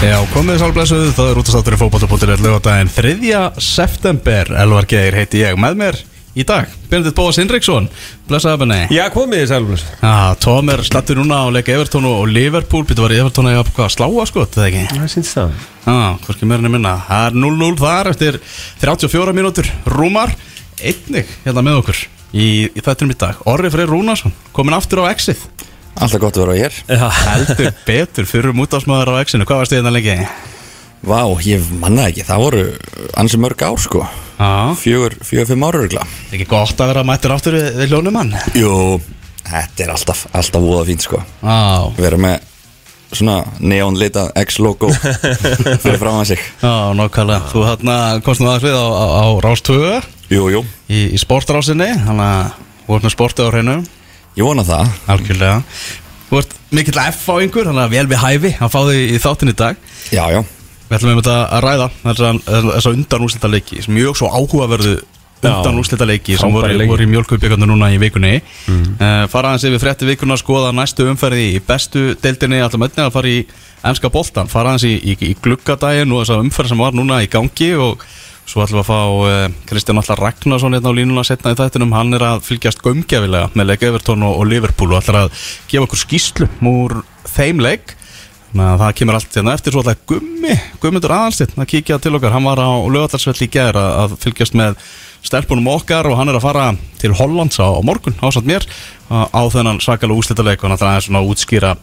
Já, komið sálblæsuð, það er útastáttur í fókbóta.net lögadaginn 3. september. Elvar Geir heiti ég. Með mér í dag Benedikt Bóas Hinriksson, blessaði benni. Já, komið þið sælblöss Já, Tom er stattur núna á leika Evertón og Liverpool. Býttu var í Evertón að sláa sko, þetta ekki? Það syns það. Já, hvorki meirinni minna. Það er 0-0 þar eftir 34 mínútur. Rúmar, einnig hérna með okkur í, í þettinum í dag. Orri Freyr Rúnarsson, komin aftur á exið Alltaf gott að vera hér Já, Heldur betur fyrir mútafsmaður á exinu Hvað varst þið hérna lengi? Vá, ég manna ekki, það voru ansi mörg ár sko. Já, Fjögur, fjögur, fimm ára örgla ekki gott að vera mættur aftur við, við hljónumann Jú, þetta er alltaf, alltaf voða fínt sko. Já, Vera með svona neonlita X-logo fyrir fram að sig. Já, nokkvæmlega Þú hérna komst nú aðeins við á, á, á Rástöðu Jú, jú, í, í sportrásinni Þannig að ert með sportið á hreinu ég vona það. Algjörlega. Þú ert mikill F á einhver, þannig að vel við hæfi að fá þig í þáttin í dag. Já, já, Við ætlum einmitt að að ræða þessa undan úrslita leiki mjög svo áhugaverðu undan úrslita leiki sem voru, voru í mjölkubíkarnu núna í vikunni. Mm. fara aðeins yfir frétti vikuna skoða næstu umferði í bestu deildinni. Alltaf mötni að fara í ennska boltan fara aðeins í, í, í gluggadaginn og þessa umferð sem var núna í gangi og svo ætlum við að fá uh, Kristján Allar Ragnarsson hérna á línuna setna í þættinum. Hann er að fylgjast gömgefilega með leik Evertón og, og Liverpool og ætlar að gefa okkur skýslu úr þeim leik. Þannig að það kemur allt hérna eftir. Svo alltaf gummi, gummiður aðalstitt að kíkja til okkar, hann var á lögatarsvelli í gæðir að, fylgjast með stelpunum okkar og hann er að fara til Hollands á, á morgun ásamt mér á, þennan svakalega úslítaleik og hann ætlar aðeins svona að útskýra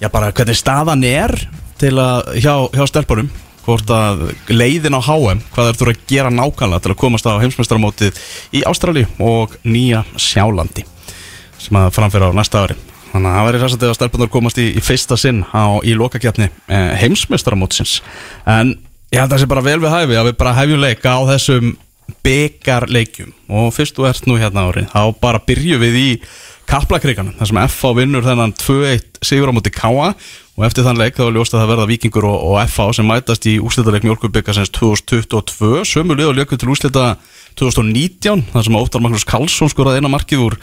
já bara hvernig staðan er til að hjá, hjá stelpunum hvort að leiðin á HM hvað er þú að gera nákvæmlega til að komast á heimsmeistaramótið í Ástrali og Nýja Sjálandi sem að framfyrir á næsta ári. Þannig að það væri ræsandi að stelpunar komast í, í fyrsta sinn á, í lokakefni eh, heimsmeistaramótsins. En ég held að það sé bara vel við hæfi að við bara hefjum leika á þessum byggarleikjum Og fyrst þú ert nú hérna árið, þá bara byrjum við í kaplakriganum þar sem FH vinnur þennan 2-1 sigur á móti Káa Og eftir þann leik þá var ljóst að það verða vikingur og, og FH sem mætast í úslitaleik mjölkubyggasins 2022 Sömu lið og lökum til úslita 2019 þar sem Óttar Magnús Karlsson skoraði eina markið úr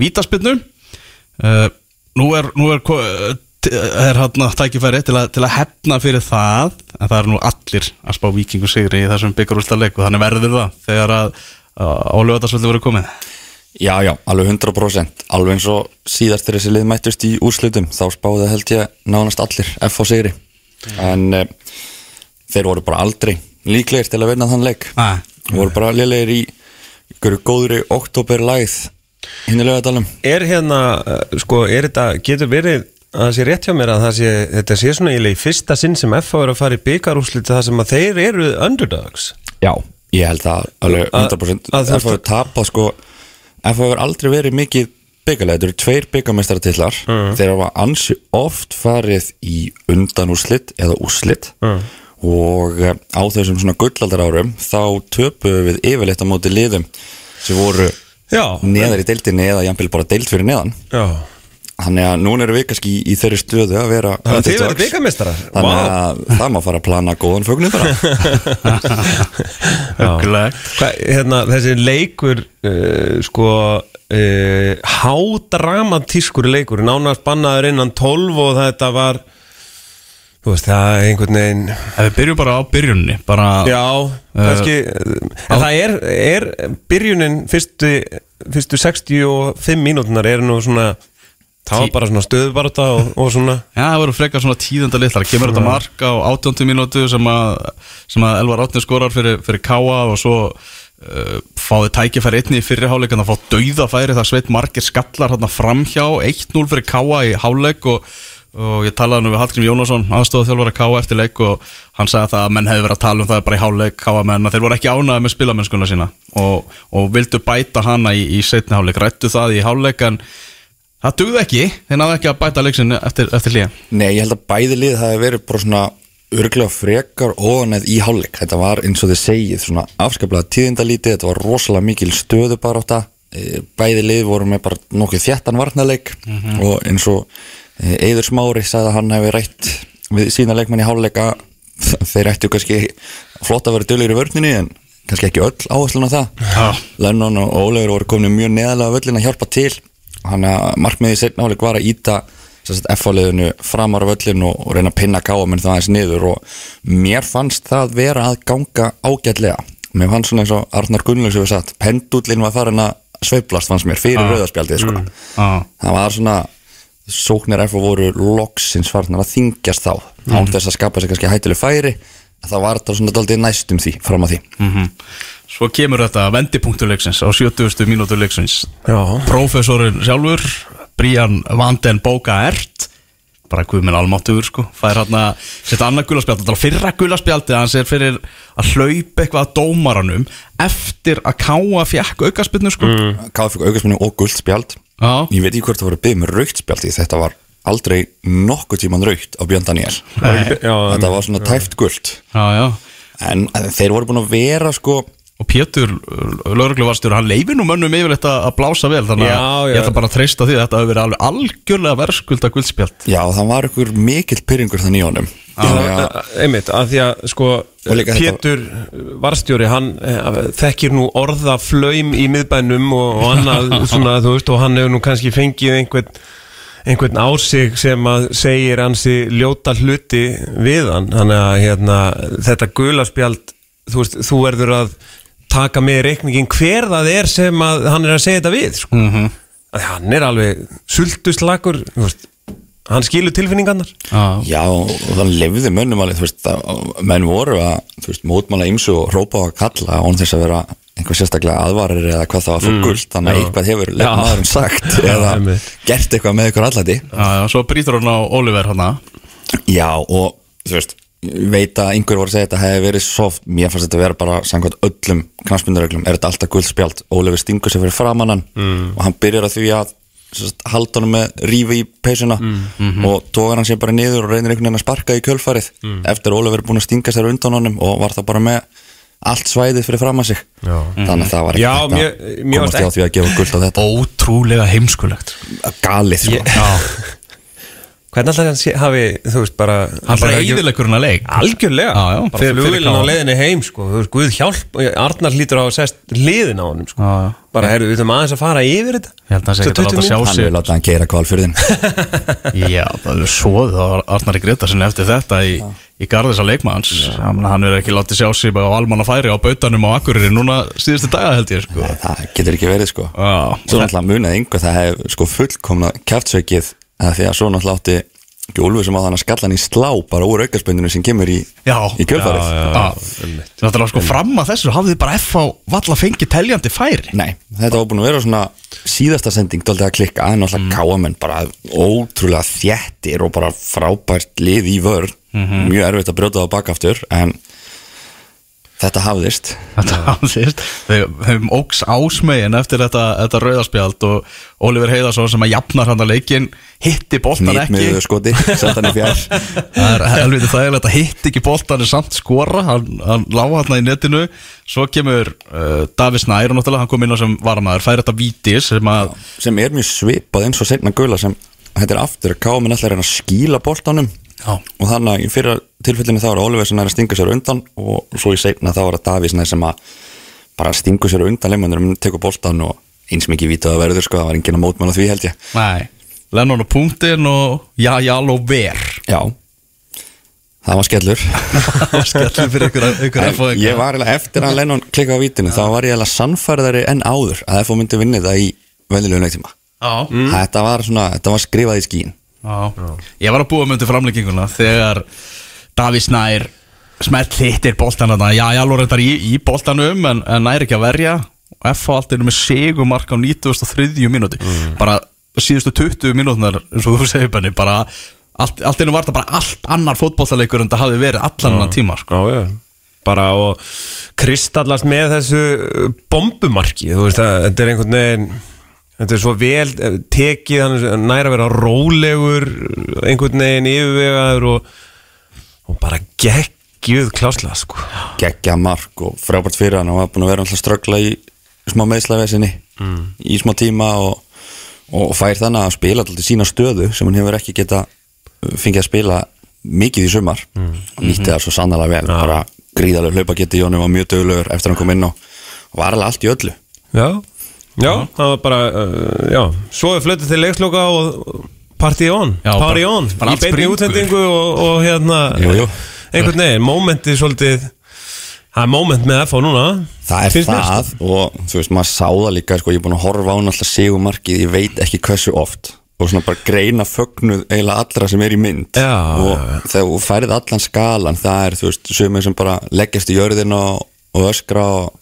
vítaspinnu uh, Nú er, nú er, eh, er hérna tækifæri til, til að hefna fyrir það en það er nú allir að spá vikingu sigri í þessum byggarúlstaleik og þannig verður það þegar að, að á lögadagsveldi voru komið já, já, alveg 100% Alveg eins og síðast þegar þessi lið mættust í úrslutum Þá spáði held ég nánast allir F á sigri. En uh, þeir voru bara aldrei líklegir til að vinna þann leik. Nei. voru bara liðlegir í ykkur góðri oktoberlæð hinn í lögadalum er hérna, uh, sko, er þetta, getur verið að það sé rétt hjá mér að það sé, þetta sé svona í fyrsta sinn sem FH er að fara í byggarúslit það sem að þeir eru underdogs? Já, ég held það alveg Að- 100% að þú F hefur tapað sko F hefur aldrei verið mikið byggarlega Þetta eru tveir byggarmestaratillar Mm. Þeir hafa ansi oft farið í undanúslit eða úslit Mm. og eh, á þessum svona gullaldar árum þá töpuðu við yfirleitt á móti liðum sem voru Já, neðar í deildinni eða jafnvel bara deild fyrir neðan já Þannig að núna erum við kannski í, í þeirri stöðu að vera Þannig að þið verður underdogs. byggarmeistarar Þannig að það má fara að plana góðan fögnum bara. Hérna, þessi leikur uh, sko uh, hádramatískur leikur nánast bannaður innan 12 og þetta var þú veist það er einhvern veginn Ef við byrjum bara á byrjunni bara, já, kannski en það er, er byrjunin fyrstu, fyrstu 65 mínútunar er nú svona það var bara svona stöðbarta og, og svona. Já, það voru frekar svona tíðenda litlar. Kemur þetta mark á 18. mínútu sem að, sem að Elvar Átni skorar fyrir, fyrir Káa og svo uh, fáði tækifæri einni í fyrri hálfleik en það fá dauðafæri það sveit margir skallar hérna framhjá. 1-0 fyrir Káa í hálfleik og, og ég talaði nú við Hallgrim Jónasson aðstofað þjálfara Káa eftir leik og hann sagði það að menn hefði verið að tala um það bara í hálfleik Káa menn að þeir voru ekki ánaði með spilamennskuna sína og, og vildu bæta hana í, í setni hálfleik, rættu það í hálfleik en það dugði ekki, þeir náðu ekki að bæta leiksin eftir, eftir hlýja Nei, ég held að bæði lið það hefur verið bara svona örglega frekar óanæð í hálfleik. Þetta var eins og þið segið svona afskaplega tíðindalítið. Þetta var rosalega mikil stöðu bara átta Bæði lið voru með bara nokkuð þjættan varnarleik. Og eins og Eiður Smári sagði að hann hefði rætt við sína leikmenn í hálfleika þeir ættu kannski flott að vera dölur í vörninni en kannski ekki öll áherslun á það. Já. Lennon og Ólefur voru komin mjög neðalega völlin að hjálpa til hann að markmiði setna hálfleik var að íta F-liðinu framar á völlin og, og reyna að pinna káamenn það aðeins niður og mér fannst það vera að ganga ágætlega. Mér fannst svona eins og Arnar Gunnlaugs hefur sagt pendullin var farin að sveiflast fannst mér fyrir Ah. rauðarspjaldið sko. Já, það var svona sóknir F voru loksins farnar að þingjast þá án þess að skapa sér kannski hættileg færi. Það var þetta svona daldið næstum því fram að því. Mhm Svo kemur þetta vendipunktuleiksins á 70. mínútu leiksins. Já, Prófessorinn sjálfur Brian Vanden Boga Ert bara guðminn almáttugur sko fær hann að setja annað gulaspjald þetta er fyrra gulaspjaldi hans er fyrir að hlaupa eitthvað að dómaranum eftir að káa fjekk aukaspilnu sko. Káði fyrir augarsminni og gult spjald. Já, ég veit ekki hvort það voru byggð með raukt spjald því þetta var aldrei nokkuð tíman raukt á Björn Daniel já, þetta var svona tæft gult. Já, já. En þeir voru búin að vera sko og Pétur, laurugluvarstjóri, hann leifir nú mönnum yfirleitt að blása vel þannig að ég ætla bara að treysta því að þetta hefur verið alveg algjörlega verðskulda guldspjald. Já það var ykkur mikill pyrringur þannig í honum. Að- einmitt, að því að sko Pétur varstjóri, hann eh, þekkir nú orða flöym í miðbænum og, og annað svona, þú veist, og hann hefur nú kannski fengið einhvern einhvern á sig sem að segir hansi ljóta hluti við hann. Þannig að hérna, þetta gulaspjald þú veist, þú verður að taka með reikningin hver það er sem að hann er að segja þetta við sko. mm -hmm. að hann er alveg sultuslagur þú veist, hann skilur tilfinningarnar Já, Já, og þannig lefði mönnum alveg, þú veist, að menn voru að, þú veist, mótmála ymsu og rópa á að kalla án þess að vera einhver sérstaklega aðvarir eða hvað það var fyrir guld, þannig að eitthvað hefur Já. leikmaðurinn sagt eða gert eitthvað með ykkur allæti. já, já, svo brýtur hann á Oliver hann Já, og þú veist, veit að einhver voru að segja að þetta hefði verið soft, mér fannst þetta að vera bara samkvæmt öllum knastmyndaröglum, er þetta alltaf guldspjald, Ólefur stingur sér fyrir framannan mm. og hann byrjar að því að halda hann með rífi í peysuna og tógar hann sér bara niður og reynir einhvern veginn að sparka í kjölfarið eftir að Ólefur er búin að stinga sér undan honum og var það bara með allt svæðið fyrir fram að sig. Já. þannig að það var mér að komast varst hjá því að gefa guld á þetta. Ótrúlega heimskulegt. Galið sko. Ég- Hvernig alltaf hann sé, hafi, þú veist, bara Hann bara hann að leik Algjörlega, Já, já, bara fyrir- fyrir flugilin á KR. leiðinni heim sko. þú veist, Guð hjálp, Arnar lítur á að sest liðin á honum sko. Já, já. bara, heyrðu, við þurfum aðeins að fara yfir þetta Ég held að hann sé ekkert að 20 láta sjá mínútur. hann sig vil láta hann keira kvalfyrðin Já, það er svoð á Arnari Gretarsson eftir þetta í, í garðis á leikmanns hann, hann er ekki látið sjá sig á almanna færi á bautanum á Akureyri núna síðustu daga held ég sko. það að því að svo náttúrulega átti Úlfur sem á þann að skalla hann í slá bara úr aukarspöndinu sem kemur í, í. Já, náttúrulega sko fram að þessu hafði þið bara F á valla fengið teljandi færi? Nei, þetta var búin að vera svona síðasta sending dálítið að klikka en náttúrulega mm. káamenn bara ótrúlega þjettir og bara frábært lið í vörn mjög erfitt að brjóta það bakaftur en þetta hafðist. Þetta hafðist. Höfum óks ásmegin eftir þetta, þetta rauðarspjald og Oliver Heiðarsson sem að jafnar hann að leikin hitti boltan nýtt ekki. með skoti, sett hann í fjær Það er helviti þægilegt að hitt ekki boltan er samt skora, hann, hann lága hann í netinu, svo kemur uh, Davis Nær og náttúrulega hann kom inn á sem varamæður, fær þetta vítis sem að sem er mjög svipað eins og setna gula sem þetta er aftur að alltaf reyna að skíla boltanum. Já. og þannig að í fyrra tilfellinu þá er Oliver sem er að stinga sér undan og svo í seinna þá er það Davís sem að bara stingu sér undan leimannur um tekur boltan og eins mikið vítið að verður sko, það var enginn að mótmála því held ég. Nei, Lennon á punktin og já, já, og ver Já, það var skellur Skellum fyrir ykkur, ykkur En F og Ég var eiginlega eftir að Lennon klikka á vítinu þá var ég eiginlega sannfærðari en áður að FO myndi vinni það í venjulegu leiktíma. Já, Þetta var svona, þetta var skrifað í skín Já. Ég var að búa með undir framlegginguna þegar Davís Nær smelt hittir boltan þarna, já, já, alveg reyndar í, í boltanum en, en nær ekki að verja. Og F á allt er með segumark á 93. mínúti bara síðustu 20 mínútunar eins og þú segir benni, bara allt, allt einu var þetta bara allt annar fótbollaleikur en það hafi verið allan annan tíma sko. Já, já. Bara og kristallast með þessu uh, bombumarki. Þú veist að þetta er einhvern veginn þetta er svo vel eh, tekið hann er næra að vera rólegur einhvern veginn yfirvegaður og, og bara geggjuð klásla sko. Geggja mark og frábært fyrir hann. Og var búin að vera alltaf ströggla í smá meðslavesinni mm. í smá tíma og, og fær þannig að spila alltaf sína stöðu sem hann hefur ekki geta fengið að spila mikið í sumar. Mm. og nýtti það svo sannlega vel. Bara gríðarlega hlaupa geti honum var mjög dögulegur eftir að hann kom inn og, var alveg allt í öllu. Já, já, það var bara uh, já, svo er flötið til leiksloka og, party on, Já, party on. í beinni springur. útsendingu og, og hérna Jú, jú. einhvern veginn, momentið svolítið það er moment með FH núna. Það er mér, það og þú veist, maður sá það líka sko, ég er búin að horfa á náttúrulega sigumarkið ég veit ekki hversu oft. Og svona bara greina fögnuð eiginlega allra sem er í mynd. Já, og já, þegar þú færið allan skalan það er, þú veist, sömur sem bara leggjast í jörðin og, og öskra og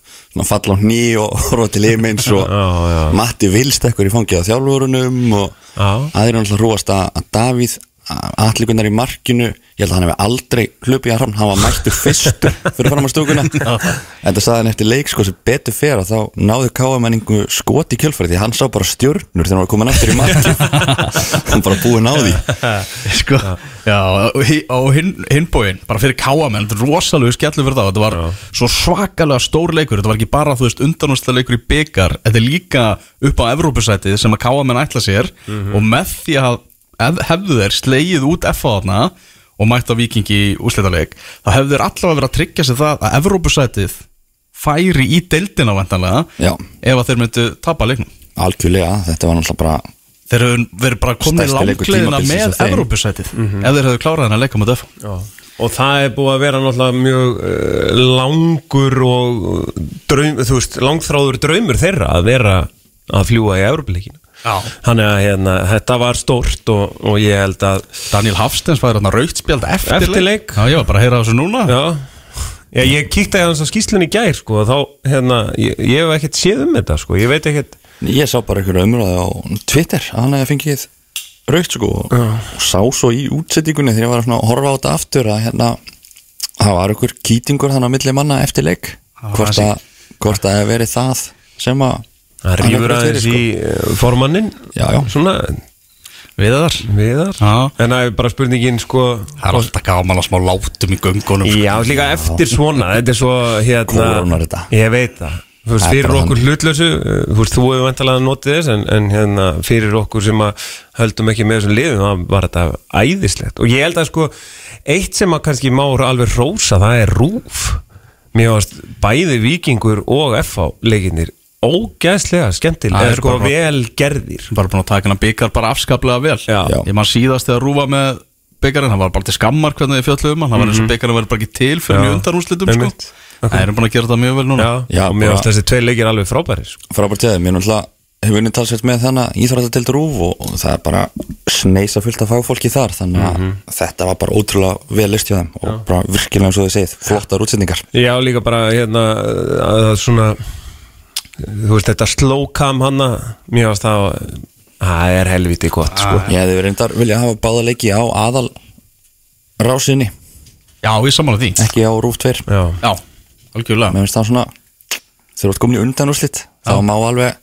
falla á hný og horfa til yfins og Já, já. Matti vilst ekkur í fangið á þjálfurunum og aðrir náttúrulega rúast að Davíð allikunar í markinu ég held að hann hefði aldrei hlupið að hann hann var mættur fyrstur fyrir fram á stúkuna. En það saði hann eftir leik sko sem betur fer að þá náðu káamenningu skot í kjölfæri því hann sá bara stjörnur þegar hann var komin aftur í marki hann bara búið náði Sko, já, og hi- og hinn hin bóin, bara fyrir káamenn, þetta er rosalega skellur fyrir það, þetta var svo svakalega stór leikur, þetta var ekki bara, þú veist, undanúrslega leikur í byggar, þetta er líka upp á Evrópusætið sem að káamenn ætla sér. Og með því að hefðu þeir slegið út F.A. þarna og mætt á vikingi í úslitaleg, þá hefðu þeir allavega verið að tryggja sér það að Evrópusætið færi í deildina vantanlega Já. ef að þeir myndu tapa leiknum. algjörlega, þetta var náttúrulega bara Þeir hefur verið bara komið tímabilsins með hjá þeim. Evrópusætið ef þeir hefðu klárað hennar leika mot F Já. og það er búið að vera náttúrulega mjög uh, langur og draum, veist, langþráður draumur þeirra að vera að fljúa í Európa-leikinu Já. Þannig að hérna, þetta var stórt og, og ég held að Daniel Hafstens fæður hérna raukt spjald eftir, Eftir leik. Já, ég var bara að heyra þessu núna. Já, já ég kíkti að hans á skýslunni í gær sko, og þá, hérna, ég, ég hef ekkert séð um þetta sko, ég veit ekkert ég sá bara einhverju umræði á Twitter að hann hefði fengið raukt sko og, og sá svo í útsettingunni þegar ég var að horfa á þetta aftur að hérna það var einhver kýtingur þannig á milli manna eftir leik Það var hvort kannski- að, hvort að það hefði verið það sem að Það rýfur aðeins í uh, formannin Já, já. Svona, Viðar. Viðar. Já. En það er bara spurningin sko Það er alltaf gaman að smá látum í göngunum sko. Já, líka eftir svona Þetta er svo hérna Kórónar þetta. Ég veit það. Þú veist, Það fyrir okkur hlutlösu uh, Þú veist, þú hefur vantalega notið þess en, en hérna, fyrir okkur sem að höldum ekki með þessum liðum, þá var þetta æðislegt. Og ég held að sko eitt sem að kannski má alveg rósa það er rúf. Mér varst bæði vikingur og FH leikinnir ógæðslega Það skemmtilega er sko vel gerðir Bara búin að taka hennar byggar bara afskaplega vel Já. Já. Ég maður síðast þegar rúfa með byggarinn Það var bara til skammar hvernig þið fjallu um hann Það var eins og byggarinn verið bara ekki til fyrir Mhm. Undanúslitum sko. Það erum búin að gera þetta mjög vel núna Já, mér varst þessi tvei leikir alveg frábæri sko. frábært ég, mér náttúrulega hefur unnið talsveit með þannig íþrótta til rúf og, og það er bara sneisa fullt af fagfólki þar þannig að Mhm. þetta var bara ótrúlega vel list hjá þeim og bara virkilega eins og þið segið, flottar útsendingar Já, líka bara hérna að það svona þú veist, þetta slowcam hanna mér varst það það er helviti gott, sko. Ég hefði reyndar vilja hafa báða leiki á aðal rásinni, Já, ég samanlega því. Ekki á rúf 2 Já, Já, algjörlega. Mér finnst það svona þegar þú ert komin í undanúrslit þá má alveg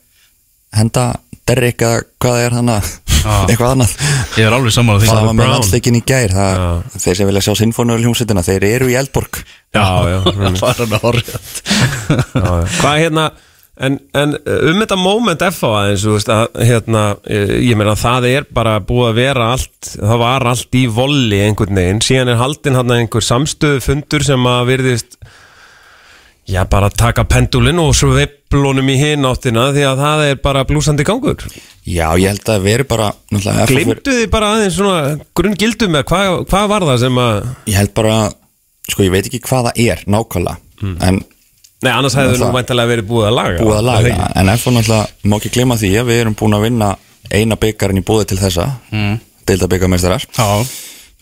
henda Derrick eða hvað það er hana eitthvað annað. Ég er alveg samanlega því. Það var með landsleikin í gær það, þeir sem vilja sjá sinfónu hljómsveitina, þeir eru í Eldborg. Já, já, Það er hann að horfa já. Hvað hérna En, en um þetta moment F á aðeins, þú veist, að, hérna, eh, ég meina það er bara búið að vera allt, það var allt í volli einhvern veginn, síðan er haldinn hann einhver samstöðu fundur sem að virðist, já bara taka pendulin og svo veiplunum í hinn áttina því að það er bara blúsandi gangur. Já, ég held að veri bara Glimtu þið bara aðeins svona grunngildum með hvað, hvað var það sem að, Ég held bara, sko ég veit ekki hvað það er nákvæmlega en nei annars hefði nú væntalega verið búið að laga. búið að laga. ekki? en FH náttúrulega má ekki glema því að við erum búin að vinna eina byggarinn í búið til þessa. Mm. deildabyggarmeistarar, Já,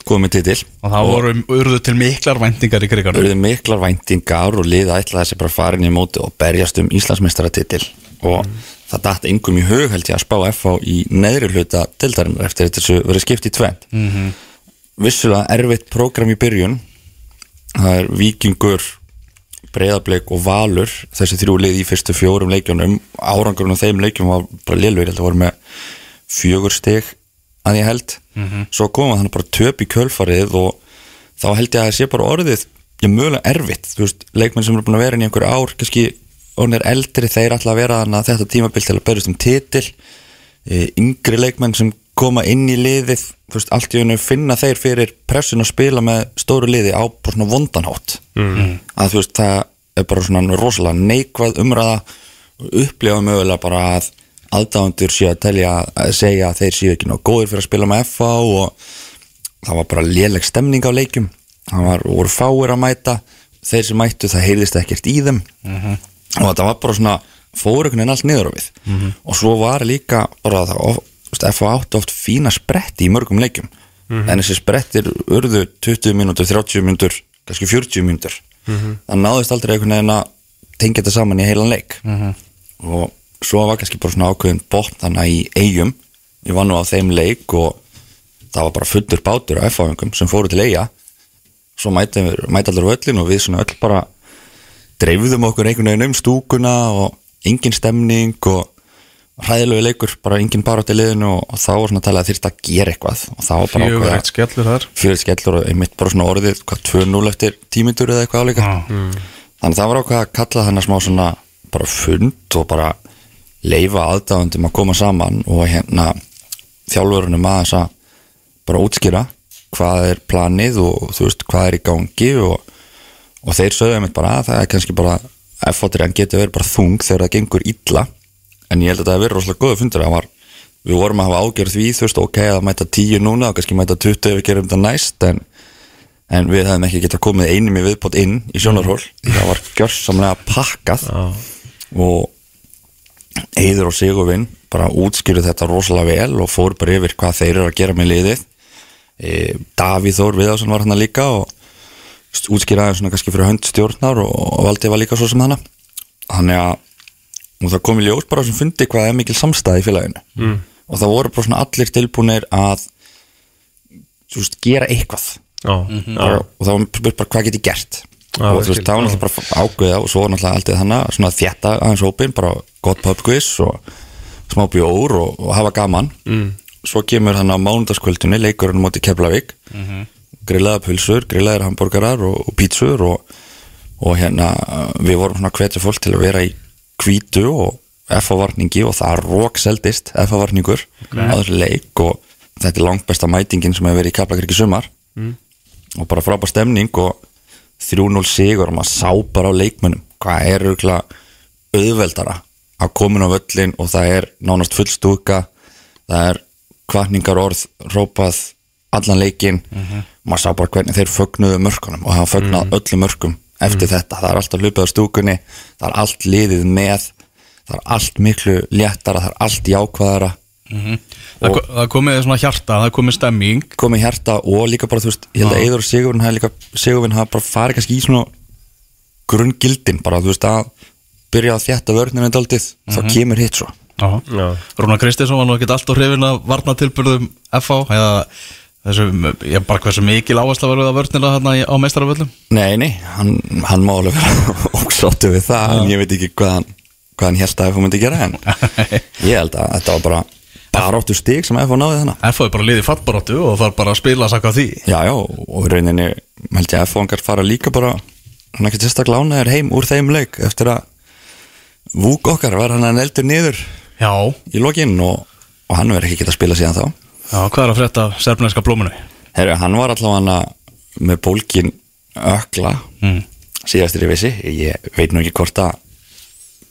komið titil. Og það voru urðu til miklar væntingar í kriganum auðvitað miklar væntingar og liða ætla þessi bara farin í móti og berjast um Íslandsmeistaratitil og það datt engum í hug held ég að spá FH í neðri hluta deildarinnar eftir þetta þessu verið skipt í tvent mm -hmm. vissulega erfitt prógram í byrjun. Það er vikingur breyðableik og valur þessi þrjú lið í fyrstu fjórum leikjunum árangurinn á þeim leikjum var bara lilvið, þetta voru með fjögur stig að ég held. Svo koma þannig bara töp í kjölfarið og þá held ég að það sé bara orðið ég mögulega erfitt, þú veist leikmenn sem eru búin að vera inn í einhver ár kannski orðinir eldri, þeir ætla að vera þannig að þetta tímabil til að berjast um titil. E, yngri leikmenn sem koma inn í liðið, þú veist, allt í hennu finna þeir fyrir pressun að spila með stóru liði á bara svona vondanhátt mm. að þú veist, það er bara svona rosalega neikvæð umræða. Og upplifa mögulega bara að aðdáðundur séu að telja að segja að þeir séu ekki nóg góðir fyrir að spila með FA og það var bara léleg stemning á leikjum. Það var, voru fáir að mæta. Þeir sem mættu það heyrðist ekkert í þeim. Og þetta var bara svona fórökunin allt niður á við. Og svo var líka bara það FA átti oft fína spretti í mörgum leikjum. En þessi sprettir urðu 20 mínútur, 30 mínútur kannski 40 mínútur. Það náðist aldrei einhvern veginn að tengja þetta saman í heilan leik. Og svo var kannski bara svona ákveðin botn þannig í eigum ég var nú á þeim leik og það var bara fullur bátur af F-áfengum sem fóru til eiga svo mæti, mæti allir völlin og við svona öll bara dreifðum okkur einhvern veginn um stúkuna og engin stemning og hræðilegu leikur, bara engin barátt í liðinu og, og þá var svona talað að þyrst að gera eitthvað. Og þá var bara Fjögur ákveða eitt skellur þar. Fyrir skellur og einmitt bara svona orðið hvað 2-0 eftir tímindur eða eitthvað áleika þannig að það var ákveða að kalla þannig smá svona bara fund og bara leifa aðdáðundum að koma saman og hérna þjálfurunum aðeins að bara útskýra hvað er planið og þú veist hvað er í gangi og, og þeir sögðu einmitt bara að það er kannski bara F-fóttir en getur verið bara þung þegar það gengur illa en ég held að það hefur verið rosalega góða fundur. Var, við vorum að hafa ágjörð því þú veist ok, að mæta 10 núna og kannski mæta 20 ef við gerum þetta næst en, en við hefðum ekki getað komið einum í viðbót inn í sjónarhól það var gjörsamlega pakkað. Og Eiður og Sigurvin bara útskýru þetta rosalega vel og fór bara yfir hvað þeir eru að gera með liðið. E, Davíð Þór Viðarsson var hann líka og útskýraði svona kannski fyrir hönd stjórnar og, og Valdi var líka svo sem hana. Þannig að og það kom í ljós bara sem fundi hvað er mikil samstæði í félaginu. Mm. og það voru bara svona allir tilbúinir að þú veist, gera eitthvað. Já, bara, og það var spurt bara hvað geti gert? Já, og þú veist, það var náttúrulega bara ákveða og svo var náttúrulega alltaf þannig svona þjætta aðeins hópin, bara gott pubquiz og smá bjór og, og hafa gaman. Mm. svo kemur hann á mánudagskvöldunni, leikurinn móti Keflavík. Mm -hmm. grillaða pulsur, grillaðir hambúrgarar og, og pítsur og, og hérna við vorum svona hvetja fólk til að vera í kvítu og FA-varningi og það rókseldist FA-varningur okay. þessu leik og þetta er langt besta mætingin sem hefur verið í í sumar. Mm. og bara frábær stemning og 3-0 sigur og maður sá bara á leikmönnum hvað er auðveldara að komin á völlin og það er nánast full stúka það er kvartningar orð rópað allan leikin maður sá bara hvernig þeir fögnuðu mörkunum og hafa fögnað öllum mörkum eftir þetta, það er alltaf hlupið á stúkunni það er allt liðið með það er allt miklu léttara það er allt jákvæðara. Það, ko- það komið svona hjarta, það komið stemming. Komið hjarta og líka bara þú veist ég held að Eidur og Sigurvin hafa líka Sigurvin hafa bara farið kannski í svona grunngildin bara þú veist að byrja að þjætta vörninu daldið þá kemur hitt svo. Já. Já. Rúnar Kristinsson var nú ekki alltaf hrifin að varna tilbyrðum FH eða þessu, ég bara hversu mikil áhersla verður það vörnina þarna í- á meistaraföllum? Nei, nei, hann, hann má alveg vera ósáttu við það en ég veit ekki hvað hann hvað hann held að FH myndi gera en ég held að þetta var bara baróttu stig sem FH náði þannig FH er bara liðið fattbaróttu og þarf bara að spila að saka því. Já, já, og rauninni held ég að FH-angar fara líka bara hann ekki sérstaklega lánaður heim úr þeim leik eftir að Vúk okkar var hann að neldur niður Já, í lokinn og, og hann verður ekki geta að spila síðan þá já hvað er að frétta serfnænska blóminu? Herru, hann var allavega með bólkin ökla Mm. síðastir í vissi ég veit nú ekki hvort að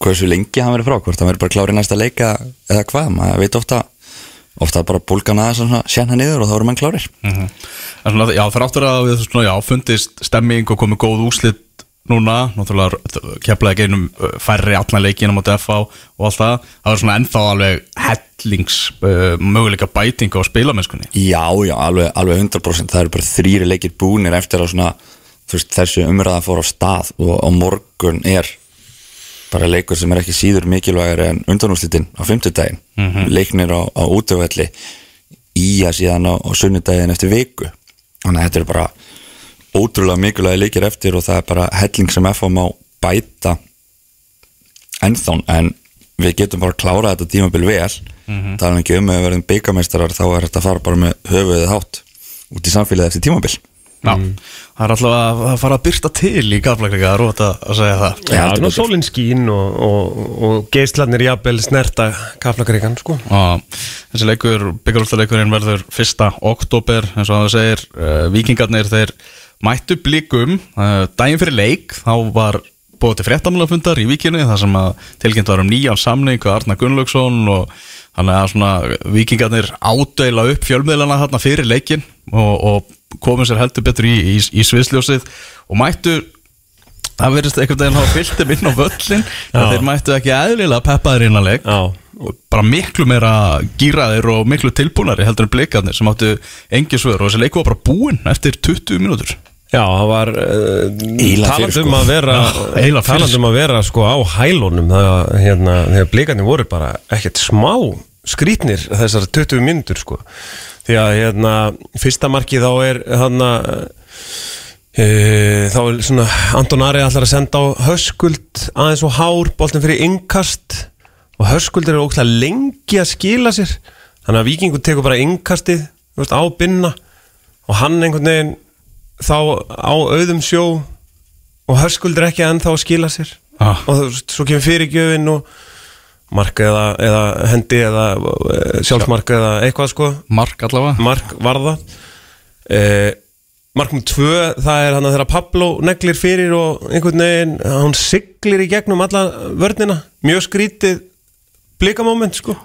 hversu lengi hann verður frá, hvort hann verður bara klárið næsta leika eða hvað, maður veit ofta ofta bara bólkan aðeins sérna niður og þá eru menn klárir Mm svona, Já, þráttur að við svona, já, fundist stemming og komið góð úslit núna, náttúrulega keflaði ekki einum færri allan leikinum á DFA og allt það, það var svona ennþá alveg hellings uh, möguleika bæting á spilamennskunni. Já, já, alveg, alveg 100% það eru bara þrýri leikir búnir eftir að svona, veist, þessu umræða fór á stað og á morgun er bara leikur sem er ekki síður mikilvægari en undanúslitin á fimmtudaginn. Leiknir á, á útöfelli í að síðan á, á sunnudaginn eftir viku. Þannig að þetta er bara ótrúlega mikilvægi leikir eftir og það er bara helling sem FH má bæta ennþá. En við getum bara að klára þetta tímabil vel. Mm -hmm. tala ekki um að við verðum byggameistarar þá er þetta að fara bara með höfuðið hátt út í samfélagið eftir tímabil. Já, það er alltaf að, fara að byrta til í gaflæklega að róta að segja það. Já, nú betur. sólinn skín og, og, og geislarnir jafnvel snerta kaflakarikan, sko. Já, þessi leikur, byggarústaleikurinn verður fyrsta oktober, eins og það segir. Uh, vikingarnir þeir mættu blikum uh, daginn fyrir leik, þá var búið til fréttamælafundar í vikinni þar sem að tilkynnt var um nýjan samning og Arna Gunnlaugsson og þannig að svona vikingarnir ádæla upp fjölmiðlana þarna fyrir leikin og, og komið sér heldur betur í, í, í sviðsljósið og mættu það verðist einhvern veginn hafa fyllt þeim inn á völlin þeir mættu ekki eðlilega peppaðir inn að leik. Já, bara miklu meira gýraðir og miklu tilbúnari heldur en blikarnir sem áttu engi svör og þessi leiku var bara búinn eftir 20 mínútur Já, það var uh, Eiginlega talandi fyrir, um sko. að vera Já, eiginlega fyrir, talandi um að vera sko á hælunum það, hérna, þegar blikarnir voru bara ekkert smá skrítnir þessar 20 mínútur sko. Því að hérna, fyrsta markið þá er hérna e, þá er svona Anton Ari ætlar að senda á höskuld aðeins og hár, boltin fyrir innkast. Og höskuldur er ókslega lengi að skila sér. Þannig að vikingur tekur bara veist, á binna. Og hann einhvern veginn þá á auðum sjó og höskuldur ekki ennþá að skila sér. Ah. og svo kemur fyrirgjöfin og mark eða, eða hendi eða e, sjálfsmark eða eitthvað sko. Mark allavega. Mark varða. E, mark með tvö það er hann að þeirra Pablo neglir fyrir og einhvern veginn hann siglir í gegnum alla vörnina. Mjög skrítið blikamoment sko.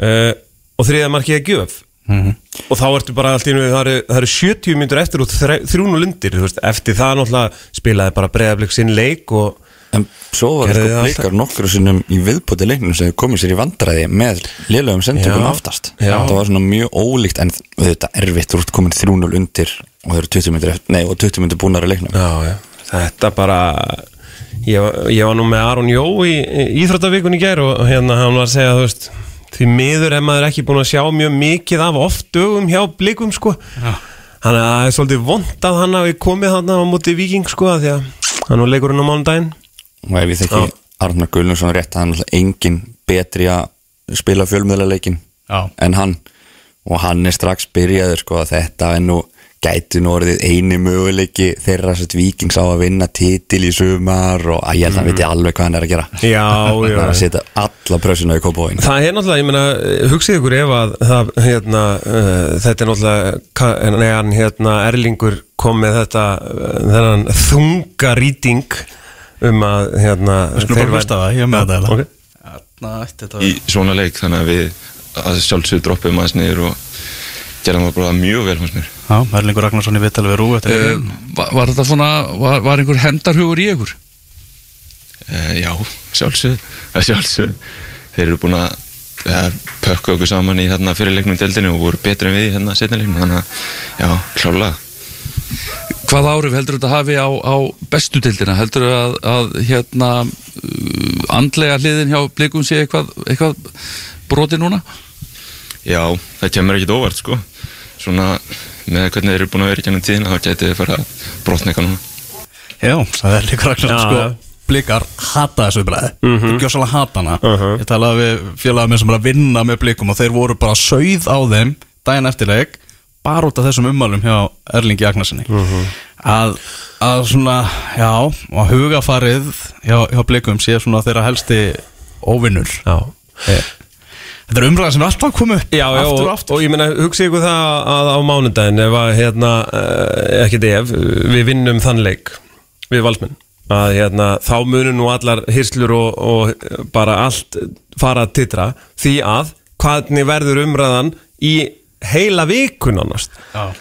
E, og þriða markið er gjöf og þá ertu bara allt í einu það eru, það eru 70 myndur eftir og þrjúnu lundir veist, eftir það náttúrulega spilaði bara breyðablik sinn leik og En svo var sko það blikar nokkru sinnum í viðbúti leiknum sem komið sér í vandræði með lélögum sendtökum aftast. Já. Það var svona mjög ólíkt en auðvitað erfitt þú ert komin 3-0 undir og það eru 20 myndir, eftir, nei, og 20 myndir búnar í leiknum. Já, já, þetta bara ég, var- ég var nú með Aron Jó í, í Íþróttavíkun í gær og hérna hann var að segja, þú veist því miður er maður ekki búin að sjá mjög mikið af oft dögum hjá blikum sko þannig að það er svolítið vond að hann hafi komið hann á móti viking sko af því að hann var leikurinn á mánudaginn og ef ég þekki Já. Arnar Gullnarsson rétt að hann er engin betri að spila fjölmiðlarleikin Já. en hann og hann er strax byrjaður sko að þetta er nú gæti nú orðið eini möguleiki þeirra sett vikings á að vinna titil í sumar og að ég held að hann viti alveg hvað hann er að gera. Já, það er að já, setja alla prössuna í kópavóin Það er náttúrulega, ég meina, hugsið ykkur ef að það, hérna, uh, þetta er náttúrulega, hann, hérna, Erlingur kom með þetta, uh, þennan þunga rýting um að, hérna, Við skulum bara hlusta það, ég með þetta hérna. Ok. Þarna ætti þetta í svona leik þannig að við að sjálfsög droppum aðeins niður og gerðum það bara mjög vel hans mér Já, Erlingur Ragnarsson í vitali við Rú uh, leikinn. var, var þetta svona, var, var einhver hendarhugur í ykkur? uh, Já, sjálfsög sjálfsög þeir eru búin að pökka okkur saman í hérna fyrir leiknum í deildinu og voru betri en við í hérna setna leiknum þannig að já, klálega Hvað áhrif heldur þetta hafi á, á bestu dildina? Heldur að, að hérna uh, andlega hliðin hjá blikum sé eitthvað, eitthvað broti núna? Já, það kemur ekkit óvart sko svona með hvernig þeir eru búin að vera í gennum tíðina þá gæti þið fara að brotna eitthvað núna Já, það er Ragnarsson Já, sko. Blikar hata þessu bræði mm. -hmm. Gjósalega hata hana Ég talaði við félagið minn sem er að vinna með blikum og þeir voru bara sauð á þeim daginn eftir leik bara út af þessum ummálum hjá Erlingi Agnarssoni Mhm. að, að svona, já og hugafarið hjá, hjá blikum sé svona þeirra helsti óvinnur Já. Eh, Þetta er umræða sem er alltaf koma upp Já, já, aftur og, og aftur. og ég meina, hugsið ykkur það að á mánudaginn ef að, hérna, uh, ekki ef, við vinnum þann leik við valsmenn, að hérna, þá munum nú allar hyrslur og, og bara allt fara að titra því að hvernig verður umræðan í heila vikun annars? Já.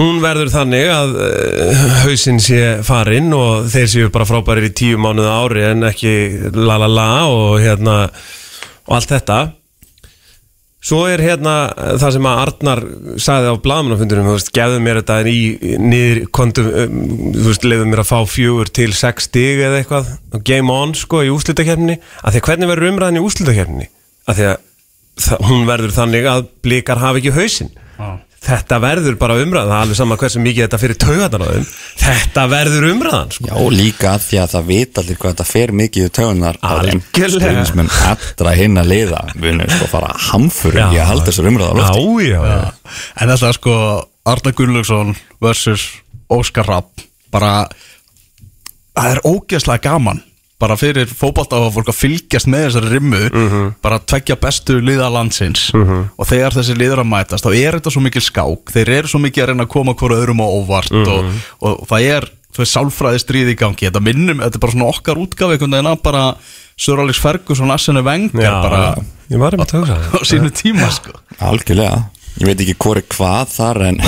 hún verður þannig að uh, hausinn sé farinn og þeir séu bara frábærir í tíu mánuða ári en ekki la la la og hérna og allt þetta Svo er hérna eh, það sem að Arnar sagði á blaðmannafundunum, þú veist, gefðu mér þetta í niður, kontum, um, þú veist, leiðu mér að fá fjögur til sex stig eða eitthvað, game on, sko, í úslitakefninni, að því að hvernig verður umræðin í úslitakefninni? Að því að hún verður þannig að blikar hafa ekki hausinn. Já. Þetta verður bara umræðan, það er alveg sama hversu mikið þetta fyrir þeim, þetta verður umræðan, sko. Já, líka að því að það vita allir hvað þetta fer mikið í þeim Algjörlega. stuðningsmenn allra hinn að liða við erum sko fara hamfur í að halda þessar umræða á lofti Já, já, já. En þetta er sko Arna Gunnlaugsson versus Óskar Rapp bara það er ógeðslega gaman bara fyrir fótbolta og fólk að fylgjast með þessari rimmu bara að tveggja bestu liða landsins. Og þegar þessi liður að mætast þá er þetta svo mikil skák. Þeir eru svo mikið að reyna að koma hverju öðrum á óvart og, og það er þú veist, sálfræði stríði í gangi. Þetta minnum, þetta er bara svona okkar útgáfi einhvern veginn að bara Sir Alex Ferguson Arsene Wenger Já, bara á sínu tíma sko. Algjörlega. Ég veit ekki hvori hvað þar en,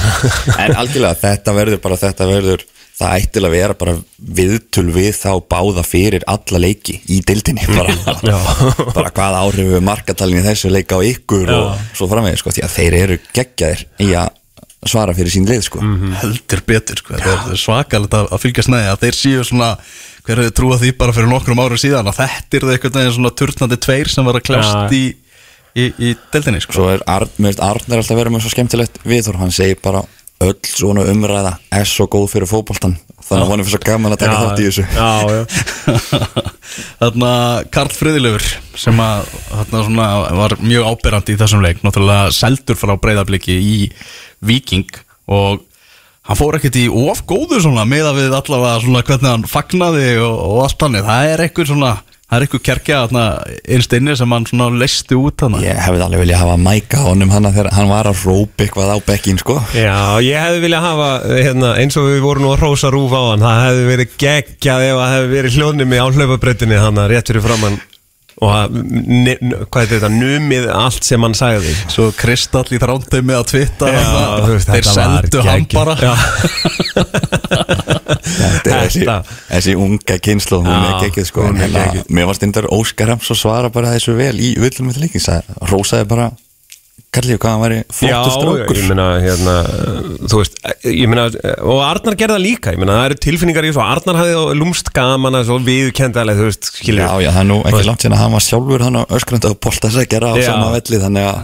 en algjörlega þetta verður bara þetta verður það ættil að vera bara viðtul við þá báða fyrir alla leiki í dildinni bara, bara hvað áhrif við markatalinn í þessu leika á ykkur og svo framvegis sko, því að þeir eru geggjaðir í að svara fyrir sín lið sko. Heldur betur sko. þetta er svakalegt að, með því að þeir séu svona hver hefur trúað því bara fyrir nokkrum árum síðan að þetta er það einhvern veginn svona turnandi tveir sem var að kljást Já. í, í, í deildinni sko. svo er Arn, finnst Arnar alltaf verið með svo skemmtilegt viðhor, hann segir bara öll svona umræða er svo góð fyrir fótboltan þannig að hann er fyrir svo gaman að taka þátt í þessu. Já, já. Þarna Karl Friðilöfur sem að þarna svona var mjög áberandi í þessum leik náttúrulega seldur frá breyðabliki í Viking og hann fór ekkert í of góðu svona meða við allavega svona hvernig hann fagnaði og, og allt hann það er eitthvað svona það er eitthvað kerkja þarna innst inni sem hann svona leisti út hann Ég hefði alveg viljað hafa mæka honum hann þegar hann var að rópa eitthvað á bekkin sko. Já, ég hefði viljað hafa hérna, eins og við vorum nú að hrósa rúf á hann það hefði verið geggjað ef það hefði verið hljónimi á hlaupabreitinni hann rétt fyrir framann og að, hvað er þetta, numið allt sem hann sagði. Svo Kristall í að Já, þarna, þú veist, þeir seldu hann bara. Þetta er þessi, þessi unga kynslu hún Já, er geggið sko er hérna. Mér var stundar Óskar Hems og svara bara þessu vel í villum með líkins að rósaði bara Kallið hvað hann væri Já, flottur strókur ég meina, hérna, þú veist, ég meina, og Arnar gerða líka, ég meina, það eru tilfinningar í þessu, Arnar hafði lúmst gaman að viðkendalega, þú veist, skilur Já, já, það er nú ekki langt síðan að hann var sjálfur hann á öskrandi og bolta að gera á Já. sama velli þannig að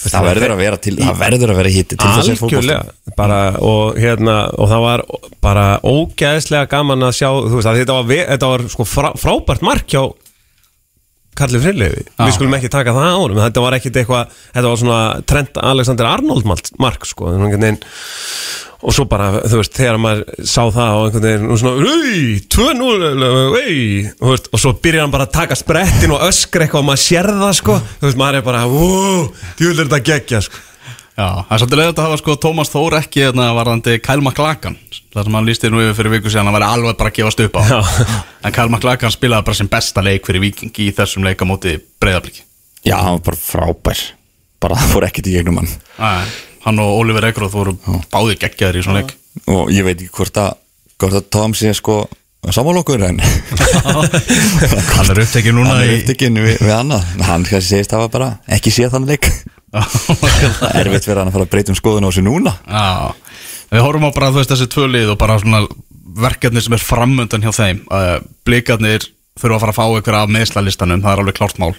það verður að vera til það verður að vera hitti til þess að bara, og hérna, og það var bara ógæðslega gaman að sjá, þú veist, að þetta var, þetta var sko frá, frábært mark hjá Karli Friðlefi, við skulum ekki taka það á honum, þetta var ekkit eitthvað, þetta var svona Trent Alexander Arnold mark, sko, og svo bara, þú veist, þegar maður sá það og einhvern veginn, og svona, auð, 2-0, auð, þú veist, og svo byrjar hann bara að taka sprettin og öskra eitthvað og maður sér það, sko, þú veist, maður er bara, djúvel er þetta geggja, sko. Já, það er svolítið leiðið að hafa sko Tómas Þór ekki hérna varðandi Kyle McLagan þar sem hann lísti nú yfir fyrir viku síðan hann væri alveg bara að gefast upp á. Já. en Kyle McLagan spilaði bara sem besta leik fyrir Viking í þessum leika móti breyðabliki Já, hann var bara frábær. Bara það fór ekkert í gegnum hann. Hann og Oliver Egroth voru báði geggjaðir í svona leik. Og ég veit ekki hvort að hvort að Tom sé sko sammálokkur en Hann er upptekið núna hann er upptekinn við, við annað. Hann séð þann leik erfitt fyrir hann að fara að breyta um skoðun á þessu núna. Já, við horfum á bara veist þessi tvö lið og bara svona verkefni sem er framöndan hjá þeim. Uh, blikarnir þurfa að fara að fá ykkur af meðslalistanum, það er alveg klárt mál.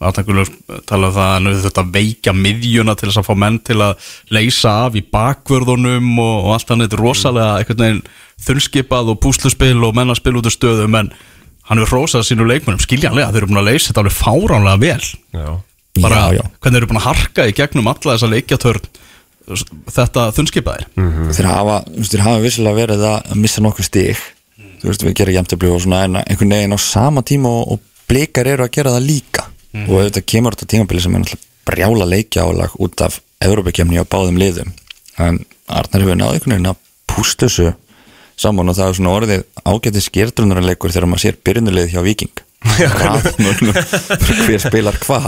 Og aðtækulega tala um það að þetta að veikja miðjuna til þess að fá menn til að leysa af í bakvörðunum og, og allt þannig, þetta er rosalega einhvern veginn þunnskipað og púsluspil og menn að spila út af stöðum en hann er rósað sínu leikmennum, skiljanlega, þeir eru búin að leysa þetta alveg fáránlega vel. Já. Bara Já, já. hvernig þeir eru búin að harka í gegnum alla þessa leikjatörn þetta þunnskipaðir? Hafa, þú veist, þeir hafa vissilega verið að missa nokkuð stig þú veist, við gerum jæmtabli og svona en einhvern veginn á sama tíma og, og blikar eru að gera það líka. Og þetta kemur þetta tímabili sem er náttúrulega brjála leikja álag út af Európa-kemni á báðum liðum. En Arnar hefur náðu einhvern veginn að pústa þessu saman og það er svona orðið ágætið skýrdrunarleikur þegar maður sér byrjunulið hjá Viking Raðmögnum, hver spilar hvað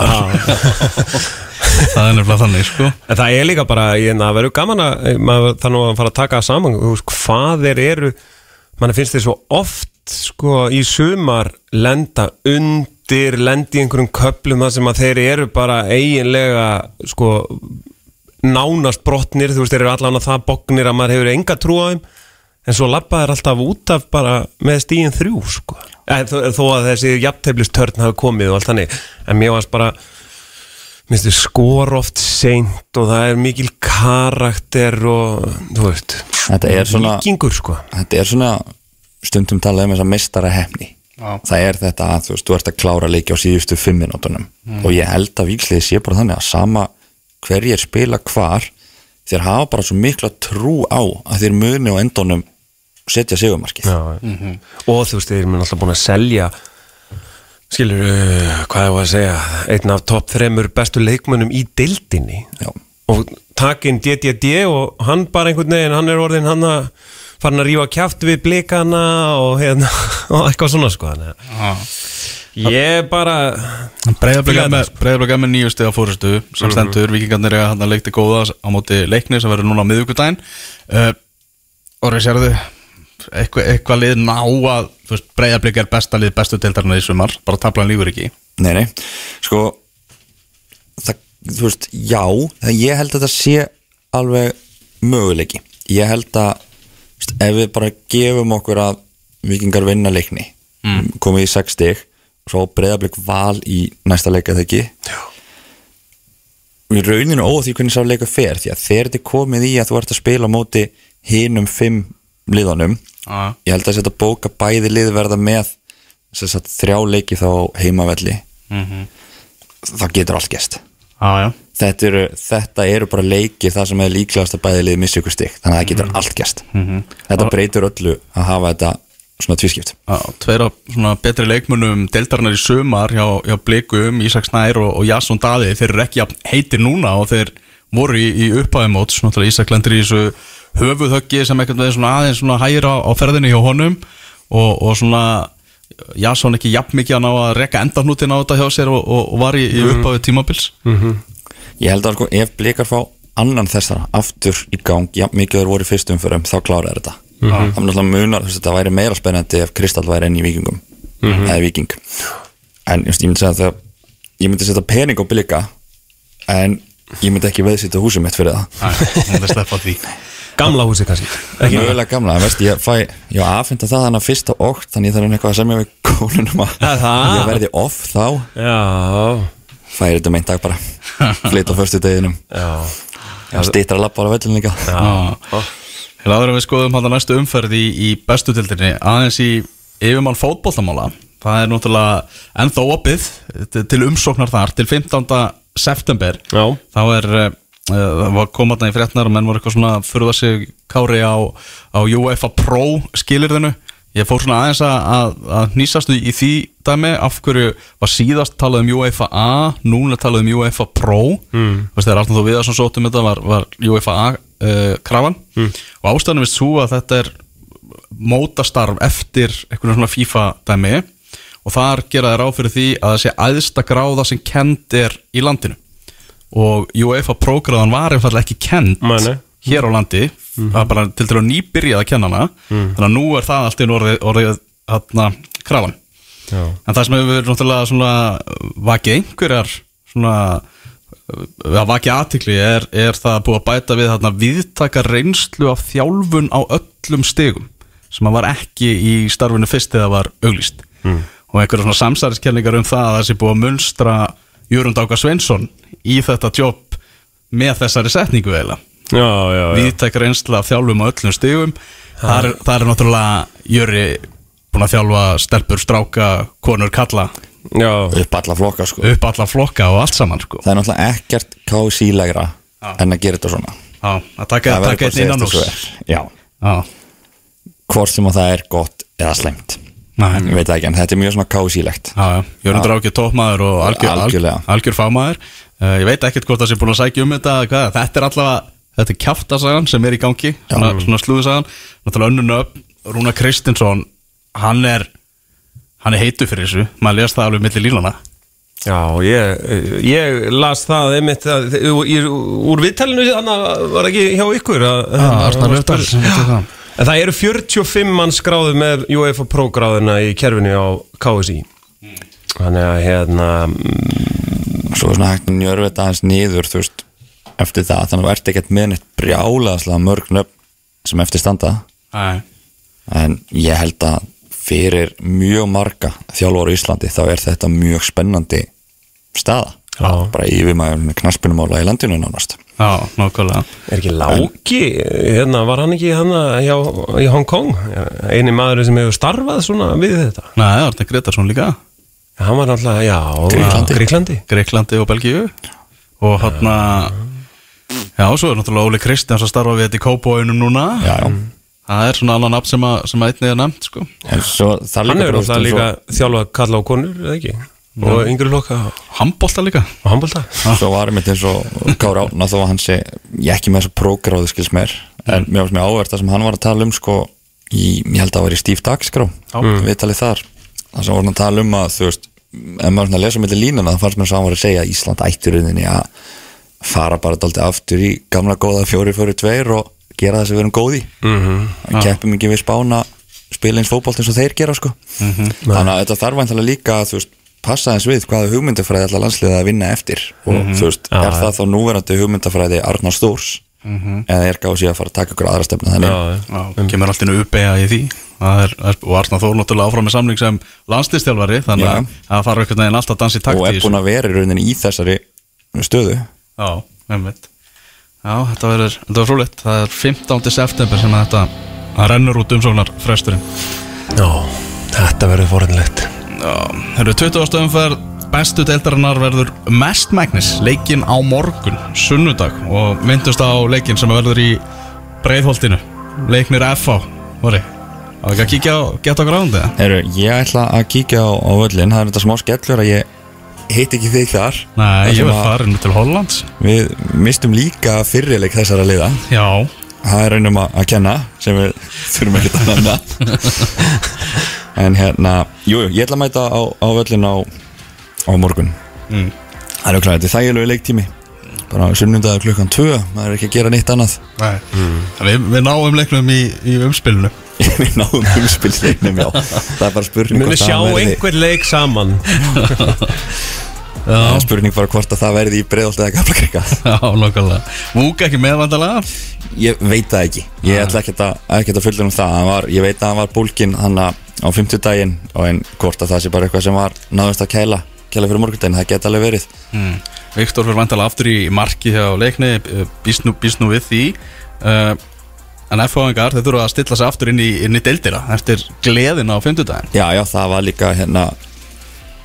það er nefnilega þannig sko. En það er líka bara, ég, það verður gaman að nú að fara að taka það saman. Hvað þeir eru mann finnst þeir svo oft sko í sumar lenda undir lendi í einhverjum köplum þar sem að þeir eru bara eiginlega sko nánast brotnir, þú veist, þeir eru allan að það bognir að maður hefur enga trú á þeim en svo lappa þeir alltaf út af bara með stíðin þrjú sko. En þó, þó að þessi jafnteflistörn hafi komið og allt þannig, en mér varst bara minnstu skor oft seint og það er mikil karakter og þú veist Þetta er svona- vikingur sko. Þetta er svona stundum talað um þess að mistara hefni Já. það er þetta að þú veist, þú ert að klára leiki á síðustu fimm minútonum og ég held að víksliði sé bara þannig að sama hverjir spila hvar þeir hafa bara svo mikla trú á að þeir muni á endunum setja sigumarkið Já, og þú veist, þeir eru alltaf búin að selja skilur, uh, hvað er að segja einn af topp þremur bestu leikmönnum í deildinni. Já. og takin DDD og hann bara einhvern veginn, hann er orðin hann að farin að rífa kjátt við blikana og, hérna, og eitthvað svona sko þannig að Já. Ég bara er með, Breiðablik er með nýju stiga fórustu sem stendur, vikingarnir er að hann leikti góða á móti leikni sem verður núna á miðvikudaginn. Uh, Orri, sérðu eitthvað, eitthvað lið ná að Breiðablik er besta lið bestu deildarinn í sumar, bara tablan lífur ekki Nei, nei, sko það, þú veist, já það, ég held að þetta sé alveg möguleiki ég held að veist, ef við bara gefum okkur að vikingar vinna leikni mm. komið í 6 stig og svo breyðablík val í næsta leika þegar ekki já. og í rauninu óð því hvernig sá leika fer því að þegar þetta er komið í að þú ert að spila á móti hinum fimm liðanum Já. ég held að þetta bóka bæði lið verða með sagt, þrjá leiki þá heimavelli. Það getur allt Já, já. Þetta þetta eru bara leikir það sem er líklegast að bæði liði missi ykkur stig. Þannig að það getur allt gest þetta breytur öllu að hafa þetta svona tvískipt. Já, tveir af svona betri leikmunum deildarinnar í sumar hjá, hjá Blikum, Ísak Snær og, og Jasson Daði. Þeir eru ekki heitir núna og þeir voru í, í upphæðumóts Ísak lendur í þessu höfuðhöggi sem ekkert veið svona aðeins svona hægir á, á ferðinni hjá honum og, og svona Jasson ekki jafn mikið að ná að rekka endarnútin á þetta hjá sér og, og, og var í, í upphæðu tímabils. Ég held að sko ef blikar fá annan þessara aftur í gang, já mikið þeir voru fyrstum fyrir þá kláraði þetta. Það er náttúrulega munar, þú veist, þetta væri meira spennandi ef Kristall væri enn í vikingum eða viking en just, ég myndi segja að það ég myndi setja pening á blika en ég myndi ekki veðsýta húsum mitt fyrir það Það er Gamla húsi kannski. Ekki mögulega gamla, veist, ég fæ ég á aðfinda það þannig að fyrsta ótt þannig ég þarf eitthvað að semja við konunum að Er það? ég verði off þá. Já, færi þetta meint dag bara. Flyt á förstu deginum já stýttra lappa á vellin líka. Til aðra við skoðum hann næstu umferð í, í bestu tildinni aðeins í yfirmann fótboltamála. Það er náttúrulega ennþá opið til- til umsóknar þar til 15. september. Já. þá er það var komaðna í fréttnar og menn voru eitthvað svona að furða sig kári á, á UEFA Pro skilirðinu ég fór svona aðeins að, að, að nýsastu í því dæmi af hverju var síðast talað um UEFA A núna talað um UEFA Pro. Mm. Vist, þegar Arnur Þó Viðarsson sóttum þetta var, var UEFA A uh, krafan. Og ástæðanum við svo að þetta er mótastarf eftir einhvern svona FIFA dæmi. Og þar gera þeir ráð fyrir því að það sé æðsta gráða sem kend er í landinu og UEFA prógráðan var einfallega ekki Nei, nei. hér á landi það er bara til að nýbyrjað að kenna hana þannig að nú er það allt einu orðið, orðið hana, krafan Já. en það sem hefur verið náttúrulega svona vakið einhverjar svona að vakið aðtikli er, er það búið að bæta við þarna viðtaka reynslu af þjálfun á öllum stigum sem að var ekki í starfinu fyrst það var auglýst mm. og einhverja svona samsæriskenningar um það að það sé búið að munstra Jörund Áka Sveinsson í þetta jobb með þessari setningu eiginlega. Já, já, já. Viðtæk reynsla af þjálfum á öllum stigum. Það er, er náttúrulega Jöri búin að þjálfa stelpur, stráka, konur, kalla Já, upp alla flokka sko. Upp alla flokka og allt saman sko. það er náttúrulega ekkert kási-legra en að gera þetta svona. Já, að taka, Það verður taka bara einn að innan úr já, Já, hvort sem að það er gott eða slæmt. Nei. ég veit ekki, en þetta er mjög svona kási-legt já, já, Jörgundur Áki tópmaður og algjör, algjör, algjör fagmaður uh, Ég veit ekkert hvort það sé búin að sækja um þetta hvað, Þetta er allavega, þetta er kjaftasagan sem er í gangi Svona, svona slúðusagan Náttúrulega önnun upp, Rúna Kristinsson Hann er Hann er heitu fyrir þessu, maður les það alveg milli línana já ég, ég las það einmitt að, í, úr viðtælinu þannig að var ekki hjá ykkur að, Arnar Löfdal sem veitir það. En það eru 45 mann skráðu með UEFA Pro gráðuna í kerfinu á KSI Þannig að hérna mm, svo er svona hægt að njörfa þetta aðeins niður þú veist, eftir það, þannig að þú ert ekkert með neitt brjálaðslega mörg nöfn sem eftir standa. Nei. en ég held að fyrir mjög marga þjálfur í Íslandi þá er þetta mjög spennandi staða. Já. bara yfirmaður knaspinumála í landinu nánast. Já, nákvæmlega. Er ekki Láki, hérna, var hann ekki hann hjá, í Hong Kong? Eini maður sem hefur starfað svona við þetta? Nei, Arnar Gretarsson líka Hann var alltaf, já. Gríklandi. Greiklandi og Belgíu. Og hann já, svo er náttúrulega Óli Kristjáns að starfa við þetta í Kópóinum núna. Já, já. það er svona annan nafn sem, að, sem að einnig er nefnt sko. en svo það Hann hefur bara, alltaf þú veist, líka þjálfað kalla á konur, eða ekki? Og yngri loka á Hambolta líka handbólta svo, svo var einmitt eins og Kára Átna þó að hann sé ég ekki með þess að prógráðu skils mér en mér varst mér áverð það sem hann var að tala um sko, í, ég held að það var í Steve Dagskrá viðtalið þar það sem voru að tala um að þú veist ef maður svona lesa millir línuna það fannst mér svo að hann var að segja að Ísland ætti rauninni að fara bara dálítið aftur í gamla góða fjóri fjóri tveir og gera það sem við erum góði mm -hmm. keppum ekki við spána spila eins fótbolt eins og þeir gera sko. Þannig að þetta þarf væntalega líka að þú veist passa eins við hvaða hugmyndafræði allar landsliða að vinna eftir. Og þú veist, er það þá núverandi hugmyndafræði Arnar Stórs? Eða er gáð sér að fara að taka ykkur aðra stefna þannig? Já, Já, kemur allt innu uppeyja í því er, er, og Arnar Þór náttúrulega áfram með samling sem landslistjálfari þannig að það þarf einhvern veginn alltaf að dansa í takt og er búin að vera í rauninni í þessari stöðu. Já, einmitt. Já, þetta verður, þetta verður frúleitt Það er 15. september sem að þetta það rennur út umsóknar fresturinn Já, þetta verður forðinlegt Já, það eru 20. umferð bestu deildarinnar verður mestmægnis leikinn á morgun, sunnudag og myndust á leikinn sem verður í breiðholtinu, leiknir FH voru, á ekki að kíkja á geta á gráðundi Heru, ég ætla að kíkja á, á völlin það er þetta smá skellur að ég hitt ekki þig þar. Nei, ég að farin til Hollands. Við mistum líka fyrirleik þessara liða. Já, það er einum að, að kenna sem við þurfum ekki að nefna en hérna jú, jú, ég ætla að mæta á, á völlin á, á morgun. Mm. það er okkur þetta er þægilegu leiktími. Bara sunnundaður klukkan 2 það er ekki að gera neitt annað. Nei. Við, við náum leiknum í, í umspilinu við náum umspilsleiknum já. Það er bara spurning Muni hvort sjá það verði einhver leik saman. Það er spurning bara hvort að það verði í breiðolt eða gaflakrika Já, nokkulega Múka ekki meðvandalega ég veit það ekki. Ég ætla ekki að, ekki að fullur um það. Hann var, ég veit að hann var bólkin hann á 50 daginn og en hvort að það sé bara eitthvað sem var náðust að kæla kæla fyrir morgundaginn, það geti alveg verið. Mm. Viktor fyrir vandalega aftur í marki hjá leikni býst nú, býst nú við því. Uh, En F.O.N.gar þeir þurfa að stilla sig aftur inn í, inn í deildina eftir gleðina á 50 daginn já, já, það var líka hérna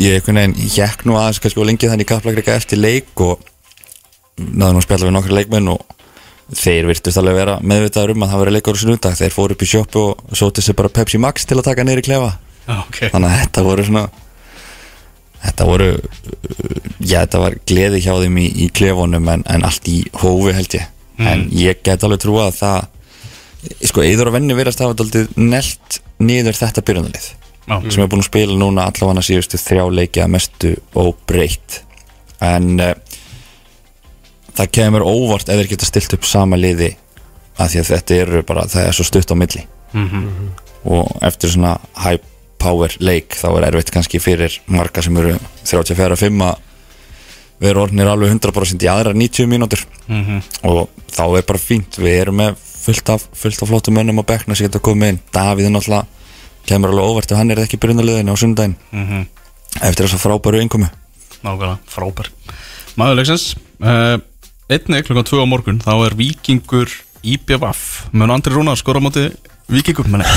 ég einhvern veginn hjekk nú aðeins kannski og lengið þannig kaplakrika eftir leik og náðu nú að spjalla við nokkra leikmenn og þeir virtust alveg vera meðvitaður um að það veri leikur á sunnundag þeir fóru upp í sjoppu og sótið sér bara Pepsi Max til að taka í klefa. Já, ok. Þannig að þetta voru svona þetta voru já þetta var gleði hjá þeim í, í klefunum en, en allt í hófi held ég. En ég get alveg trúa að það sko eður og venni verðast hafa daldið nelt niður þetta byrjunalið Já. sem er búin að spila núna allavega síðustu þrjá leiki að mestu óbreytt. En uh, það kemur óvart ef þeir geta stilt upp sama liði að því að þetta eru bara það er svo stutt á milli. Og eftir svona high power leik þá er erfitt kannski fyrir marga sem eru 34-5 að vera orðnir alveg 100% í aðra 90 mínútur. Og þá er bara fínt. Við erum með fullt af, fullt af flottum mönnum á bekkna sem geta komið inn. Davíð er náttúrulega kemur alveg óvart ef hann er ekki í byrjunarliðinu á sundaginn eftir þess að frábæru innkomi Nákvæmlega, frábær. Maður leiksins uh, Einnig klukkan 2 á morgun þá er Víkingur IBVF Mun Andri Rúnar skora á móti Víkingur menni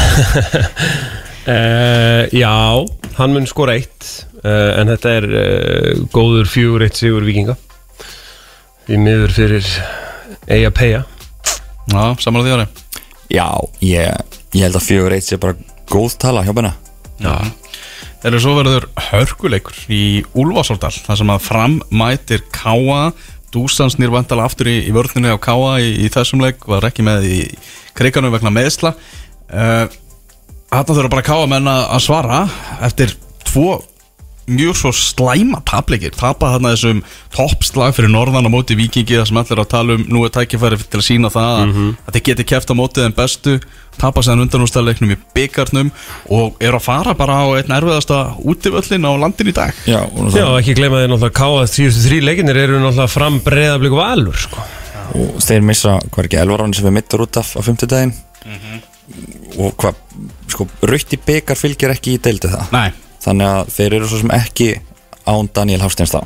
Uh, já, hann mun skora eitt uh, en þetta er uh, góður fjögur eitt sigur vikinga í miður fyrir eiga peja Já, samanlega því ári Já, ég, ég held að fjögur eitt sé bara góð tala hjá benna. Já. Þegar svo verður hörkuleikur í Úlfarsáldal þar sem að fram mætir Káa Dúsan snýr vandalega aftur í, í vörðinni á Káa í, í þessum leik var ekki með í kriganum vegna meðsla uh, Þarna þurfa bara Káa menn að að svara eftir tvo mjög svo slæma tapleikir tapa þarna þessum toppslag fyrir norðan á móti vikingi það sem allir er að tala um nú er tækifæri til að sína það mm -hmm. að þeir geti kæft á mótið en bestu tapa séðan undanústæðleiknum í byggarnum og er að fara bara á einn erfiðasta útivöllin á landin í dag. Já, og, Já, ekki gleyma þeir náttúrulega káa þrjústu þrý leikinir eru náttúrulega fram breyðablík valur sko. og þeir missa hvað er ekki elvaráni sem er mittur út af á fymtudaginn og hvað sko, rautt í byggar fylgir ekki í deildi það? Nei, þannig að þeir eru svo sem ekki án Daniel Hafsteins þá.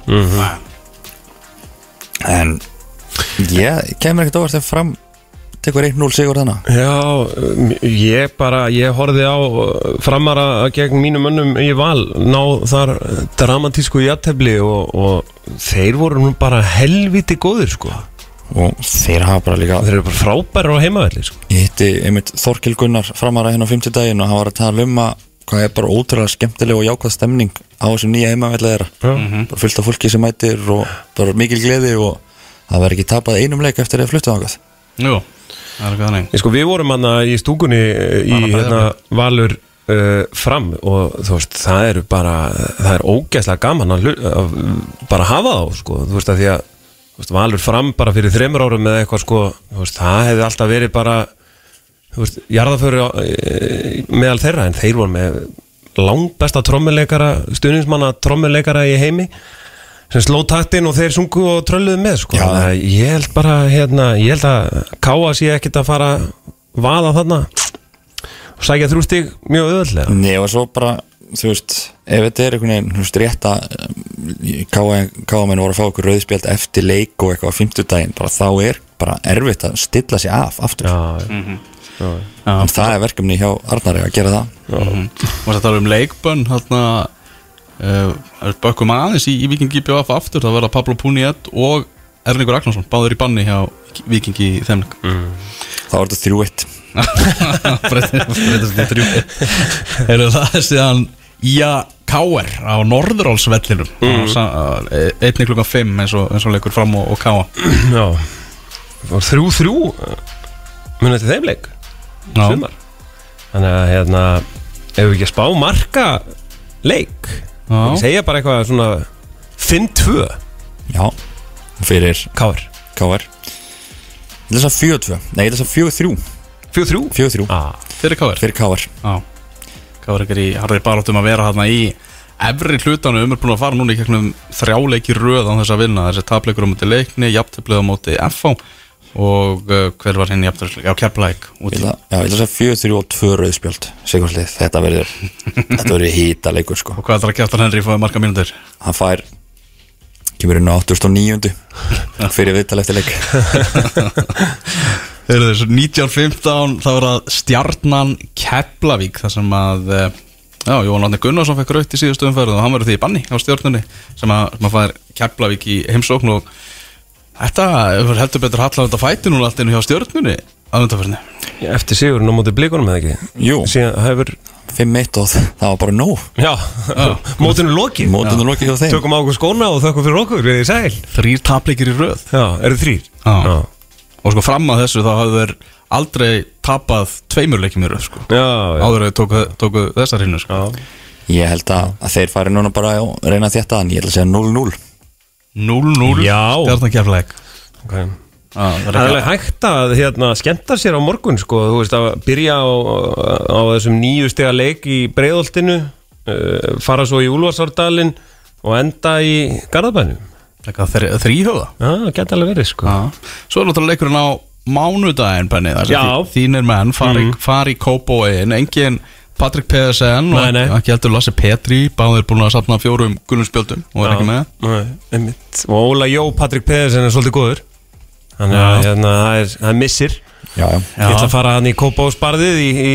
En ég kemur ekkert óvart þegar fram tekur 1-0 sigur þannig Já, ég bara, ég horfði á uh, framara gegn mínum mönnum í val ná þar dramatísku jættefli og, og þeir voru nú bara helviti góðir sko. Og þeir hafa bara líka Þeir eru bara frábæri á heimavelli sko. Ég hitti einmitt Þorkil Gunnar framara hérna á 50 daginn og hann var að tala um að hvað er bara ótrúlega skemmtileg og jákvæð stemning á þessum nýja heimavelli þeirra? Bara fullt af fólki sem mætir og bara mikil gleði og það verður ekki tapað einum leik eftir að fluttu ákvæð jú það er eitthvað þannig. Ég sko, við vorum hann í stúkunni í hérna, Valur uh, fram og þú veist, það eru bara það er ógæslega gaman að, að bara hafa þá, sko, þú veist að því að þú veist, Valur fram bara fyrir þreymur árum eða eitthvað, sko, þú veist, það hefði alltaf verið bara veist, jarðaföru á- e, meðal þeirra en þeir voru með langbesta trommuleikara stuðningsmanna trommuleikara í heimi sem sló taktinn og þeir sungu og trölluðu með sko. Ég held bara hérna, ég held að káa sé ekkit að fara að vaða þarna og sækja þrjú stig mjög öðvöldlega Nei, og svo bara, þú veist ef þetta er einhvern veginn, þú veist, rétt að káamenn voru að fá okkur rauðspjald eftir leik og eitthvað á fimmtudaginn bara þá er bara erfitt að stilla sig af aftur, Já, en það er verkefni hjá Arnari að gera það. Og það tala um leikbönn hérna uh, bökkum aðeins í, í Vikingi BF aftur það verða Pablo Puniet og Erningur Ragnarsson báður í banni hjá Vikingi í þeim þá er þetta þrjú eitt. Breytast í þrjú Heyrðu, það er síðan Ía Káer á Norðurálsvellinum mm. einni klukkan 5 eins og, eins og leikur fram og, og Káa já. Þrjú þrjú munið til þeim leik? Já. Sumar. Þannig að hérna ef við ekki að spá marka leik Já. ég segja bara eitthvað svona 5-2 já, fyrir káir KR þess að fjögur tvö, nei þess að fjögur þrjú. 4-3 fjögur þrjú, ah. fyrir Káer fyrir KR Já, Káer ekki í harðir barátum að vera hérna í efri hlutanum. Er búin að fara núna í gegnum þrjáleiki röð á þess að vinna. Þessi tapleikur á móti leikni, jafntöflið á móti FH og uh, hver var hinn jafntöflið á Keflæk úti Já, ég ætla að segja fjögur þrjú og tvö rauðspjöld Sigurslið, þetta verður Þetta verður hýta leikur sko. Og hvað það að Kjartan Henry fóði marga mínútur? Hann fær Kemur inn á 89. Fyrir viðtal eftir leik. Eru þessu 1915 þá er það Stjarnan Keflavík þar sem að eh, já, Jón Átni Gunnarsson fekk raukt í síðustu umferð og hann verður því í banni á stjórnunni sem að, að fær Keflavík í heimsókn og þetta heldur betur hallar þetta fæti núna allt inn hjá stjórnunni að undarferðinni eftir sigurinn á móti blikunum eða ekki? Jú, síðan hefur 5-1 og það var bara nóg. Já, mótinu lokið. Mótinu lokið hjá þeim. Tökum á okkur skóna og þökkum fyrir okkur við í sæl. Þrýr tapleikir í röð. Já, eru þrýr Já. og sko fram að þessu þá hafðu þeir aldrei tapað tveimur leikjum í röð sko. já, já, áður að þeir tóku, tóku þessar hinnu sko. já. Ég held að, að þeir fari núna bara að reyna þetta En ég ætla að segja 0-0 0-0 Já. Stjarnan Keflavík Okay. Já, það er alveg hægt að hérna, skemmta sér á morgun sko, þú veist að byrja á, á þessum nýju stega leik í breiðoltinu uh, fara svo í Úlfarsárdalinn og enda í Garðabænum. Þríhjóða Já, það geta alveg verið sko. Já. Svo er náttúrulega leikurinn á mánudaginn þínir menn fari, fari í Kópóin engin Patrik Pedersen og Nei, ekki heldur Lasse Petri báðir búin að sapna fjórum gunnum spjöldum og er ekki með. Nei, einmitt. og Óla Jó, Patrik Pedersen er svolítið góður. Þannig að hérna, það er, er missir. Já, já. Ég ætla að fara hann í Kópásbarðið í, í,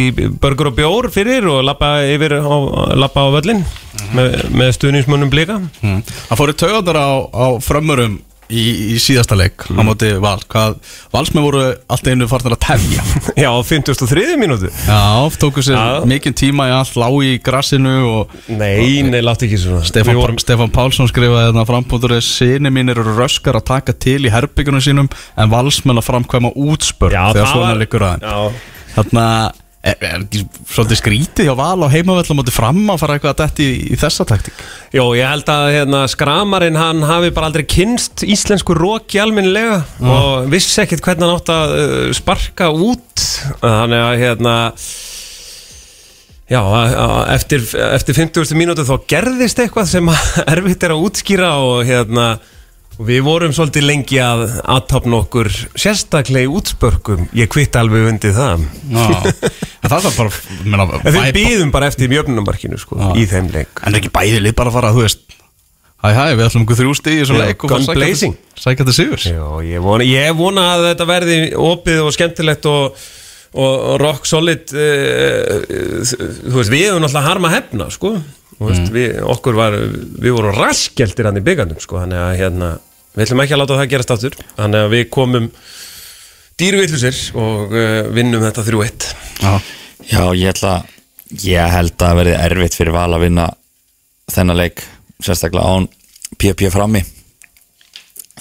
í Burger og Bjór fyrir og lappa yfir á, lappa á völlin með, með stuðningsmönnum blika. Mm. Það fóru taugatar á, á frömmurum í, í síðasta leik á móti val. Hvað valsmenn voru alltaf einu farnir að tefja. Já, á 53. mínútu. Já, tóku sér Já. mikinn tíma í allt lág í grassinu og Nei, nei, látt ekki svona. Stefán, Við vorum, Stefán Pálsson skrifaði þarna frambúður Sýni mínir eru röskar að taka til í herbyggjunum sínum en valsmenn að framkvæma útspörn þegar svona var- liggur aðeins Já, Þarna er, ekki svolítið skrítið hjá val á heimavöll móti fram að fara eitthvað að detti í, í þessa taktík Jó, ég held að hérna, skramarinn hann hafi bara aldrei kynst íslensku róki almennilega og vissi ekkit hvernig hann átt að uh, sparka út þannig að hérna Já, að- að eftir, eftir 50. mínútu þá gerðist eitthvað sem erfitt er að útskýra og hérna og við vorum svolítið lengi að aðtapna okkur sérstaklega í útspörkum. Ég kvitt alveg undir það. En það var bara menna, En við bæ- býðum bara eftir mjöfnumarkinu sko, Já. í þeim leik. En ekki bæði lið bara að fara, þú veist. Hæ, hæ, við ætlum ykkur þrjú stig í þessu Já, leik og fara gun sækja blazing. til- sækja til sigurs. Já, ég vona, ég vona að þetta verði opið og skemmtilegt og, og, rock solid uh, þú veist, við hefum náttúrulega harma hefna, sko Veist, við, okkur var, við vorum raskjeltir hann í byggandum, sko, þannig að hérna við ætlum ekki að láta það gerast aftur. Þannig að við komum dýruvillusir og uh, vinnum þetta 3-1 Já, Já, ég ætla Ég held að verði erfitt fyrir val að vinna þennan leik sérstaklega án PP frammi.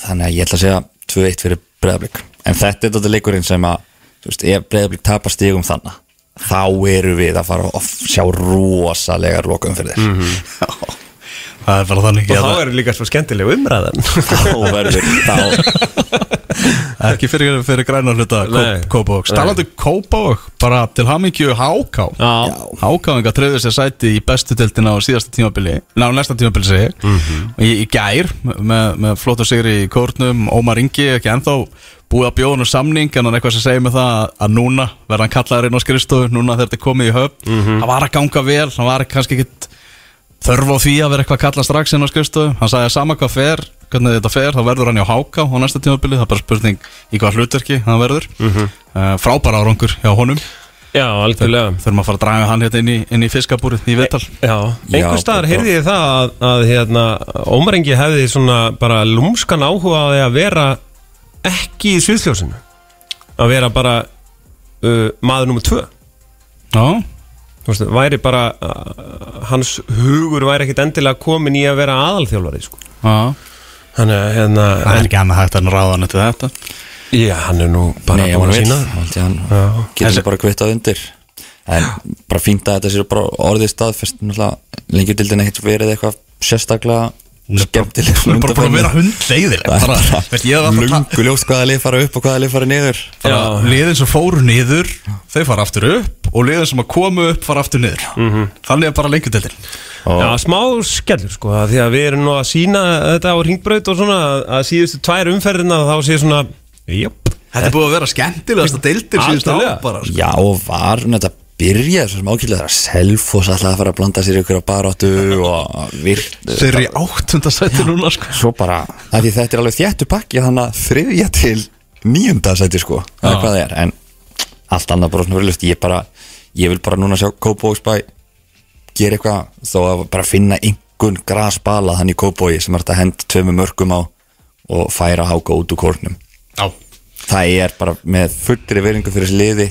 Þannig að ég ætla að segja 2-1 fyrir breðablik en þetta er þetta leikurinn sem að þú veist, ef breyðablík tapar stigum þannig þá eru við að fara að sjá rosalega lokum fyrir þér Mhm. Það er bara þannig Og þá er líka svo skemmtileg umræðan þá verður þá, Ekki fyrir, fyrir græna hluta. Kópavók Stalandi Kópavók, bara til hamingju Háká. Hákáinga treyður sér sæti í bestu deltina á síðasta tímabili Ná, næsta tímabili segi Mhm. Og í, í gær, með, með flóta sigri í kórnum Ómar Ingi, ekki ennþá búið að bjóða nú samning en hann eitthvað sem segir mig það að- núna verða hann kallaður inn á skrifstofu núna þegar þetta komið í höfn Mhm. það var að ganga vel, hann var kannski ekkit þörf á því að vera eitthvað að kalla strax inn á skrifstofu hann sagði að sama hvað fer hvernig þetta fer, þá verður hann hjá Háká á næsta tímabili, það er bara spurning í hvað hlutverki hann verður. Mm Mhm. frábæra árangur hjá honum. Já, algjörlega. Þurfum að fara að draga hann hérna inn í, inn í fiskabúrið í viðtal. Já, Já, einhver staðar heyrði ég það að, að hérna, Ómarengi hefði svona bara lúmskan áhuga á því að vera ekki í sviðsljósinu að vera bara uh, maður nummer tvö. Já, Þú veist, væri bara uh, hans hugur væri ekkit endilega komin í að vera aðalþjálfari sko. já Þannig að hérna Það er en, ekki annað hægt að ráða hann eftir þetta. Já, hann er nú bara nei, búin hann að sína hann. Getur sér bara kvittað undir. En bara fínt að þetta sér bara orðið staðfest. Lengjudildin ekkert verið eitthvað sérstaklega skemmtileg Hún er bara búin að vera hundleiðileg lungu ljóst hvaða lið fara upp og hvaða lið fara niður. Liðin sem fóru niður þau fara aftur upp og liðin sem að komu upp fara aftur niður. Mhm. þannig er bara lengjudeldin Já, smá skellur sko að Því að við erum nú að sína þetta á ringbraut og svona að, að síðustu tvær umferðina þá sé svona Jöp Þetta er búið að vera skemmtilegast að deildir síðustu Algjörlega. ár bara sko. Já, og var hún þetta byrjaði svo sem ákveðlega þegar Selfoss alltaf að fara að blanda sér ykkur á baráttu og virt Þeir eru í áttundasætti núna sko. Svo bara, að því þetta er alveg þéttu pakki þannig að þriðja til níunda sæti sko, það er hvað það er en allt annað bara svona verðlust ég bara, ég vil bara núna sjá Kópóksbæ gera eitthvað þó að bara finna einhvern grasbala þannig Kópói sem er þetta að henda tveimu mörgum á og færa háka út úr kórnum. Já. Það er bara með fullri veringu fyrir þessi liði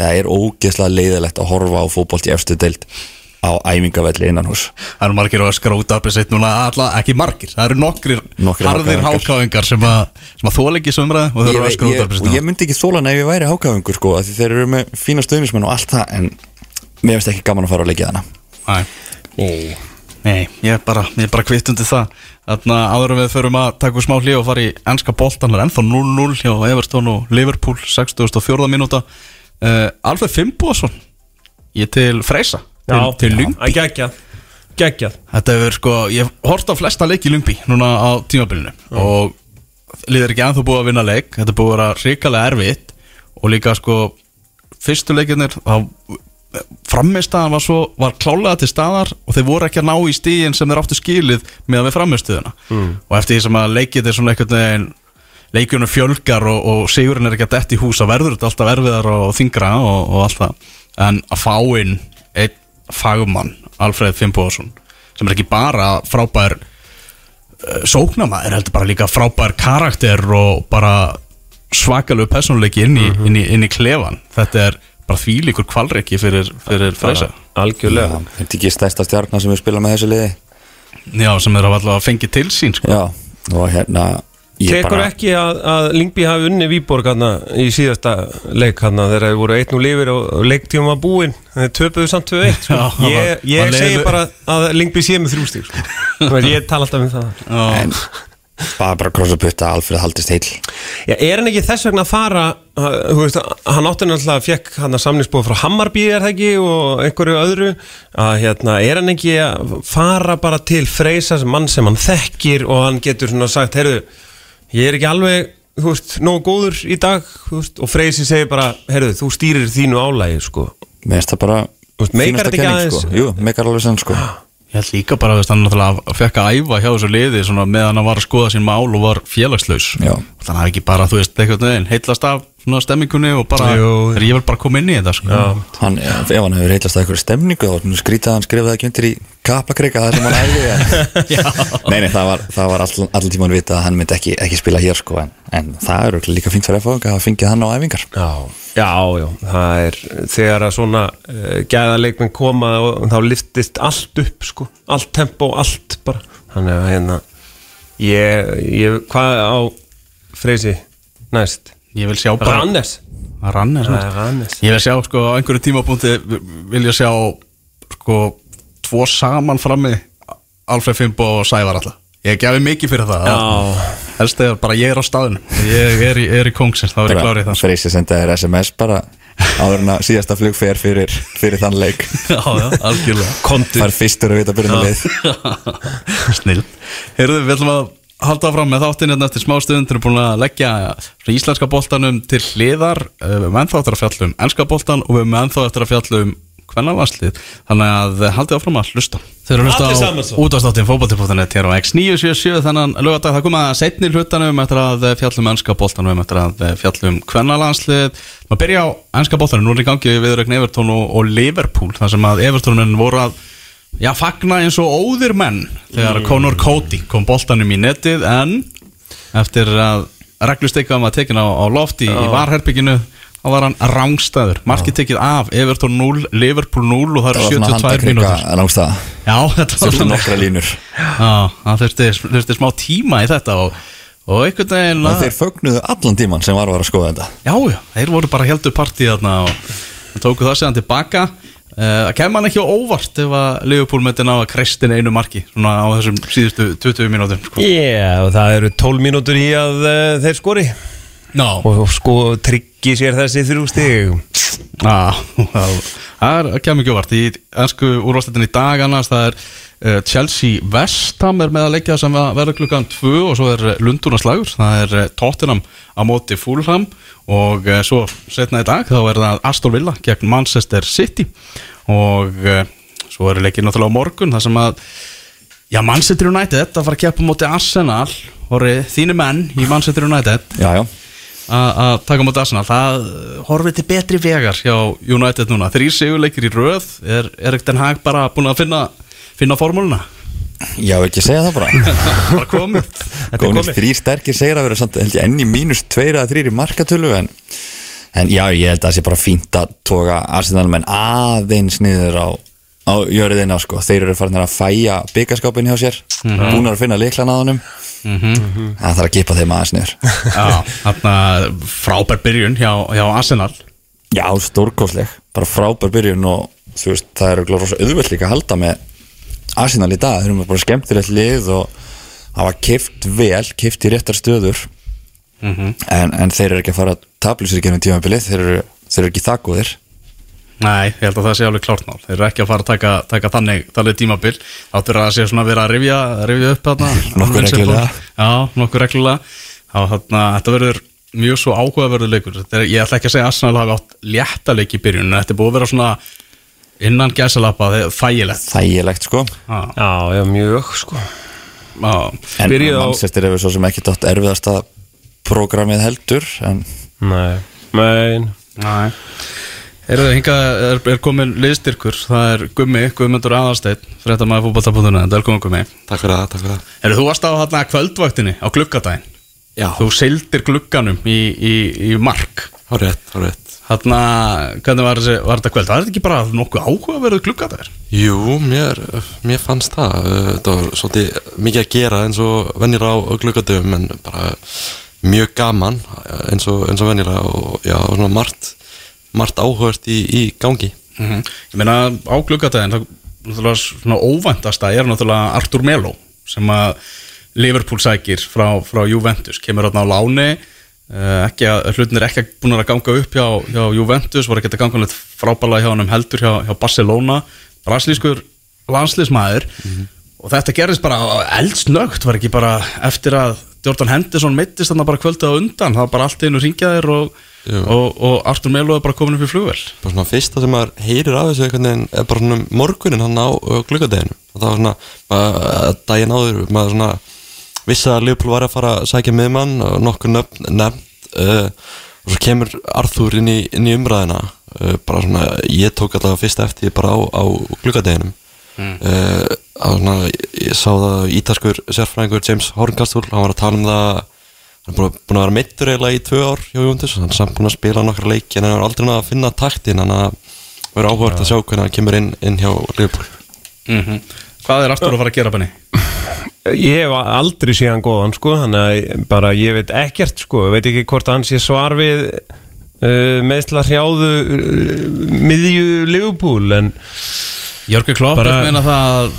það er ógeðslega leiðilegt að horfa á fótbolt í efstu deild á æfingavelli innan hús Það eru margir að skróta upp sitt núna alla, ekki margir, það eru nokkrir, Nokkrir harðir hákáingar sem að, sem að þóla ekki sömræði og þeir eru að skróta upp og sitt ég myndi ekki þólan ef ég væri hákaðungur sko, þeir eru með fína stöðnismenn og allt það en mér finnst ekki gaman að fara á leikið hana Nei. Nei, ég er bara, ég er bara kvitt undir það. Þannig að áður við förum að taka úr smá hlið og fara í ennska boltan Það er ennþá 0-0 hjá Everton og Liverpool 64. mínúta. Uh, Alfred Fimboðsson Ég til Freysa Til, til Lyngby að gegja. Gegja. Þetta hefur sko, ég hort á flesta leik í Lyngby Núna á tímabilinu. Og liður ekki ennþá búið að vinna leik Þetta búið að vera hrikalega erfitt. Og líka sko, fyrstu leikirnir þá frammistaðan var svo, var klálega til staðar og þeir voru ekki að ná í stíðin sem þeir áttu skilið með að við frammistuðuna. Mm. og eftir því sem að leikið er svona einhvern leikjunum fjölgar og, og sigurinn er ekki að detti í hús að verður þetta alltaf erfiðar og þingra og, og allt það. En að fá inn einn fagmann, Alfred Fimboðsson sem er ekki bara frábær uh, sóknama, er heldur bara líka frábær karakter og bara svakalegu personleiki inn í, inn, í, inn í klefan þetta er bara þvílíkur kvalreiki fyrir, fyrir Freysa Algjörlega þetta er ekki stærsta stjarnar sem við spila með þessu liði Já, sem þeir hafa allavega fengið til sín sko. já, og hérna ég Tekur bara, ekki að, að Lingby hafi unni Víborg hana, í síðasta leik hana, þegar þeir voru einn og lifir og leiktíum var búinn þeir töpuðu samt 2-1 sko. Það ég, ég segi leiðilegt. bara að Lingby sé með þrjústík sko. Ég tala alltaf um það Já, en bara bara krossa putta að Alfred haldist heil Já, er hann ekki þess vegna að fara veist, hann átti náttúrulega fekk hann að samningsbúið frá Hammarby er það ekki og einhverju öðru að hérna, er hann ekki að fara bara til Freysa sem mann sem hann þekkir og hann getur svona sagt, heyrðu ég er ekki alveg, þú veist, nógu góður í dag, þú veist, og Freysi segir bara heyrðu, þú stýrir þínu álægi, sko mér finnst það bara Þú veist, meikar þetta ekki aðeins? sko. jú, meikar alveg sann sko Ég held líka bara að hann náttúrulega fekk að æfa hjá þessu liði meðan hann var að skoða sín mál og var félagslaus. Þannig að hann ekki bara, þú veist, eitthvað neginn heitlast af svona stemmingunni og bara, Jú. þegar ég vil bara koma inn í þetta sko. hann, ef hann hefur heitlast að eitthvað stemningu þá skrítið hann skrifaði ekki undir í kaplakreika það sem hann æði nei, nei, það var, það var all, all tíman vita að hann myndi ekki, ekki spila hér sko en, en það eru líka fínt fyrir að fá að fengið hann á æfingar. Já, já, já, það er þegar að svona uh, gæðaleikmenn koma og þá liftist allt upp sko, allt tempo, allt bara, þannig að hérna ég, ég hvað á Freysi næst Ég vil sjá bara Rannes Rannes Það er Rannes Ég vil sjá sko á einhverju tímapunkti vil ég sjá sko tvo saman frammi Alfred Fimbo og Sævar alltaf Ég gefi mikið fyrir það. Já. Helst eða bara ég er á staðinu Ég er í, er í kóngsins, þá er ég klárið það Freysi senda þér SMS bara áður en að síðasta flug fer fyrir, fyrir þann leik. Já, já, algjörlega. Kontur fær fyrstur að vita byrjunarlið. Snill. Heyrðu, við ætlum að halda áfram með þáttinn hérna eftir smá stund Við erum búin að leggja íslenska boltanum til hliðar. Eh, Við erum ennþá eftir að fjalla um ennska boltan og við erum ennþá eftir að fjalla um hvernarvarslið Þannig að eh, haldið áfram að hlusta. Þeir eru að hlusta á útastáttin fótbolti.net hér á X977 þannig lögadag það koma setni hlutanum eftir að eh, fjalla um ennska boltanum eftir að eh, fjalla um hvernarlandslið Maður byrja á ennska boltanum, nú er í gangi viðrögn Evertón og, og Liverpool þar sem að Evertónin voru að Já, fagna eins og óðir menn þegar Conor Cody kom boltanum í netið en eftir að reglusteika var tekin á, á loft í, varherbygginu þá var hann rángstæður markið tekið af, Everton 0 Liverpool 0 og það eru svona 72 handakrika mínútur. langstæða Já, þetta var nokkra línur. Já, það þurfti, þurfti smá tíma í þetta og, og einhvern veginn að- þeir fögnuðu allan tíman sem var að vera að skoða þetta. Já, já, þeir voru bara heldur partíð og tóku það séðan tilbaka Það uh, kemur hann ekki á óvart ef að Liverpool myndi ná að krestin einu marki svona á þessum síðustu 20 mínútum sko. Já, og það eru 12 mínútur í að uh, þeir skori no. og sko tryggi sér þessi þrjú stig. Ah, Það er- kemur ekki óvart í ennsku úrvarsleitin í dag annars það er uh, Chelsea Vestham er með að leggja sem verða klukkan 2 og svo er Lundunarslagur það er uh, Tottenham á móti Fulham og uh, svo setna í dag þá er það Aston Villa gegn Manchester City. Og svo er leikið náttúrulega á morgun það sem að já, Manchester United að fara að keppa á móti Arsenal. Voru þínu menn í Manchester United. Já, já, að taka á móti Arsenal. Það horfið til betri vegar hjá United núna. Þrý sigurleikir í röð. Er Erik Den Hag bara búin að finna finna formúluna? Já ekki segja það bara. Bara komið. Gónir þrý sterkir segir að vera samt held ég enn í mínus tveir að þrýr í markatölu en, en já, ég held að það sé bara fínt að toga Arsenal menn aðeins niður á, á jöriðina sko. þeir eru farin að fæja byggaskápin hjá sér. Búin að finna liklan að honum það þarf að kipa þeim aðeins þarna frábær byrjun hjá, hjá Arsenal. Já, stórkosleg, bara frábær byrjun og þú veist, það eru glóð rosa auðvöld líka að halda með Arsenal í dag. Þeir eru bara skemmtilegt lið og hafa kift vel, kift í réttar stöður. En, en þeir eru ekki að fara að tablu sér genið tímabilið, þeir eru, þeir eru ekki það góðir Nei, ég held að það sé alveg klárt mál. Þeir eru ekki að fara að taka, taka þannig, þannig tímabil. Áttur að sé svona vera að rifja, rifja upp þarna? Nokkuð reglulega. Já, nokkuð reglulega. Þá, þarna, Þetta verður mjög svo áhugaverður leikur. Þetta er, Ég ætla ekki að segja að Arsenal hafi átt létta leik í byrjun en Þetta er búið að vera svona innan gæsalappa þægilegt. Þægilegt sko. Já, Já, já, mjög sko. Já, en mannsestir hefur svo sem ekki dátt erfiðasta prógramið heldur en Nei, mein Næ Eru þau hingað, er, er komin liðstyrkur. Það er Gummi, Guðmundur Aðarsteinn Fréttamaður fótbolta.net, velkomin Gummi. Takk fyrir það, takk fyrir það. Eru þú varst á þarna kvöldvaktinni á gluggadaginn. Já, Þú seildir glugganum í, í, í mark. Há rétt, há rétt. Þarna, hvernig var, þessi, var þetta kvöld? Það er ekki bara nokkuð áhugaverðu gluggadagur Jú, mér, mér fannst það. Þetta var svolítið mikið að gera eins og venjur á glukkatöfum en bara mjög gaman eins og, eins og venjur og já, svona margt, margt áhugast í, í gangi. -hmm. Ég meina á gluggadaginn það náttúrulega svona óvæntasta er náttúrulega Artur Melo sem að Liverpool sækir frá, frá Juventus. Kemur á láni uh, ekki að, hlutin er ekki búin að ganga upp hjá, hjá Juventus, voru ekki að ganga neitt frábælega hjá hann heldur hjá, hjá Barcelona. Brasilískur landsliðsmaður. Og þetta gerðist bara eldsnögt, var ekki bara eftir að Jordan Henderson mittist þarna bara kvöldið á undan, það var bara allt einu ringjaðir og. Og, og Artur Melo er bara komin upp í flugvel bara svona fyrsta sem maður heyrir af þessu er bara svona um morgunin hann á glukkadeginu og það var svona bara, daginn áður maður svona vissi að Leopold var að fara að sækja miðmann og nokkur nöfn nefnt uh, og svo kemur Arthur inn í, inn í umræðina uh, bara svona ég tók alltaf fyrst eftir bara á, á glukkadeginum mm. uh, svona, ég sá það ítaskur sérfræðingur James Horncastle hann var að tala um það hann er búin að- vera meittur eiginlega í tvö ár hjá Jóndis hann er samt búin að spila nokkra leiki en hann er aldrei náð að finna taktin hann að vera áhugart að sjá hvernig hann kemur inn, inn hjá Liverpool. Mm Hvað er Artur að fara að gera, Benni? ég hef aldrei séð hann góðan sko, þannig að ég- bara ég veit ekkert sko, ég veit ekki hvort hann sé svar við uh, meðsla hrjáðu uh, miðju Liverpool en Jörgur Klopp bara... meina það að,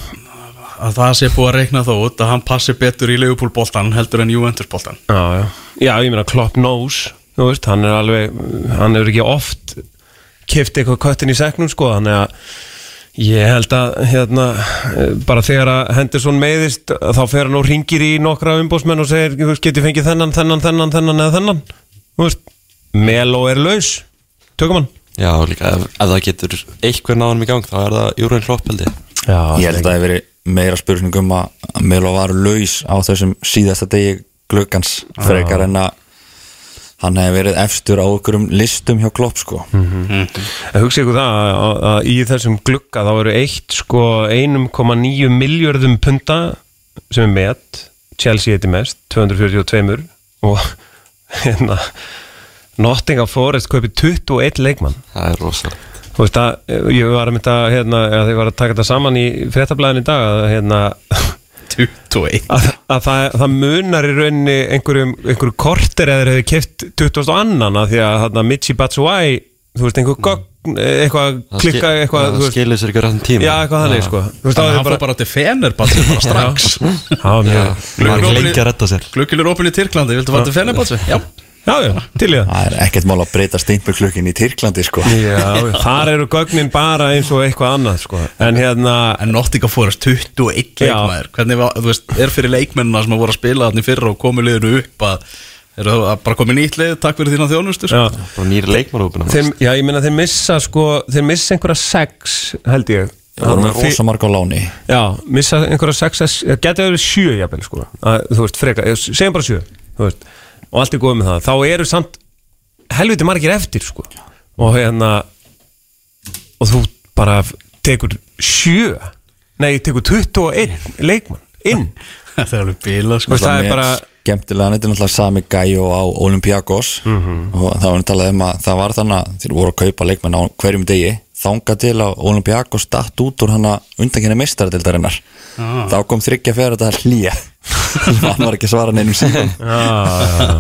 að það sé búið að reikna þó út að hann passi betur í Liverpool boltan heldur en Juventus boltan já, já. já, ég meina Klopp knows þú veist, hann er alveg hann er ekki oft kift eitthvað köttin í seknum sko, þannig að ég held að hérna, eh, bara þegar að Henderson meiðist þá fer hann og ringir í nokkra umbósmenn og segir, þú veist, geti fengið þennan, þennan, þennan, þennan eða þennan? Þú veist, Melo er laus. Tökum hann. Já, líka ef, ef það getur eitthvað náðum í gang þá er það Júrun Klopp held ég. Já, Ég held að það hef verið meira spurning um að Melo var laus á þessum síðasta degi gluggans frekar en að hann hefði verið efstur á okkurum listum hjá Klopp sko. En hugsa ykkur það að, að, að í þessum glugga þá eru eitt sko 1,9 miljörðum punta sem er met. Chelsea heiti mest, 242 og hérna Nottingham Forest kaupið 21 leikmann. Það er rosalega Þú veist að ég var að mynda hérna, að þið var að taka þetta saman í fréttablaðin í dag að hérna 21 að, að það, það munar í rauninni einhverjum, einhverjum korter eða þeir hefði kipt 20 annan að því að hérna, Michi Batshuayi þú veist einhver gögn, eitthvað Það klikka eitthvað þú Það skilir sér ekki rættin tíma. Já eitthvað þannig sko. Þú veist Þannig að hann fór bara til Fenerbahce bara strax. Maður er ekki lengi að retta sér. Glukkilur opinn í Tyrklandi, viltu fara til Fenerbahce? Já já, já, til í það. Það er ekkert mál að breyta steinbjörglukkin í Tyrklandi sko. Já, þar eru gögnin bara eins og eitthvað annað sko. En hérna En Nottingham Forest 21 Já. leikmaður. Hvernig, var- þú veist, er fyrir leikmennina sem að voru að spila þannig fyrra og komu liðinu upp að eru það bara komið nýtt lið, takk fyrir þína þjónustu sko. já, Bara nýri leikmannhópina þeir, já, ég meina þeir missa sko þeir missa einhverja sex held ég. Það voru með Þi- rosa marg á láni. Já, missa einhverja sex það getur verið sjö jafnvel sko. Að, þú veist, freka, segjum bara sjö þú veist, og allt er góð með það þá eru samt helviti margir eftir sko og hérna og þú bara tekur sjö nei, tekur 21 leikmann inn Það er alveg bila sko. Það er bara Skemmtilega, þetta er náttúrulega sami gæjó á Olympiakos. Og það var náttúrulega um að það var þannig að þeir voru að kaupa leikmenn á hverjum degi þanga til að Olympiakos datt út úr hana undankenni mestaradildarinnar þá kom þryggja fyrir þetta hlýja hann var ekki að svara neinum síðan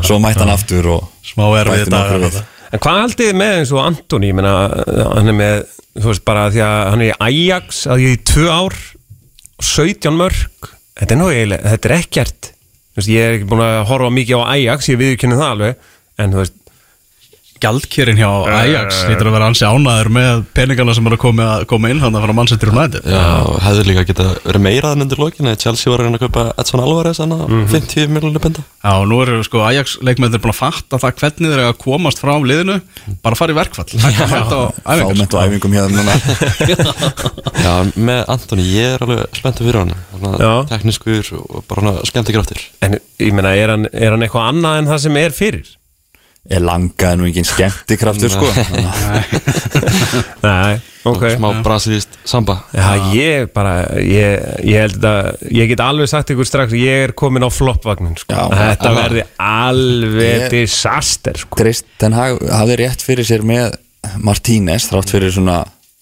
svo mætti hann aftur og Smá erfið þetta. En hvað haldið þið með eins og Antoni, hann er með, þú veist, bara því að hann er í Ajax, að ég í tvö ár, 17 mörg, þetta er þetta er ekkert, veist, ég er ekki búin að horfa mikið á Ajax, ég viðurkenni það alveg, en þú veist, Gjaldkjörin hjá Ajax Lítur að vera ansi ánæður með peningana sem er að koma, koma inn Þannig að fara Manchester United. Já, hefði líka geta verið meira þannig undir lokinu Chelsea var að reyna að kaupa Edson Alvarez hann á 50 miljonir benda Já, og nú eru sko Ajax leikmennir búin að fatta það hvernig þeir eru að komast frá liðinu bara fara í verkfall. Fámennt á æfingum hérna núna. Já, með Antoni, ég er alveg spenntið fyrir hann tekniskur og bara hann skemmti gráttir en ég meina, er hann, er hann er fyrir? er langa en engin skemmti kraftur sko Nei, ok. Smá brasilíst samba Já, ég bara, ég, ég held að, ég get alveg sagt ykkur strax, ég er komin á floppvagnin, sko. Já, Þetta verði alveg disaster, sko. Kristen hafði rétt fyrir sér með Martínez þrátt fyrir svona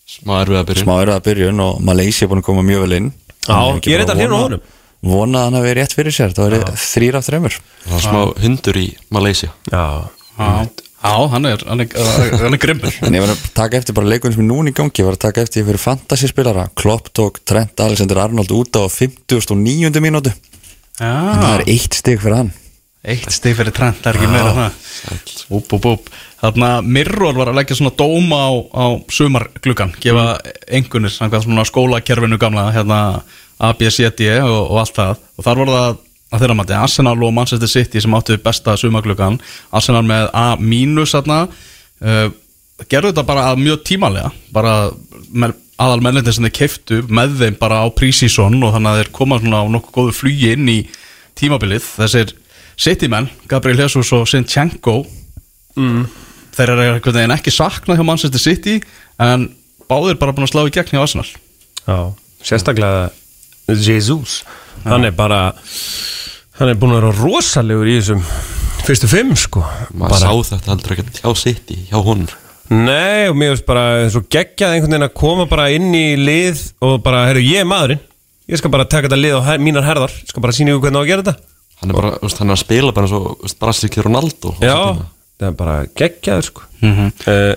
Smá erfið að byrja smá erða byrjun og Malaysia er búin að koma mjög vel inn Já, er ég er hrifinn af vona- honum. Vona að hann hafi rétt fyrir sér Það var þrýr af þremur Það var smá hundur í Malaysia Já, Já, hann, er, hann, er, hann er grimmur. En ég var að taka eftir bara leikunum sem er núna í gangi. Ég var að taka eftir fyrir fantasy spilara Klopp tók Trent Alexander Arnold út á 59. mínútu. Það Já, er eitt stig fyrir hann. Eitt stig fyrir trend, það er ekki meira en það Úp, úp, úp Þarna Mirror var að leggja svona dóma á, á sumargluggan, gefa samkvæmt svona skólakerfinu gamla hérna ABCD og, og allt það. Og þar voru það að þeirra mati Arsenal og Manchester City sem áttu besta sumargluggan Arsenal með A mínus þarna. Uh, gerðu þetta bara mjög tímalega bara með aðal mennindin sem þeir keiftu með þeim bara á prísíson og þannig að þeir koma svona á nokkuð góðu flugi inn í tímabilið. Þessir City menn, Gabriel Jesus og Sinchenko mm. þeir eru einhvern veginn ekki saknað hjá Manchester City en báðir bara búin að slá í gegn hjá Arsenal. Já, sérstaklega Jesus, hann er bara, hann er búin að vera rosalegur í þessum fyrstu fimm, sko. Maður sá þetta heldur ekki hjá City, hjá honum. Nei, og mér finnst bara svo geggjað einhvern veginn að koma bara inn í lið og bara, herru, ég er maðurinn. Ég skal bara taka þetta lið á her, mínar herðar. Ég skal bara sína ykkur hvernig á að gera þetta. Hann er bara, veist, hann er að spila bara eins og Brasilíki Ronaldo Já, það er bara geggjaður sko. Uh,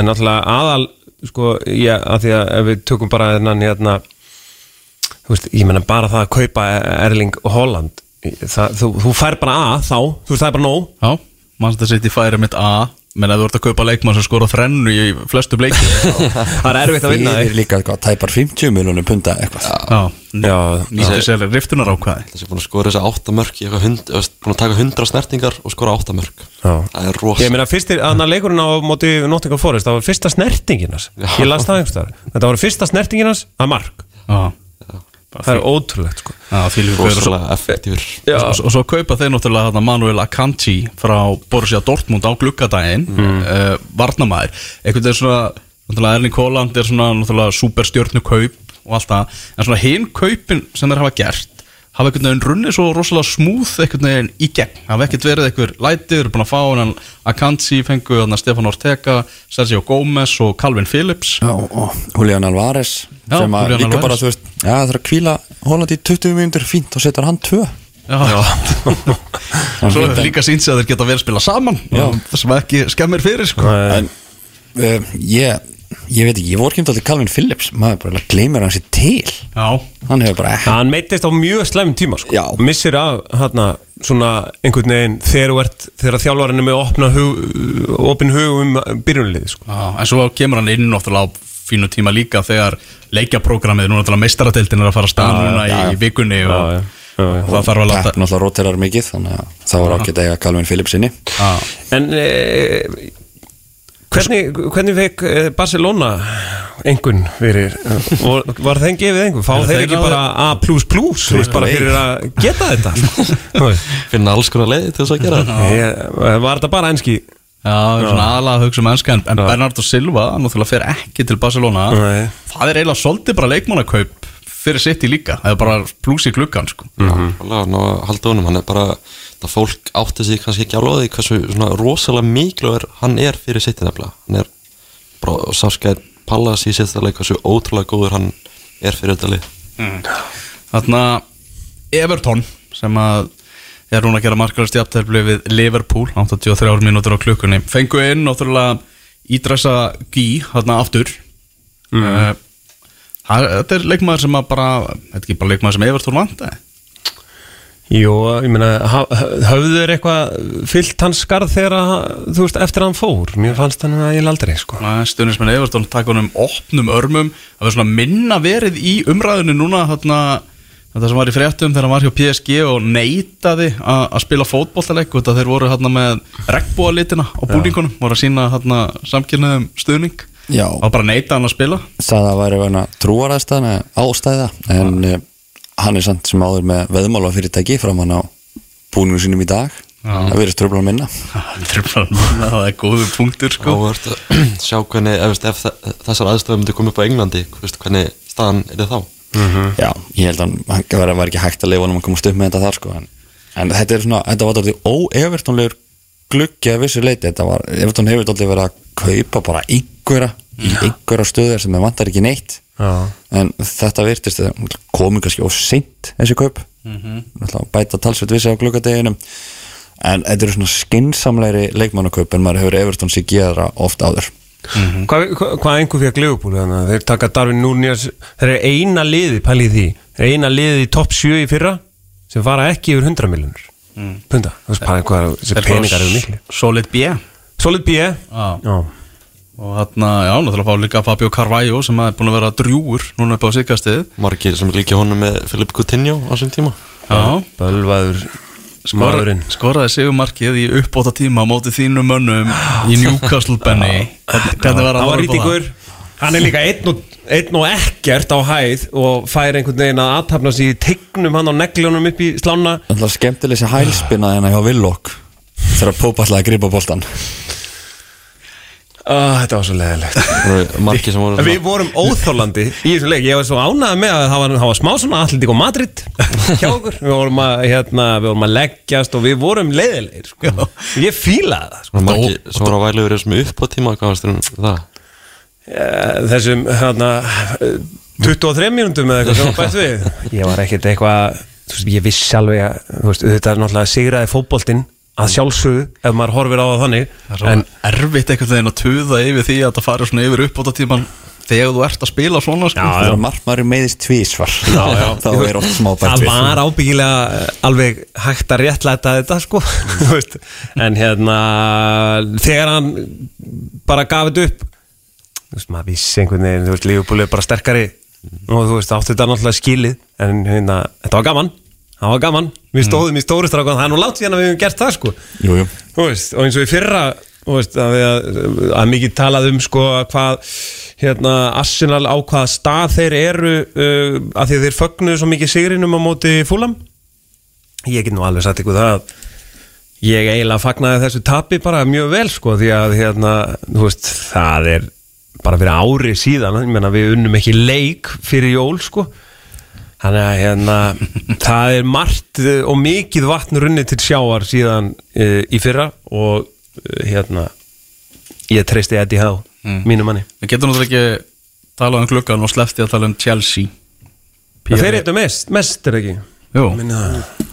En náttúrulega aðal sko, já, að því að ef við tökum bara þennan hérna þú veist, ég meina bara það að kaupa Erling Holland það, þú, þú fær bara A þá, þú veist það er bara nóg. Já, Manchester City færi mitt A menn að þú ert að kaupa leikmann sem skora þrennu í flestu bleiki það er erfitt að vinna Fyrir þig líka eitthvað, tæpar 50 miljonum punta eitthvað. Já, Já, nýttu sér riftunar ákvæði. Þessi er búin að skora þessi eitthvað hund, þú veist, búin að taka hundra snertingar og skora átta mörk. Já. Það er rosa Ég meina fyrstir, þannig að leikurinn á móti Nottingham Forest, það var fyrsta snertinginas. Ég las það einhverstaðar Þetta var fyrsta snertinginas að mark. Já, Það er ótrúlegt sko. Rosalega effektífur. Og, og svo kaupa þeir náttúrulega þarna Manuel Akanji frá Borussia Dortmund á glukkadaginn mm. uh, varnamæður einhvern veginn svona, náttúrulega Erling Haaland er svona náttúrulega superstjörnu kaup og allt það, en svona hinn kaupin sem þeir hafa gert, hafa einhvern veginn runnið svo rosalega smúð einhvern veginn í gegn hafa ekkert verið einhver lætið, þeir eru búin að fá hann Akanji, fengu þarna Stefán Ortega Sergio Gómez og Calvin Phillips Já, og Julian Alvarez Já, sem að líka Alvarez. bara, þú veist, já, það er að kvíla Holland í 20 mínútur fínt og setur hann tvö Já, Svo er líka sínt sig að þeir geta verið að spila saman Já. Það sem ekki skemmir fyrir sko. En uh, ég, ég veit ekki, ég voru kemd til Calvin Phillips maður bara gleymir hann sér til Já, hann hefur bara ekki Hann meittist á mjög slæmum tíma sko. Já. Missir af hérna svona einhvern veginn þegar ert þegar þjálfarinn er með opna hug, opin hug um byrjunliði sko. Já, en svo kemur hann inn náttúrulega á fínu tíma líka þegar leikjaprógramið, nú náttúrulega meistaradeildin er að fara að staða núna já, í, í vikunni og, Já, já, já, já. og það þarf að láta náttúrulega roterar mikið þannig að það var ágætt að eiga Calvin Phillips inni Já, En e, hvernig, hvernig fekk eh, Barcelona engun fyrir var, var þeim gefið engun? Fá þeir ekki bara A++ þú veist bara fyrir að geta þetta Þú veist. Finna alls konar leiði til þess að gera þetta Ég- Var þetta bara enski? já, svona aðalega að hugsa um ennska en, en Bernardo Silva, náttúrulega fer ekki til Barcelona Nei. Það er eiginlega svolítið bara leikmannakaup fyrir sitt í líka, það er bara plús í klukkan sko. Alveg, ná að halda honum, hann er bara það fólk átti sig kannski ekki alveg hversu svona rosalega mikilvægur hann er fyrir sitt nefnilega, hann er bara sáskæð Pallas í sitt leik hversu ótrúlega góður hann er fyrir þetta lið. Þarna Everton sem að er núna að gera markarast jafntefli við Liverpool 83 mínútur á klukkunni. Fengu inn náttúrulega Ídressa Gí þarna aftur. Mm. Þetta er leikmaður sem að bara þetta er ekki bara leikmaður sem Everton vant Jú, ég meina ha- höfðu þeir eitthvað fyllt hans skarð þegar þú veist, eftir að hann fór? Mér fannst hann að ég aldrei, sko. Stundismenn Everton taka honum opnum örmum. Það var svona minna verið í umræðinu núna þarna Þetta sem var í fréttum þegar hann var hjá PSG og neitaði að spila fótbollaleik og þeir voru hérna með regnbúalitina á búningunum, voru að sína hérna samkynnaðum stuðning Já. og bara neita hann að spila? Sagði að væri vegna trúaræðstæðna ástæða en uh, hann er samt sem áður með veðmála fyrirtæki fram hann á búningum sínum í dag. Það verið ströfla minna. Það er góðu punktur sko. Að sjá hvernig, ef, ef þe- þessar aðstæðum myndi koma upp á Englandi hvernig staðan er það þá? Já, ég held að hann var, var ekki hægt að leifa hann að komast upp með þetta þar sko en, en þetta er svona, þetta var dálítið óevertónlegur gluggi að vissu leiti þetta var, Evertón hefur dálítið verið að kaupa bara einhverja, í einhverja stöðar sem það vantar ekki neitt. Já. en þetta virtist, það komi kannski of seint þessi kaup. Mm -hmm. bæta talsveit vissi á gluggadeginum. En þetta eru svona skinsamlegri leikmannakaup en maður hefur Evertón sér gera oft áður. Hvað hva, hva einhver fyrir að Liverpool þannig að þeir taka Darwin Núnias þeir eru eina liði, pælið því. Þeir eru eina liði í topp 7 í fyrra sem fara ekki yfir 100 miljonur mm. þú veist bara hvað þessi peningar eru miklu Solid B Solid B. Já. og hérna, já, náttúrulega fá líka Fabio Carvalho sem er búin að vera drjúur núna upp á sigastið margir sem líka honum með Filip Coutinho á þessum tíma. Já, Bölvaður maðurinn. skoraði sigumarkið í uppbóta tíma á móti þínum mönnum í Newcastle Benny. Hvernig var Það rítingur Hann er líka einn og, einn og ekkert á hæð og fær einhvern veginn að aðtapna sig í tegnum hann á negljónum upp í slána. Það er skemmtileg þessi hælspinna hérna hjá Villok þegar Pópa ætlaði að grípa boltan ah, Þetta var svo leðilegt Það voru Við vorum óþólandi í þessum leik. Ég var svo ánægð með að það var, það var smá svona Atletík og Madrid hjá okkur. Við vorum að, hérna, við vorum að leggjast og við vorum leiðilegir sko. Ég fílaði það sko. svona margir sem voru að væla yfir þessum upp á tíma hvað varst um það? Eh, Þessum hérna, 23 mínúndum eða eitthvað sem var bætt við. Ég var ekkert eitthvað Ég vissi alveg að Þetta er náttúrulega sigraði fótboltinn að sjálfsögðu ef maður horfir á það þannig Það er En erfitt einhvern veginn að tuða yfir því að það fari svona yfir uppbótatíman þegar þú ert að spila svona sko. Já, Þegar markmaður meðist tvísvar þá er oft smá bætt Það var ábyggilega alveg hægt að réttlæta þetta sko. Þú veist. En hérna Þegar hann bara gaf þetta upp Þú veist, maður vissi einhvern veginn Þú veist, Lífupúli er bara sterkari. Og þú veist, átti þetta náttúrulega skilið En hérna, þetta var gaman Það var gaman, við stóðum í stóristrákan Það er nú langt síðan að við hefum gert það sko. Jú, jú. Veist, og eins og í fyrra veist, að, að, að mikið talað um sko að hvað hérna, Arsenal á hvaða stað þeir eru uh, að þeir fögnuðu svo mikið sigrinum á móti fúlam ég get nú alveg sagt ykkur það að ég eiginlega fagnaði þessu tapi bara mjög vel sko því að hérna, veist, það er bara fyrir ári síðan. Ég meina við unnum ekki leik fyrir jól sko Þannig að hérna, það er margt eh, og mikið vatn runni til sjáar síðan uh, í fyrra og uh, hérna, ég treysti Eddie Howe, Mm. mínu manni. Við getum náttúrulega ekki talað um gluggan og sleppti að tala um Chelsea Það þeir eitthvað mest, mest er ekki. Jú,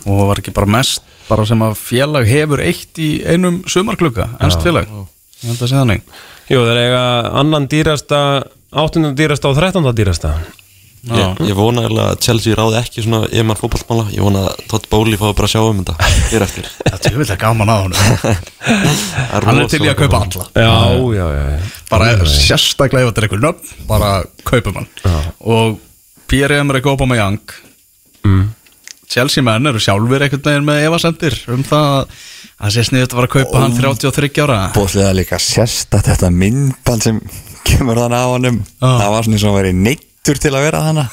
og var ekki bara mest bara sem að félag hefur eitt í einum sumarklugga, ennst félag Ég held að segja þannig jú, það er eiga annan dýrasta, áttundum dýrasta og þrettanda dýrasta. Ég, ég vona eiginlega að Chelsea ráði ekki svona yfir fótballmála Ég vona að Todd Bowley fái bara að sjá um þetta. Fyrir eftir. Þetta er vel gaman að honum. Hann er til í að kaupa alla. Já, já, já. já. bara sérstaklega ef þetta er einhver nöfn bara kaupum hann. Og Pierre-Emerick Aubameyang Mm. Chelsea menn eru sjálfur einhvern veginn með evasendir um það að það sé sniðið að vera að kaupa hann 33 ára. Bóðslega líka sérst að þetta myndband sem kemur þannig á honum. Ah. það var svona eins og hann væri neittur til að vera þannig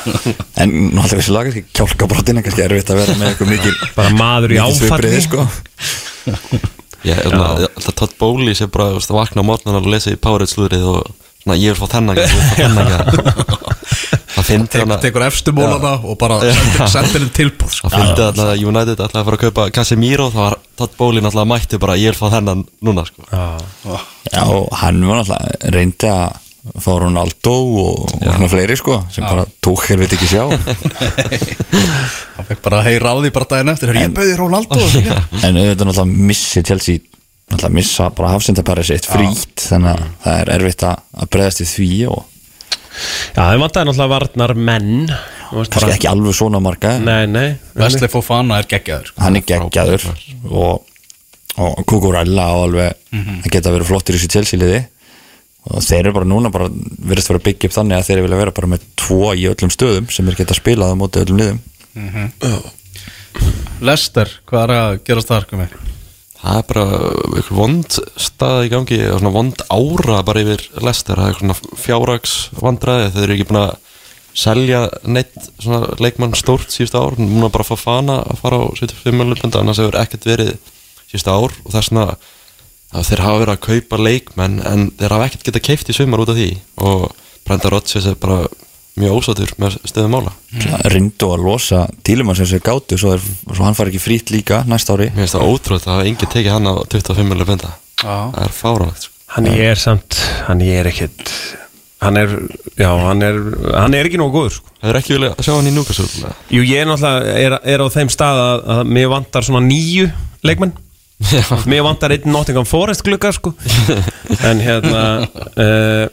en náttúrulega þessi lagar kjálkabrotin en kannski erfitt að vera með eitthvað mikil Bara maður í áfalli. sko. Ég held að ég held að Todd Bowley sé bara veist, að vakna á morgunan og lesa í Powerade slúðrið og svona ég vil fá þennan ég vil fá þennan Það að tekur efstu mólana og bara sendir, henni tilbúð sko. Það fyndi alltaf að United alltaf að fara að kaupa Casemiro þá var Todd Bowley náttúrulega mætti bara ég vil fá þennan núna sko. Já, og hann var náttúrulega reyndi að fá Ronaldo og, og svona fleiri sko sem bara tók hér veit ekki sjá hann fekk bara að heyra á því bara daginn eftir Hörru, ég bauði Ronaldo en auðvitað náttúrulega missi Chelsea náttúrulega missa bara hafsendapari sitt frýtt þannig að það er erfitt að, að breyðast við því og Já, þeir vantaði náttúrulega varnar menn. Bara- ekki alveg svona marga Nei, nei. Wesley Fofana er geggjaður sko. hann er geggjaður og, og Kukurella á alveg Mhm. að geta verið flottir í þessu Chelsea liði og þeir eru bara núna bara verðist vera að byggja upp þannig að þeir vilja vera bara með tvo í öllum stöðum sem er geta spilað á móti öllum liðum. Lester, hvað er að gerast það með? Það er bara eitthvað vond stað í gangi og svona vond ára bara yfir Lester, það er svona fjárrags vandræði, þeir eru ekki búin að selja neitt svona leikmann stórt síðustu ár, núna bara að fá fana að fara á 75 miljonlöfnda, annars hefur ekkert verið síðustu ár. Og það er svona að þeir hafa verið að kaupa leikmenn en þeir hafa ekkert getað keift í sumar út af því og Brenda Rodgers er bara mjög ósátur með stöðum mála mm. reyndu að losa tílum að sem sér gátu svo, er, svo hann fari ekki frýtt líka næsta ári Mér finnst það ótrúið að hafa enginn tekið hann á 25 miljonlöfnda Já. það er fáránlegt sko. Hann er samt, hann er ekkit hann er, já, hann er hann er ekki nógu góður sko. Það er ekki vilja að sjá hann í Newcastle Jú, ég er náttúrulega er, er á þeim stað að, að mér vantar svona nýju leikmenn mér vantar einn Nottingham Forest glugga sko. en hérna uh,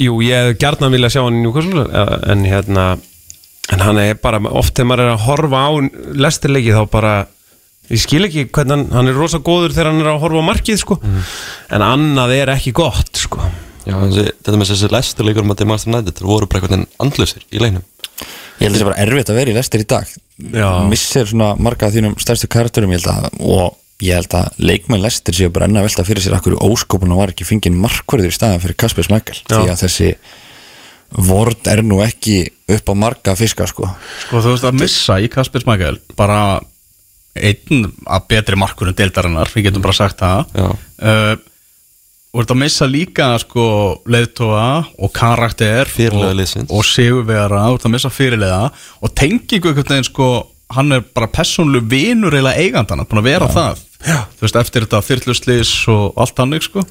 jú, ég hef gjarnan vilja sjá hann í Newcastle uh, en hérna en hann er bara, oft þegar maður er að horfa á lestirleiki þá bara ég skil ekki hvernig hann, hann er rosa góður þegar hann er að horfa á markið sko. en annað er ekki gott sko. Já, þessi, þetta með þessi lestur leikur með Master United voru bara einhvern veginn andlusir í leiknum ég held að það bara erfitt að vera í lestir í dag Já. missir svona marga af þínum stærstu karakterum ég held að, og ég held að leikmenn lestir séu bara enn að velta fyrir sér akkur óskopuna var ekki fengið markverður í staðan fyrir Kasper Smækkel því að þessi vord er nú ekki upp á marga fiska sko. Sko þú veist að missa í Kasper Smækjál bara einn af betri markurum deildarinnar, við getum bara sagt það. Já. uh, og þetta að missa líka sko leiðtóa og karakter og, og sigurvera og þetta að missa fyrirlega og tengingu einhvern veginn sko hann er bara persónlu vinur eiginlega eigandana, búin að vera það þú veist, eftir þetta þyrluslis og allt hannig sko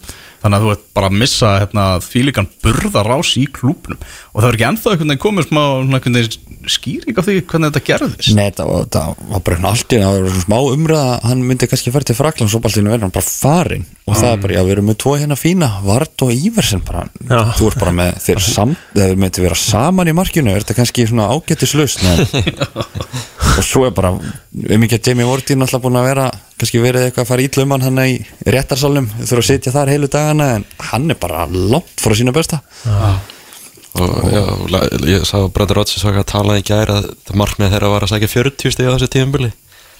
þannig að þú ert bara að missa hérna, þvílíkan burðarás í klúbnum og það er ekki ennþá einhvern veginn komið smá svona einhvern veginn skýring af því hvernig þetta gerðist? Nei, það var, það var bara hérna allt í einu, það var svona smá umræða hann myndi kannski fara til Frakland svo bara allt í einu verður hann bara farin og það er bara, já, við erum með tvo hérna fína Vart og Íversen bara, Já. þú ert bara með þeir samt, þeir myndi vera saman í markinu er þetta kannski svona ágættislaust og svo er bara við mikið að Jamie er náttúrulega búin að vera kannski verið eitthvað að fara um hann hann í að dagana en hann er bara langt frá sína besta. Og já, la- ég sá Rodgers var að tala í gær að það markmið þeirra var að sækja 40 stig á þessu tímabili.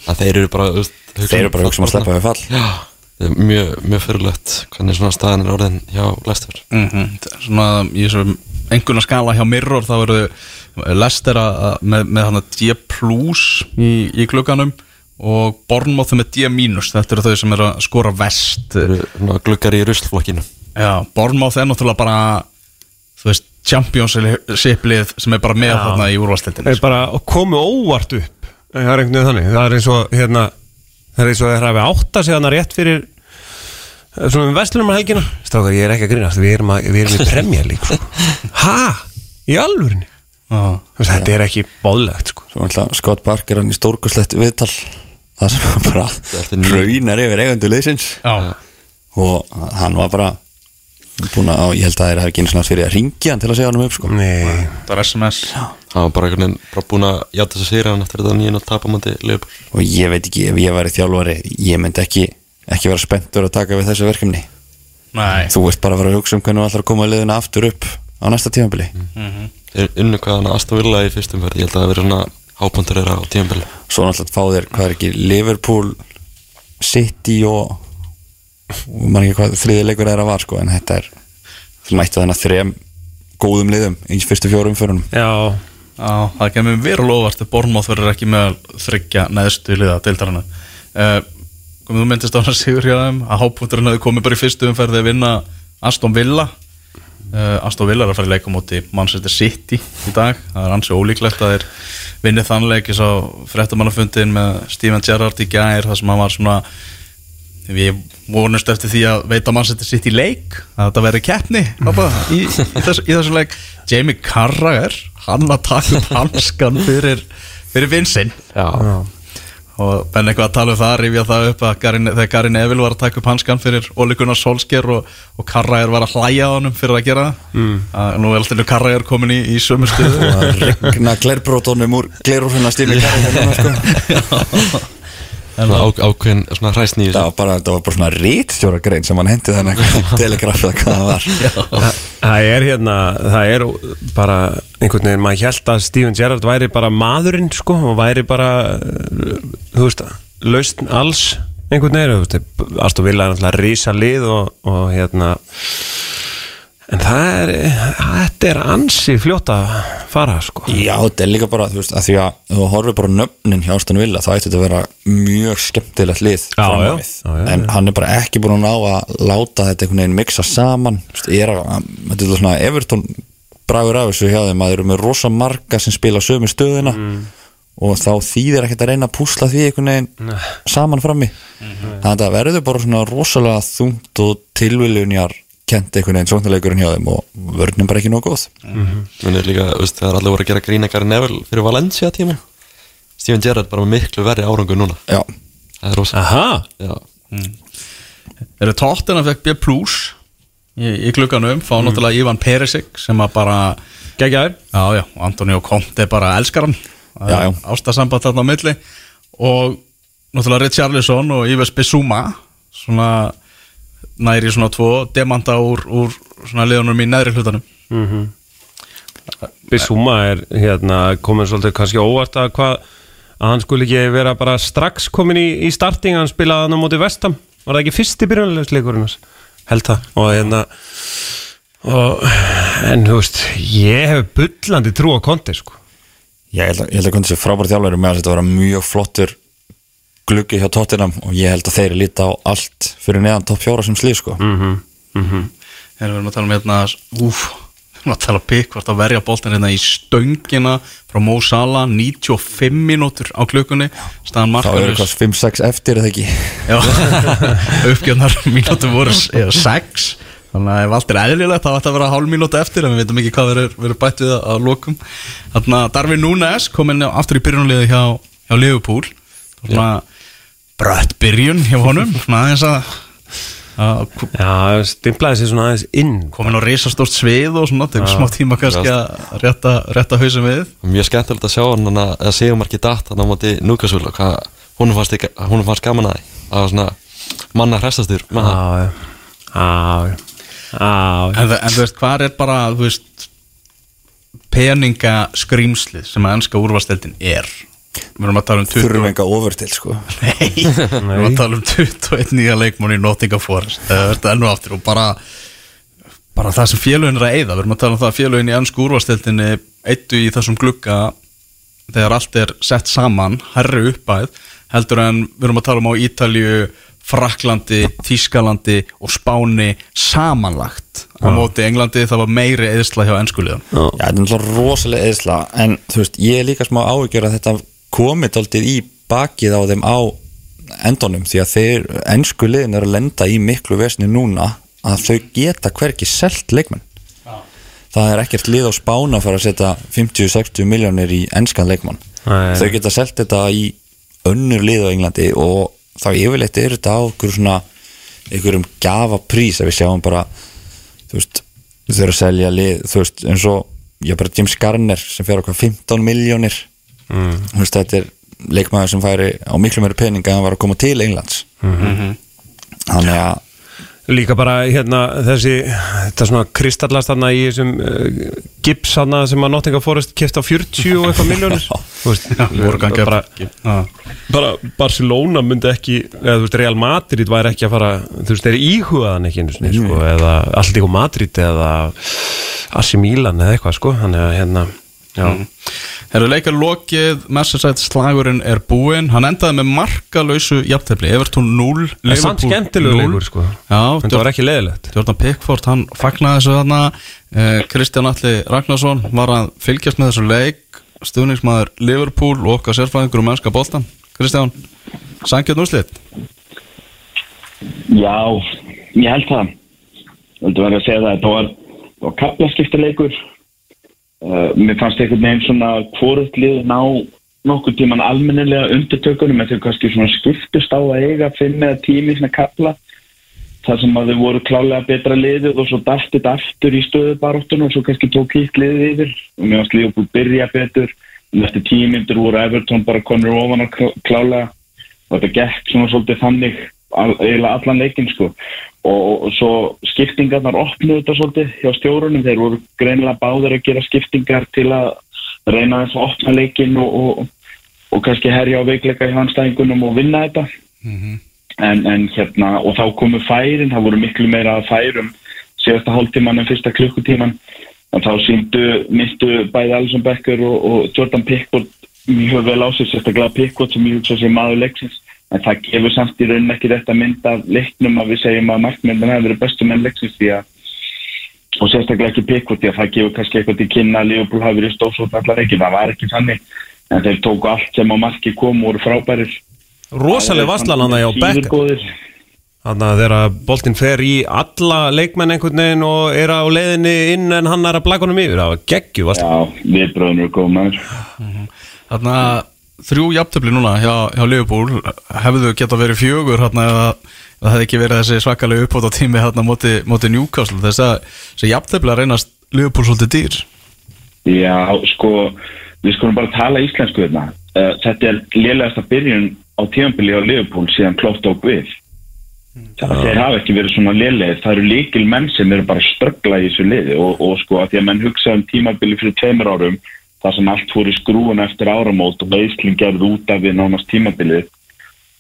Að þeir eru bara hugsa þeir eru bara að hugsa um að sleppa við fall. Já, er mjög, mjög fyrirlegt hvernig svona staðan er orðin hjá Leicester. Mm svona í þessum einhverna skala hjá Mirror þá eru Lester að- að- með, með hann D plus í, í klukkanum og Bournemouth með D minus þetta eru þau sem eru að skora vest gluggar í ruslflokkinu Já, Bournemouth er náttúrulega bara þú veist, championship-lið sem er bara með þarna í úrvastildinu er bara að komu óvart upp. Það er einhvern veginn þannig. Það er eins og hérna það er eins og þeir hafi átta sig þannig rétt fyrir eh, svona um vestlunum helgina. Strákar ég er ekki að grínast. Við erum, að, við erum í premja lík sko. ha? í alvörinni Já. Þú veist, þetta er ekki bóðlegt sko. Scott Parker hann í stórkoslegt viðtal það sem hann bara raunar yfir eigandu leysins Já. og hann var bara búin að, ég held að þeir hafi ekki einu svona fyrir að ringja hann til að segja hann um upp sko. Nei, Það er SMS hann var bara einhvern veginn bara búin að játa þessu sigur hann eftir þetta nýjum að tapa múti Liverpool. Og ég veit ekki, ef ég væri þjálfari ég myndi ekki, ekki vera spenntur að taka við þessu verkefni. Nei. Þú ert bara að vera að hugsa um hvernig þú ætlar að koma liðuna aftur upp á næsta tímabili. Þeir unnu hvað hann Aston Villa í fyrstum verð ég held að það hápuntur þeirra á tímabili svo náttúrulega fá þér, hvað er ekki Liverpool, City og, og man ekki hvað þriði leikur þeirra var sko, en þetta er mættu þennan þrem góðum liðum í fyrstu fjórum umförunum já. Já, það kemur verulega óvart að Bournemouth verður ekki með að þryggja neðstu liða deildarana uh, komið þú myndist á hana sigur hjá þeim að hápunkturinn hefði komið bara í fyrstu umferði að vinna Aston Villa uh, Aston Villa er að fara í leikum móti Manchester City í dag. Það er ansi ólíklegt að þeir vinni þann leik. Eins á fréttamannafundin með Steven Gerrard í gær það sem hann var svona við vonumst eftir því að veita Manchester City leik að þetta verði keppni pabba, í, í, þessu, í þessu leik. Jamie Carragher hann að taka upp hanskan fyrir, fyrir vinsinn já, og benn eitthvað að tala um það rifja það upp að Garin, þegar Garin Evil var að taka upp hanskan fyrir Ólíkunar Solskjær og, og Carragher var að hlæja á honum fyrir að gera það mm. að nú er alltaf Carragher komin í, í sömu stuðu og að regna glerbrótonum úr stími sko. svona á, ákveðin svona hræsni í það var bara, það var bara svona rítstjóra grein sem hann hendi þannig eitthvað telegraf eða hvað það var. Það- Það er hérna, það er bara einhvern veginn, maður held að Steven Gerrard væri bara maðurinn sko og væri bara, uh, þú veist lausn alls einhvern veginn, þú veist, Aston Villa er náttúrulega rísa lið og, og hérna en það er þetta er ansi fljótt að fara sko. Já, þetta er líka bara, þú veist, að því að þú horfir bara nöfnin hjá Aston Villa þá ætti þetta að vera mjög skemmtilegt lið Já, já. Já, en hann er bara ekki búin að ná að láta þetta einhvern veginn mixa saman. Þú veist, ég er að, þetta er svona Everton bragur af þessu hjá þeim að þeir eru með rosa marga sem spila sömu stöðina og þá þýðir ekkert að reyna að púsla því einhvern veginn saman frammi. Þannig að það verður bara svona rosalega þungt og tilviljunjar kent einhvern veginn sóknarleikurinn hjá þeim og vörnum bara ekki nóg góð. Munið líka, þú veist, það er allir voru að gera grína Gary Neville fyrir Valencia tíma. Steven Gerrard bara með miklu verri árangur núna. Já, Það er rosa. Aha, Já, Eru tóttina fekk B plus í, í klukkanum, fá náttúrulega Ivan Perisic sem að bara geggjaður. Já, já, Antonio Conte bara elskar hann. Já, já. Ástasamband þarna á milli. Og náttúrulega Richarlison og Ives Bissuma Svona næri svona tvo demanta úr, úr svona liðunum í neðri hlutanum. Bissúma er hérna komin svolítið kannski óvart að hvað að hann skuli ekki vera bara strax komin í, í starting, hann spilaði hann á móti vestam var það ekki fyrst í byrjunlegsleikurinn held það. Og hérna og, en þú veist ég hef bullandi trú á konti sko. Já, ég held að, ég held að Kundi sé frábært þjálfari með að þetta vera mjög flottur gluggi hjá Tottenham og ég held að þeir líta á allt fyrir neðan topp fjóra sem slið sko. mm -hmm. Þegar við erum að tala um hérna Úf, Nú að tala Pickford að verja boltan hérna í stöngina frá Mo Salah 95 mínútur á klukkunni. Staðan þá eru eitthvað 5-6 eftir eða ekki? Já, uppgjöndar mínútur voru 6 Þannig að ef allt er eðlilegt þá ætti að vera hálf mínúti eftir en við veitum ekki hvað verður, bætt við að, að lokum. Þannig að Darvin Núnes kom inn aftur í byrjunliði hjá, hjá Liverpool. Svona brött byrjun hjá honum Svona aðeins að, Já, stimplaði sér svona aðeins inn. Komin á risastórt svið og svona tegur smá tíma kannski að rétta, rétta hausum við. Mjög skemmtilegt að sjá hann að að segja margir datt hann á móti Núkasúl og hvað hún fannst, fannst gaman að það svona manna hressastur Já, já. Já, en, þú veist, hvað er bara þú veist, peningaskrýmslið sem að ennska úrvasteldin er við erum að tala um 20 þurfum enga ofur til sko. Nei, við erum að tala um 21 nýja leikmóni í Nottingham Forest. Það er enn og aftur og bara bara það sem félögin er að eyða. Við erum að tala um það að félögin í ennsku úrvasteldinni eittu í þessum glugga þegar allt er sett saman herri uppæð heldur en við erum að tala um á Ítalju Fraklandi, Þískalandi og Spáni samanlagt. Á móti Englandi það var meiri eðsla hjá ennskuliðan Já, þetta er náttúrulega rosalega eðsla en þú veist, ég er líka smá áhyggjur að þetta komið aldrei í bakið á þeim á endunum því að þeir ennsku liðin er að lenda í miklu vesni núna að þau geta hverki selt leikmenn. Það er ekkert lið á spána að fara að setja 50-60 miljónir í ennskan leikmann. Nei. þau geta selt þetta í önnur lið á Englandi og þá yfirleitt er þetta á okkur svona einhverjum gafa prís að við sjáum bara þú veist, þau eru að selja lið, þú veist, eins og ég bara James Garner sem fer okkar 15 miljónir mm. þú veist, þetta er leikmaður sem færi á miklu meiri peninga en hann var að koma til Englands. Þannig að Líka bara hérna þessi þetta svona kristallast þarna í þessum uh, gips þarna sem að Nottingham Forest keft á 40 og eitthvað miljónir bara, bara Barcelona myndi ekki eða þú veist Real Madrid væri ekki að fara þú veist, þeir íhugaðan ekki einu sinni sko, eða Alltíko Madrid eða Asi Milan eða eitthvað sko þannig að hérna Herru leikar lokið, Merseyside slagurinn er búinn, hann endaði með markalausu jafntefli, Everton 0 Það er samt skemmtilegu leikur sko. Já, þetta var ekki leðilegt Jordan Pickford, hann fagnaði þessu þarna. Eh, Kristján Alli Ragnarsson var að fylgjast með þessu leik. Stuðningsmaður Liverpool og okkar sérfræðingur um mennska boltan Kristján, sangjöld úrslit? Já, ég held það. Þú verður að segja það. Þetta var, var kaplaskiptileikur uh, Mér fannst einhvern veginn svona hvort lið ná nokkur tíman almennilega undirtökunum en þau kannski svona skiptust á að eiga fimm eða tími svona kapla þar sem að þau voru klálega betra liðið og svo dættið aftur í stöðubaróttun og svo kannski tók hitt liðið yfir. Og mér fannst liðið búið byrja betur. En eftir tímyndur voru Everton bara konur ofan að klálega. Og þetta gekk svona svolítið þannig eiginlega allan leikinn sko og, svo skiptingarnar opnuðu þetta svolítið hjá stjórunum, þeir voru greinilega báðir að gera skiptingar til að reyna þess að opna leikinn og, og, og kannski herja á veikleika í handstæðingunum og vinna þetta. En, en hérna og þá komu færin, það voru miklu meira færum síðasta hálftíman en fyrsta klukkutíman en þá síndu myndu bæði Alison Becker og, og Jordan Pickford mjög vel á sig, sérstaklega Pickford sem ég hugsa sem maður leiksins en það gefur samt í raunin ekki þetta mynd af leiknum að við segjum að markmyndan hefur verið bestu menn leiksins því að og sérstaklega ekki því að það gefur kannski eitthvað til kynna að Liverpool hafi verið stóðsótt allar ekki, það var ekki þannig. En þeir tóku allt sem á marki kom og voru frábærir. Hann að hjá Beck. Þannig að þegar boltinn fer í alla leikmenn einhvern veginn og er á leiðinni inn en hann er að blaka honum yfir, það var geggju vasslan Já, við bröðum eru góð maður. Þarna þrjú jafntefli núna hjá, hjá Liverpool hefðu geta verið fjögur hérna eða það hefði ekki verið þessi svakalega uppbót á tími hérna móti, móti Newcastle þess að þessi jafntefli að reynast Liverpool svolítið dýr Já, sko, við skulum bara tala íslensku hérna. Uh, þetta er lélegasta byrjun á tímanbili á Liverpool síðan Klopp tók við. Það þeir hafa ekki verið svona lélegir. Það eru líkil menn sem eru bara að ströggla í þessu liði og, og sko að því að menn hugsa um tímanbili fyrir tveimur árum þar sem allt fór í skrúun eftir áramót og veisling gerð út af við nánast tímanbilið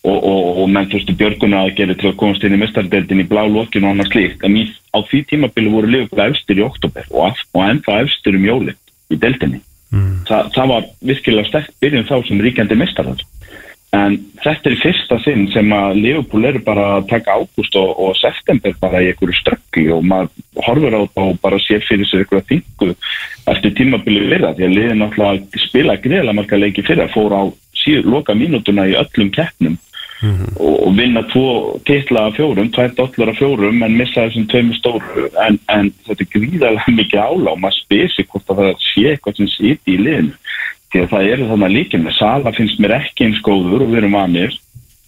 og, og, og menn þurftu björguna að gera til að komast inn í mestardeldin í blá lokinu og annað slíkt. En í, á því tímabili voru Liverpool efstir í oktober og, og ennþá efstir um jólinn í deildinni. Þa, það var virkilega stert byrjun þá sem ríkjandi mistarar en þetta er fyrsta sinn sem að Liverpool eru bara að taka ágúst og, og september bara í einhverju ströggi og maður horfur á þetta og bara sér fyrir sér einhverja þingu eftir tímabili við það. Því að liðin náttúrulega spila greiðlega marga leiki fyrir að fóra á síður loka mínútuna í öllum keppnum og, og vinna tvo titla af fjórum, tvær dollar af fjórum en missa þessum tveimur stóru. En, en þetta er gríðarlega mikið ála og maður spyr sig hvort að það sé eitthvað sem siti í liðinu því að það eru þannig líka með Sala finnst mér ekki eins góður og við erum vanir.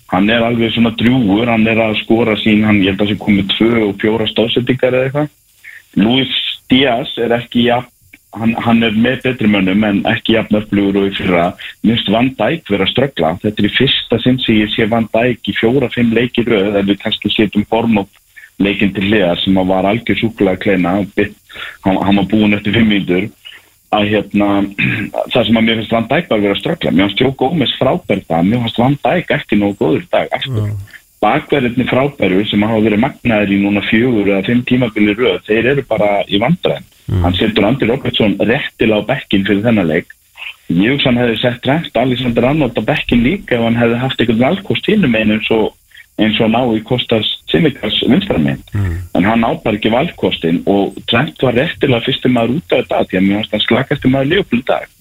Hann er alveg svona drjúgur hann er að skora sín, hann ég held að sem komið tvö og fjóra stóðsettingar eða eitthvað. Luis Díaz er ekki jafn hann, hann er með betri mönnum en ekki jafn öflugur og í fyrra. Minnst Van Dijk vera að ströggla. Þetta er í fyrsta sinn sem ég sé Van Dijk í fjóra-fimm leikir röð en við kannski setjum form og leikin til hliðar sem var algjör súkulega kleina. Hann, hann var búin eftir fimm mínútur að hérna það sem að mér finnst Van Dijk var að vera að ströggla mér finnst Jó Gómez frábært það mér finnst Van Dijk ekki nógu góður dag aftur. Bakverðinni frábæru sem hafa verið magnaðir í núna fjögur eða fimm tímabili röð, þeir eru bara í vandræðin hann setur Andy Robertson réttilega á bekkin fyrir þennan leik. Hann hefði sett rent Alexander Arnold á bekkin líka ef hann hefði haft einhvern valkost hínum einn eins og eins og ná í Kostas Simikars vinstramenn en hann ábar ekki valkostin og Trent var réttilega fyrstum maður út af þetta því að mér finnst hann slakast maður ljófl í dag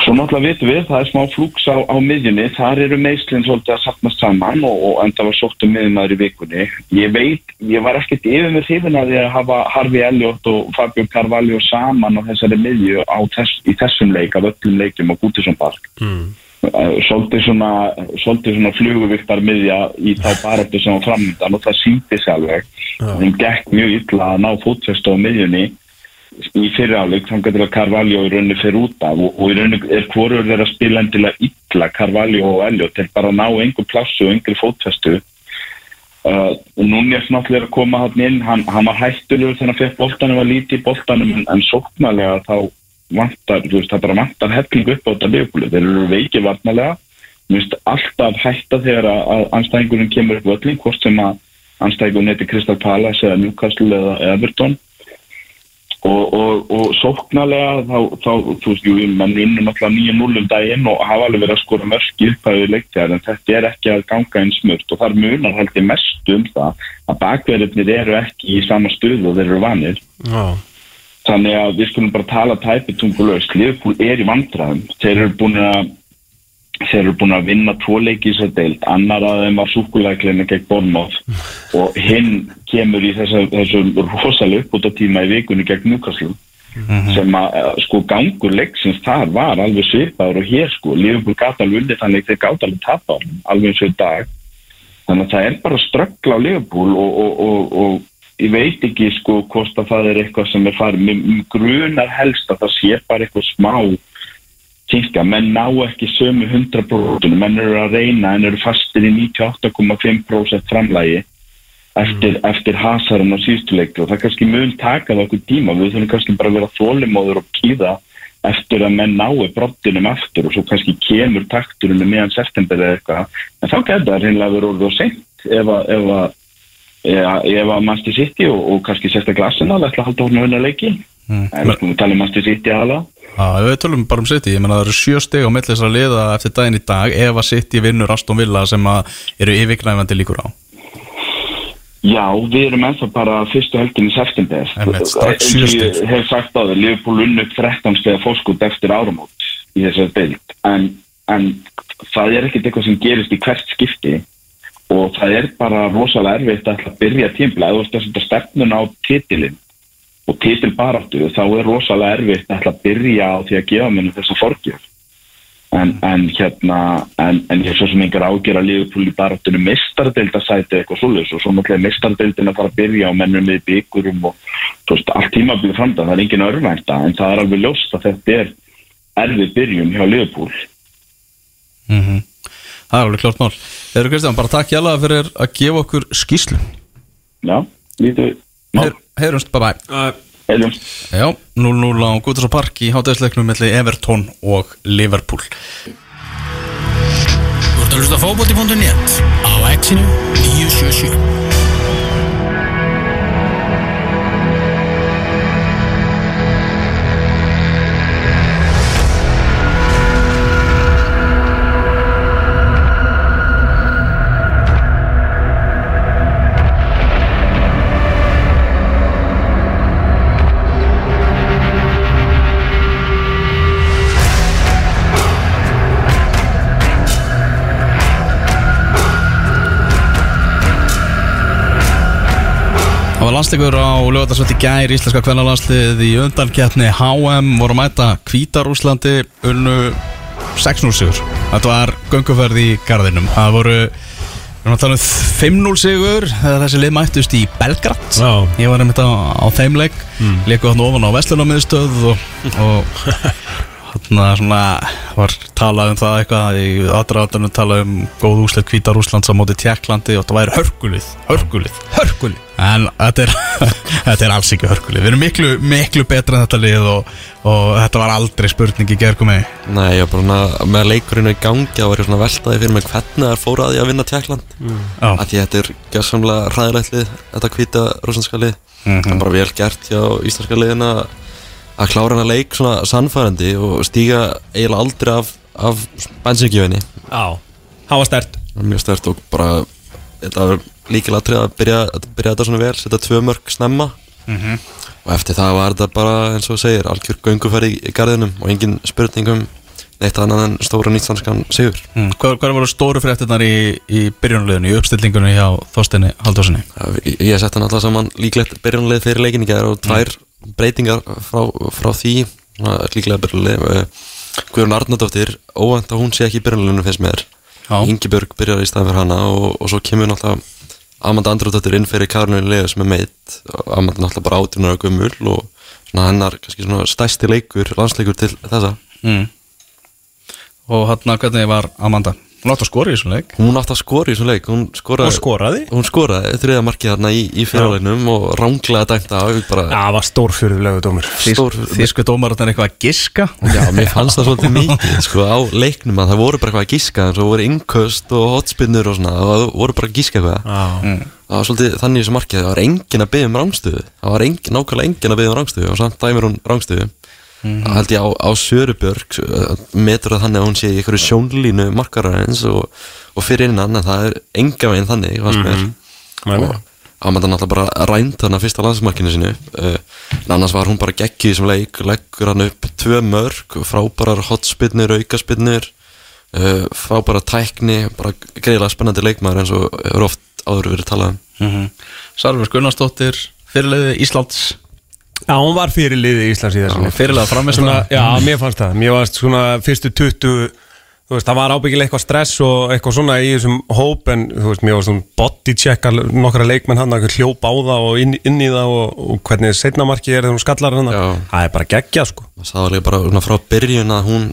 Svo náttúrulega vitum við, það er smá flúks á, á miðjunni, þar eru meðslinn svolítið að sapnast saman og, og enda var sótt um miðjumæður í vikunni. Ég veit, ég var ekkert yfir með hrifin að að hafa Harfi Elliot og Fabio Carvalho saman á þessari miðju á þess, í þessum leik, af öllum leikum á Gútisson Park. Mm. Svolítið svona, svona fluguviktar miðja í þá baröftu sem var framöndan og það síndi sér alveg. Þeim gekk mjög illa að ná fótfestu á miðjunni í fyriráleik þannig að Carvalho í rauninni fyrir út af og, og í rauninni er hvorur þeirra spila endilega illa Carvalho og Elliot til bara að ná einhver plassu og einhver fótfestu. Uh, og núna er náttúrulega að koma hann inn, hann, hann var hættulegur þegar hann fekk boltanum var lítið í boltanum en, en sóknarlega þá vantar, þú veist það bara vantar helling upp á þetta liðbúli, þeir eru veikið varnalega þú veist alltaf hætta þegar að, anstæðingurinn kemur upp völlin hvort sem að anstæðingurinn heiti Crystal Palace eða Newcastle eða Everton. Og, og, og sóknarlega þá, þá, þú veist, jú, menn unnum alltaf nýja núlum daginn og hafa alveg verið að skora mörg í upphæðu leiktjar en þetta er ekki að ganga einn smurt. Og þar munar held ég mest um það að bakverðinir eru ekki í sama stuð og þeir eru vanir. Já. Þannig að við skulum bara tala tæpitungulöst, Liverpool er í vandræðum. Þeir eru búin að þeir eru búin að vinna tvo leiki í þessar deild. Annar að þeim var súkulæklinni gegn Bornmoth og hinn kemur í þessum þessu rosalega uppbúta tíma í vikunni gegn Newcastle. Sem að eh, sko gangur leiksins þar var alveg svipaður og hér sko. Liverpool gata alveg undir þannig þeir gáta alveg tapa á honum, alveg eins og í dag. Þannig að það er bara ströggla á Liverpool og, og, og, og ég veit ekki sko hvort að það er eitthvað sem er farið, mér grunar helst að það sé bara eitthvað smá kynka, menn ná ekki sömu 100% menn eru að reyna en eru fastir í 98,5% framlægi eftir, mm. eftir hasarinn á síðustuleiklu og það kannski mun taka það okkur tíma, við þurfum kannski bara að vera þólimóður og kýða eftir að menn nái brottinum aftur. Og svo kannski kemur takturinn meðan september eða eitthvað, en þá getur það reynilega verið orðið og seint ef að að, að mannstu sitt í og, og kannski sérstaklega Arsenal ætla að halda hún að vinna leiki. Mm. en við um mannstu sitt í aðla Já, við tölum bara um City, ég menna það eru sjö steg á milli þessara liða eftir daginn í dag ef að City vinnur Aston Villa sem að eru yfirgnæfandi líkur á. Já, við erum ennþá bara fyrstu helgin í september. Og ég hef sagt á það, Liverpool unnug 13 steg fórskút eftir áramót í þessari deild. En, en það er ekkert eitthvað sem gerist í hvert skipti og það er bara rosalega erfitt að að byrja tímpla eða veist að stefnun á titilinn og titilbaráttu þá er rosalega erfitt að að byrja á því að gefa mér þessa forgjöf. En, en hérna en, en ég er svo sem einhver ágjör að Liverpool í baráttunum mistardildasæti eitthvað svoleiðis. Og svo náttúrulega mistardildin að fara að byrja á mennum við byggurum og veist, allt tímabilið framdag, það er engin örvænta. En það er alveg ljóst að þetta er erfið byrjun hjá Liverpool. Mm Það er alveg klart mál. Eru Kristján, bara takk hjálpa fyrir að gefa okkur skýslu Já, lítið Ná, Heyr- Heyrumst, bye bye. Heilum Já, 0-0 á Guðarsson Park í hátæðisleiknum melli Everton og Liverpool. Þú ert að hlusta á fótbolti.net á exinu 977 landsleikur á lögatarsvöldi gær Íslenska kvennalandslið í undankeppni HM voru að mæta Hvítarúslandi unnu 6-0 sigur Þetta var gönguferð í garðinum Það voru Við erum að tala um 5-0 sigur þegar þessi lið mættust í Belgrad Já. Ég var einmitt á, á þeim leik mm. Leiku hann ofan á Vestlunarmiðstöð og, og hann svona var talað um það eitthvað í aðdraðanum talað um góð úslega hvítar Úslands á móti Tjekklandi og það væri hörgulið hörgulið Hörkul en þetta er, þetta er alls ekki hörgulið við erum miklu, miklu betra en þetta lið og, og þetta var aldrei spurning í gergum með Nei, ég var bara með leikurinn í gangi var ég svona veltaði fyrir mig hvernig það er fóru að því að vinna Tjekkland að því þetta er gæsamlega ræðilegt lið þetta hvíta rúslandska lið. Mhm. það er bara vel gert hjá íslenska liðina að klára hana leik svona sannfærandi og stíga eiginlega aldrei af, af bensinkjöfinni Já Það var stert. Mjög stert og bara þetta var líkilega atrið að byrja, að byrja þetta svona vel setja tvö mörg snemma. Og eftir það var þetta bara eins og segir algjör gönguferð í, garðinum og engin spurningum neitt annað en stóra nýtsanskan sigur. Mm. hvað, hvað voru stóru fréttinnar í, í byrjunarliðinu, í uppstillingunni hjá Þorsteini Haldurssoni ég, ég sett hann alltaf saman líklegt byrjunarlið fyrir leikin í gæðar og tvær breytingar frá, frá því líklega byrjunarlið Guðrún Arnardóttir, óvænt að hún sé ekki í byrjunarliðinu finnst mér. Já. Ingibjörg byrjar í staðan fyrir hana og, og svo kemur náttúrulega Amanda Andróttir inn fyrir Leo sem er meitt Amanda náttúrulega bara átjunar og gummul og svona hennar kannski svona stæsti leikur, landsleikur til þessa. Mm. og hann hvernig var Amanda hún átt að skora í þessum leik. Hún átti að skora í þessum leik. Hún skoraði, skoraði? Hún skoraði þriða markið þarna í, í fyrirleginum og ránglega dæmt á bara Já, það var stórfjörðulegu dómur stór Þísku dómararnar eitthvað að giska. Já, mér fannst það svolítið mikið sko, á leiknum að það voru bara eitthvað að gíska en svo voru innköst og hotspinnur og svona og það voru bara að gíska eitthvað. Já. Það var svolítið þannig í þessu markið það var engin að byggja um rángstöðu var að rángstöðu það held ég á, á Sörubjörg uh, metur það þannig að hún sé í einhverju sjónlínu markararins og, og fyrir innan en það er enga veginn þannig mér. Nei, og Amanda náttúrulega bara rænt þarna fyrsta landsmarkinu sinu uh, en annars var hún bara geggið þessum leik leggur hann upp tvö mörg frábærar hotspinnur, aukaspinnur uh, frábæra tækni bara greiðlega spennandi leikmaður eins og er oft áður verið talað um. Mm -hmm. Sarfur Gunnarsdóttir fyrirleiði Íslands Já, hún var fyrir liði Íslands í þessu fyrirlega framist svona, Já, mér fannst það. Mér varst svona fyrstu 20 Þú veist, það var ábyggilega eitthvað stress og eitthvað svona í þessum hóp en þú veist, mér var svona body checka nokkra leikmenn hann, eitthvað hljóp á það og inn, inn í það og, og hvernig setnamarki er þegar hún skallar hann Já. það er bara geggja sko. Það líka bara svona frá byrjun að hún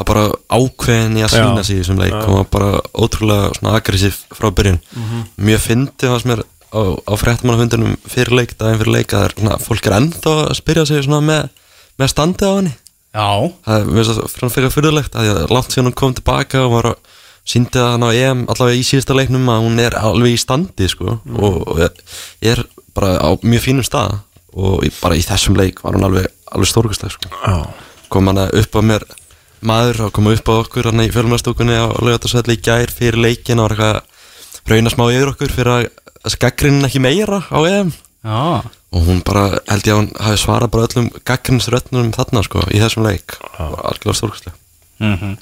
var bara ákveðin í að Já. sína sig í þessum leik. Hún var bara ótrúlega svona aggressív frá byrjun. Sem er á, á fréttamannafundunum fyrir leik daginn fyrir leik að svona, fólk er ennþá að spyrja sig með, með standið á henni. Já, það er það fyrir fyrir fyrirlegt að að langt síðan hún kom tilbaka og var að síndi að hann á EM allavega í síðasta leiknum að hún er alveg í standi sko. Og, og er bara á mjög fínum stað. Og í- bara í þessum leik var hún alveg, alveg stórkustleg sko. Já, kom hann upp á mér maður og kom upp á okkur hann í fjölmjörnstúkunni á lögatarsvelli í gær fyrir leikin og var eitthvað rauna smá yfir okkur fyrir að skaggrinn ekki meira á EM? Já. Og hún bara held ég að hún hafi svarað bara öllum gaggrinnsrötnum þarna sko í þessum leik. Og algjörlega stórkustleg mm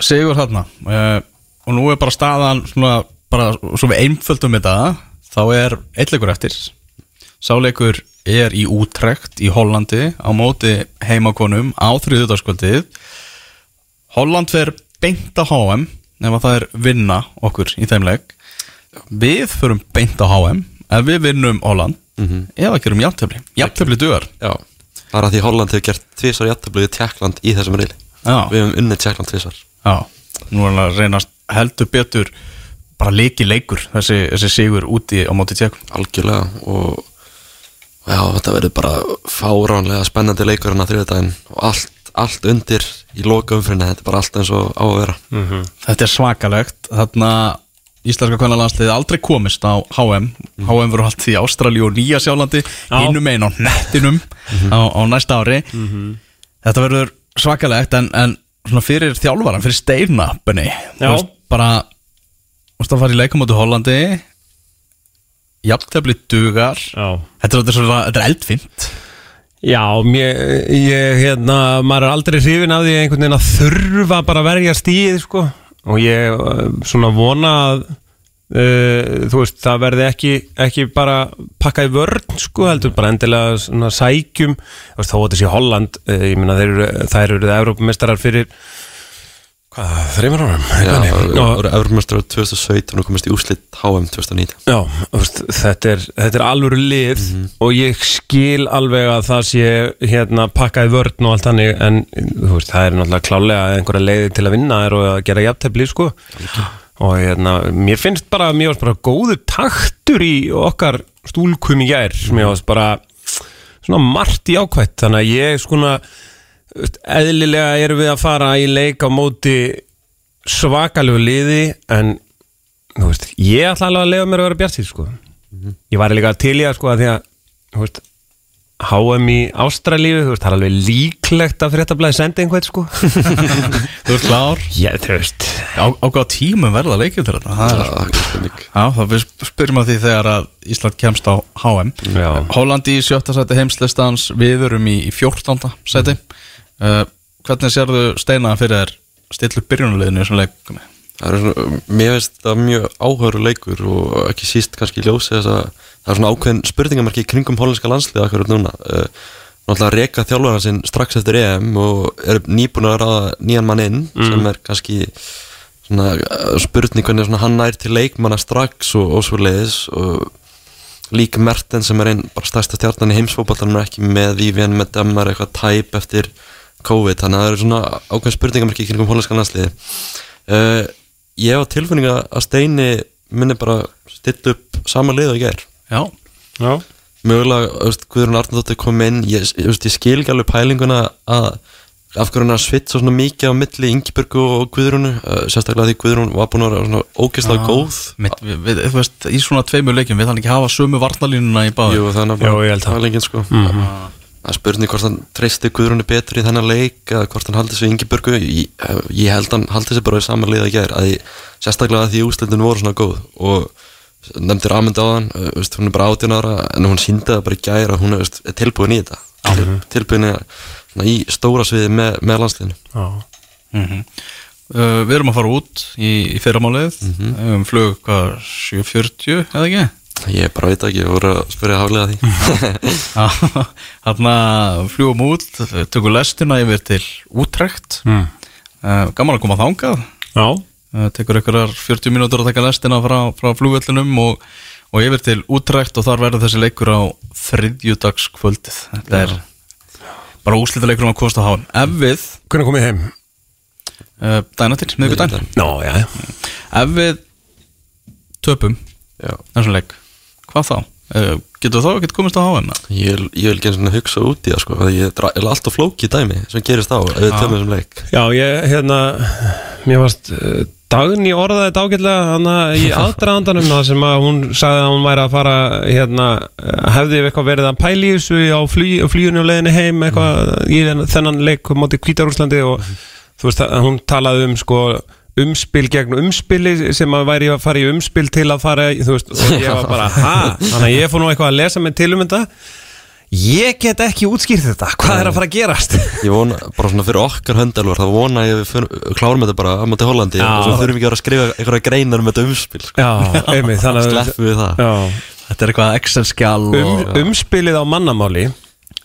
Sigur þarna. Uh, og nú er bara staðan svona, bara svo við einföldum þetta þá er eitleikur eftir. Sáleikur er í útrekt í Hollandi á móti heimakonum á þriðudarskvöldið Holland fer beint á HM ef að það er vinna okkur í þeim leik við förum beint á HM ef við vinnum Holland ef að gerum jafntefli, jafntefli dugar. Já, það er að því Holland hefur gert tvisar jættabluði Tjekkland í þessum reyli Já. Við hefum unnið Tjekkland tvisar Já, nú er hann að reynast heldur betur bara leiki leikur þessi, þessi sigur úti á móti tjekkum algjörlega og já, þetta verður bara fáránlega spennandi leikur hann að þriðdægin og allt, allt undir í loka umfyrinni, þetta er bara allt eins og á að vera. Þetta er svakalegt. Þarna Íslenska kvennalandsliði aldrei komist á HM HM verður allt í Ástralíu og Nýja sjálandi hinum einn á nettinum á, á næsta ári. Þetta verður svakalegt en, en svona fyrir þjálfaran, fyrir steina Benni, þú Já. veist bara þú veist að fara í leikamóti Hollandi jafntefli dugar. Já. Þetta er, er, er eldfint Já, mér, ég, hérna, maður er aldrei hrifin af því einhvern veginn að þurfa bara að verja stíð, sko og ég uh, svona vona að uh, þú veist, það verði ekki, ekki bara pakkað í vörn sko, heldur bara endilega svona sækjum. Að þetta sé Holland uh, ég meina, þeir eru, þær eru Evrópumestarar fyrir hvað, þreymur árum? Já, voru Evropamestrar 2017 og komist í úslit HM 2019 Já, veist, þetta er, þetta er alvöru lið og ég skil alveg að það sé hérna pakkaði vörn og allt hannig en veist, það er náttúrulega klálega einhverja leiði til að vinna er og að gera jafntefli sko. Og hérna, mér finnst bara mér varst bara góðu taktur í okkar stúlkum í gær mér varst bara svona margt í ákvætt þannig að ég veist, eðlilega erum við að fara í leik á móti svakalegu liði en veist, ég ætla alveg að lefa mér að vera bjart sko. ég var líka til í að sko að því að HM í veist, það er alveg líklegt að fréttablaði sendi einhvern sko. Þú ert klár. Já, þú veist. Á, á hvaða tímum verða leikjum til þetta? Það er, spurning já, það við spyrjum að því þegar að Ísland kemst á HM Já. Holland í sjötta sæti heimslistans Við erum í, í fjórtánda sæti uh, Hvernig sérðu steina fyrir þér? Stillu byrjunarliðinu í þessum leikum? Það er svona, mér finnst það mjög áhöru leikur og ekki síst kannski í ljósi þess að það er svona ákveðin spurningamarki í kringum hollandska landsliða akkurat núna. Uh, náttúrulega reka þjálfara sinn strax eftir EM og er nýbúin að ráða nýjan mann inn sem er kannski svona uh, spurning hvernig svona hann nær til leikmanna strax og, og svo leiðis og líka Merten sem er einn bara stærsta stjarnan í heimsfótboltanum er ekki með Vivian með Demmar eitthvað tæp eftir COVID þannig að það eru svona ákveðin spurningamarki í kringum hollandska landsliði uh, ég hef á tilfinninga að Steini minni bara stitt upp sama lið og ég er Já, Já, mögulega, þú veist, Guðrún Arnardóttir kom inn ég, ég, veist, ég skil ekki alveg pælinguna að af hverju hann er að svitsa svona mikið á milli Ingeborgu og Guðrúnu uh, sérstaklega því Guðrún var búin að vera svona ógeðslega góð. Mitt, við, við, þú veist, í svona tveimur leikjum Við hann ekki hafa sömu varnalínuna í báði Jú, þannig Jú, ég held það. pælingin sko. Það er spurning hvort hann treysti Guðrúnu betur í þennan leik eða hvort hann haldi sig Ingeborgu ég, ég held hann haldi sig bara í sama lið að gera að sérstaklega að því úslitin voru svona góð. Og nefndir Amund á hann veist, hún er bara 18 ára en hún síndi það bara í gæra að hún er, veist, er tilbúin í þetta. Til, tilbúin í, svona í stóra sviði með, með landsliðinu. Já. Uh, Við erum að fara út í, í fyrramálið. Um flug, hvað, 7.40 eða ekki? Ég bara veit ekki, ég voru að spyrja haflega því. Þarna fljúum út, tökum lestina yfir til útrekt mm. Gaman að koma þangað. Já, uh, Tekur ykkurar 40 mínútur að taka lestina frá, frá flugvellinum og, og yfir til útrekt og þar verður þessi leikur á þriðjudagskvöldið. Þetta er bara úslita leikur um að kosta hán Ef við, hvernig kom ég heim? uh, dæna til, miðvikudaginn. Nó, já, já. Ef við töpum Já. þessum leik, hvað þá? Uh, getur þá ekkert komist á HM? ég, ég vil ekki eins og hugsa út í það sko, að ég er alltaf flókið dæmi sem gerist á ef við töfum þessum leik Já, ég, hérna, mér varst uh, Dagný orðaði þetta ágætlega hana í aðdraðandanum það sem að hún sagði að hún væri að fara hérna, eh, hefði eitthvað verið að pæla í þessu á flý, flýjunni og leiðinni heim eitthvað í þennan- þennan leik móti Kvítarúslandi og þú veist að hún talaði um sko umspil gegn umspili sem að væri að fara í umspil til að fara þú veist, og ég var bara ha, þannig að ég fór nú eitthvað að lesa mig til um þetta. Ég get ekki útskýrt þetta. Hvað er að fara að gerast? Ég vona, bara svona fyrir okkar höndalvar þá vona ég að klárum þetta bara á móti Hollandi. Já. og svo þurfum við ekki að vera að skrifa einhverja greinar um þetta umspil sko. Já, einmitt, þannig að sleppum við það. Já, Þetta er eitthvað Excel-skjál um, og umspilið á mannamáli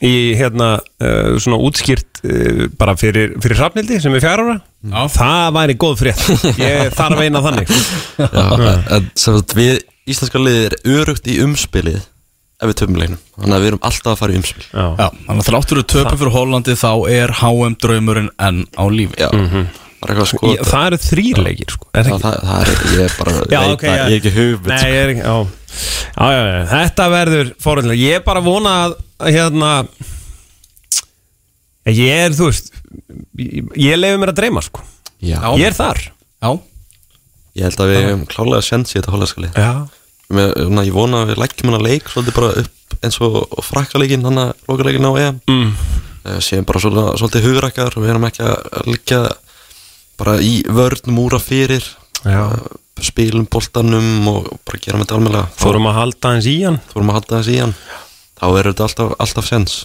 í hérna uh, svona útskýrt uh, bara fyrir, fyrir hrafnildi sem er fjár ára. Já. það væri góð frétt. Ég þarf eina þannig. Já, en sem sagt við íslenska liðið er örugt í umspilið ef við töfum leiknum. Þannig að við erum alltaf að fara í umspil. Já. Þannig að þráttur við töpum fyrir Hollandi þá er HM draumurinn enn á lífi. Já, það eitthvað að Ég, það eru þrýr leikir sko. er það það, það er, ég er bara Já, veit ok, það, ég er ekki hugmynd Nei, sko. ég er ekki, já. Já, já, já, þetta verður fórhaldlega, ég er bara að vona að hérna ég er, þú veist ég, ég lefi mér að dreyma, sko. Já, ég er þar. Já, ég held að við hefum klálega sens í þetta svona, ég vona að við leggjum hana leik svolítið bara upp eins og, frakkaleikin hann að lokaleikin á EM. Mm. Eh, séum bara svolítið, svolítið hugrækkar og við erum ekki að liggja bara í vörnum úra fyrir eh, spilum boltanum og bara gera þetta almennilega. Fórum að halda hans í hann. Fórum að halda þessi í hann. Þá er þetta alltaf, alltaf sens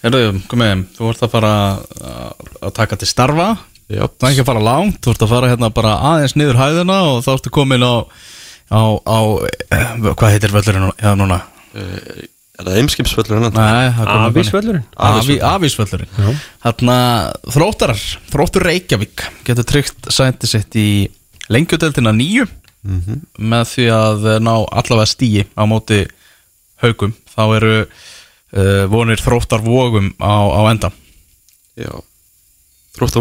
Herðu, komið, þú ert að fara að, taka til starfa. Já, Það er ekki að fara langt, þú ert að fara hérna bara aðeins niður hæðina og þá ertu komin á, á, á eh, hvað heitir völlurinn já, núna? Er það eimskipsvöllur hennan? Nei, það er komið Afísvöllurinn? Afi, Afísvöllurinn Þarna þróttarar, þróttur Reykjavík getur tryggt sæti sitt í lengjudeldina nýju með því að ná allavega stíi á móti haugum þá eru uh, vonir þróttar vogum á, á enda. Já. Þrótt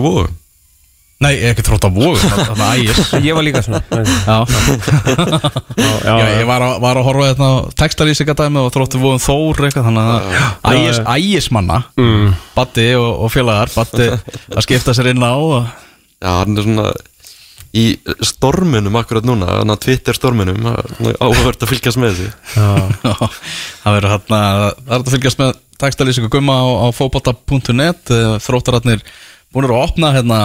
á Nei, ekki þróttar vogum, þarna ægis Ég var líka svona. Já, Já, Já, ég var að, var að horfa hérna á textalýsingadæmi og þróttu vóðum Þór eitthvað, þannig að ægis, ægismanna mm. Batti og, og félagar Batti að skipta sér inn á og, Já, hann er svona í storminum akkurat núna hann að Twitter storminum áhverð að fylgjast með þessu. Já, það verður hérna það er að fylgjast með textalýsingu gumma á, á fótbolta.net þróttararnir búin að opna hérna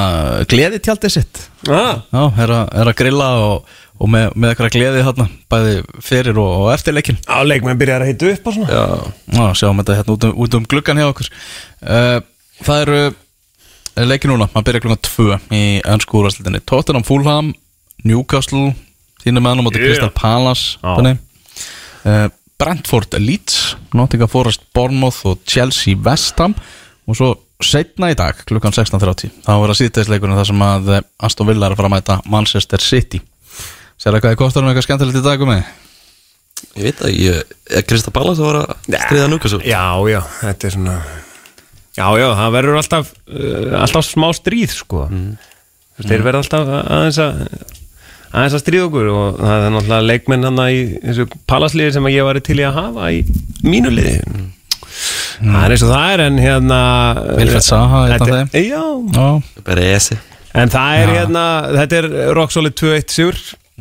gleðitjaldið sitt. Ah, Já, er, að, er að grilla og, og með, með eitthvað gleði hérna bæði fyrir og, og eftir leikin á leikmenn byrjar að heita upp og svona. Já, Já, sjáum þetta hérna út um, út um gluggan hjá okkur. Uh, Það eru eh, leiki núna, maður byrja klukkan 2 í ennsku úrvarsleitinni Tottenham Fulham, Newcastle þínu meðan á móti Yeah. Crystal Palace Já. þannig. uh, Brentford Leeds Nottingham Forest Bournemouth og Chelsea West Ham. Og svo setna í dag klukkan 16.30 þá er að síðdeisleikurinn þar sem að eh, Aston Villa er að fara að mæta Manchester City. Sér hvað er kostar um eitthvað skemmtilegt í dag um mig? ég veit að ég er Krista Ballas að vara að stríða núkast Já, já, þetta er svona Já, já, það verður alltaf uh, alltaf smá stríð, sko. Mm. Þeir verða alltaf aðeins að aðeins að stríða okkur og það er náttúrulega leikmenn hann í þessu palasliði sem ég var til í að hafa í mínu liði Það er eins og það er en hérna Vilfred. Já, Já, esi en það er hérna þetta er Rock Solid 2-1 sigur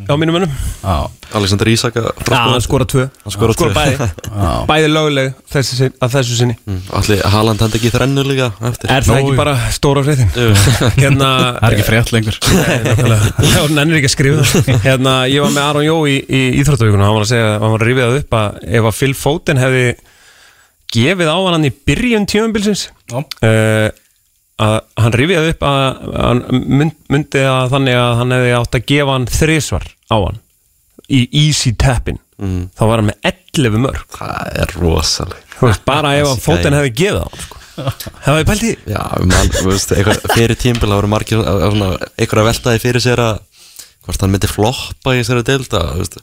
á mínum mönnum. Já, Alexander Ísak að Já, hann skora tvö. Hann skorar tvö. bæði. Bæði löguleg þessi, að þessu sinni. Allir Haaland hendi ekki þrennu líka eftir. Er það Jú, ekki jú. bara stóra fréttin? Jú. Hérna það er ekki frétt lengur. Já, hann ennir ekki að skrifa það. Hérna, ég var með Aron Jó í, í Íþróttavíkuna hann var að segja, hann var að rifið það upp að ef að Phil Foden hefði gefið á hann í byrjun tímumbilsins Já. uh, að hann rifið upp að hann mynd, myndi að þannig að hann hefði átt að gefa hann þrisvar á hann í easy tappin Mm. þá var hann með 11 mörg Það er rosaleg Þú veist, bara ef að gæi. hefði gefið á hann sko. þið pælt í því? Já, man, þú veist, eitthvað, fyrir það voru margir eitthvað að veltaði fyrir sér að hvort hann myndi floppa í deild að, þú veist,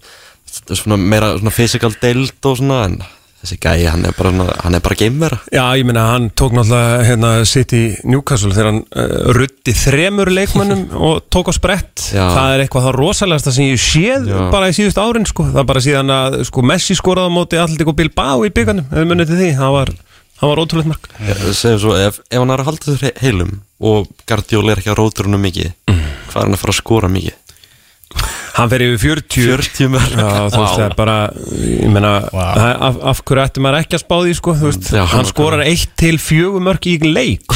það svona meira svona physical deild og svona en þessi gæi, hann er bara, hann er bara geimvera Já, ég meina, hann tók náttúrulega hérna sitt í Newcastle þegar hann uh, rutti þremur leikmönnum og tók á sprett Já. það er eitthvað það rosalegasta sem ég séð Já. bara í síðust árin, sko, það er bara síðan að sko, Messi skoraði á móti Alltík og Bilbao í byggarnum, ef við munið til því, það var var ótrúleitt mark segjum svo, ef, ef hann er að halda þessu heilum og Guardiola er ekki að róturunum mikið hvað er hann að fara að skora mikið? Hann fer yfir 40 40 mörg Já, þú veist, það er bara, ég meina það af, af hverju ætti maður ekki að spá því, sko, þú veist, Já, hann hann- skorar eitt til fjögur mörk í leik.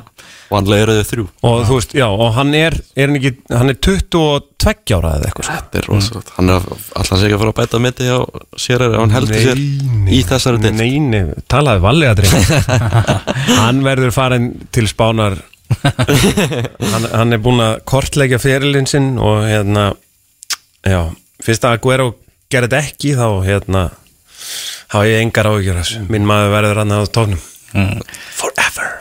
Og hann leiður þau þrjú. Og þú veist, já, og hann er, er hann ekki, hann er 22 ára eða eitthvað, sko. Þetta er rosalegt, hann er alltaf sig að fara að bæta mitt á sér ef hann heldur sér í þessari deild? Nei, nei, talaði vallega dreng Hann verður farin til spánar. Hann, hann er búinn að kortleggja ferilinn sinn og hérna já, fyrst að Guero gerði þetta ekki þá hérna þá hef ég engar áhyggjur af þessu. Minn maður verður hann á tóknum Forever.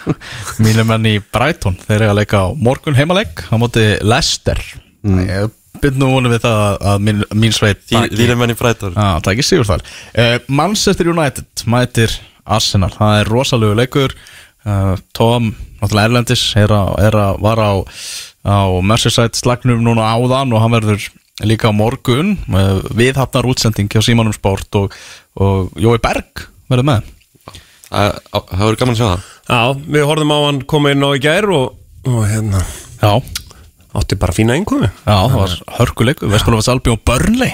Mínum menn í Brighton, þeir eru að leika á morgun heimalegg á móti Leicester. Ég byrð nú vonum við það að, að mín, mín sveit Þínum menn í frættar Já, það er ekki sigur þar. Uh, Manchester United mætir Arsenal. Það er rosalegu leikur. Uh, Tom, náttúrulega Erlendis er að, er að var á, á Merseyside slagnum núna áðan og hann verður líka á morgun við hafnar útsending hjá Símanum Sport og, og Jói Berg verður með. Það verður gaman að sjá það. Já, við horfum á hann koma inn á í gær og, og hérna Já, átti bara fína einkomi já það var hörkuleikur Vesturlofas Albi og Burnley.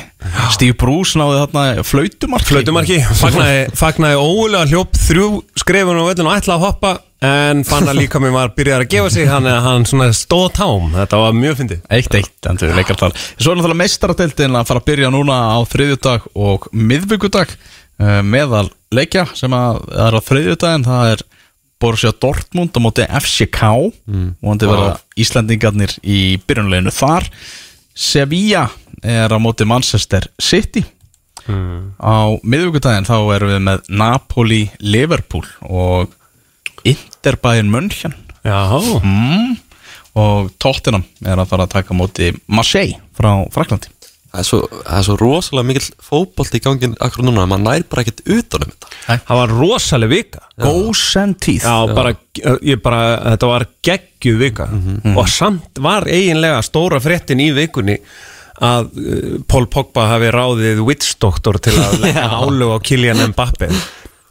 Steve Bruce náði þarna flautumarki. Flautumarki, fagnaði, fagnaði óulega hljóp þrjú skrefun og völlin og ætla að hoppa en fann að líka mér var byrjar að gefa sig þannig að hann svona stóð tám. Þetta var mjög fyndið. Eitt eitt, endur leikartal. Svo er náttúrulega meistaradeildin að fara að byrja núna á þriðjudag og miðvikudag uh, meðal leikja sem að er á þriðjudaginn það er Borussia Dortmund á móti FCK mm. vonandi verða Íslandingarnir í byrjunleginu þar. Sevilla er á móti Manchester City. Á miðvíkudaginn þá erum við með Napoli Liverpool og Interbæin München. Já, mm. og Tottenham er að fara að taka móti Marseille frá Fraklandi Það er svo, það er svo rosalega mikill fótbolt í gangin akkur núna að maður nær bara ekkert utan um þetta. Það var rosaleg vika. Já, bara, ég bara, þetta var geggjuð vika. Og samt var eiginlega stóra fréttin í vikunni að uh, Paul Pogba hafi ráðið Witch Doctor til að álug á Kylian Mbappe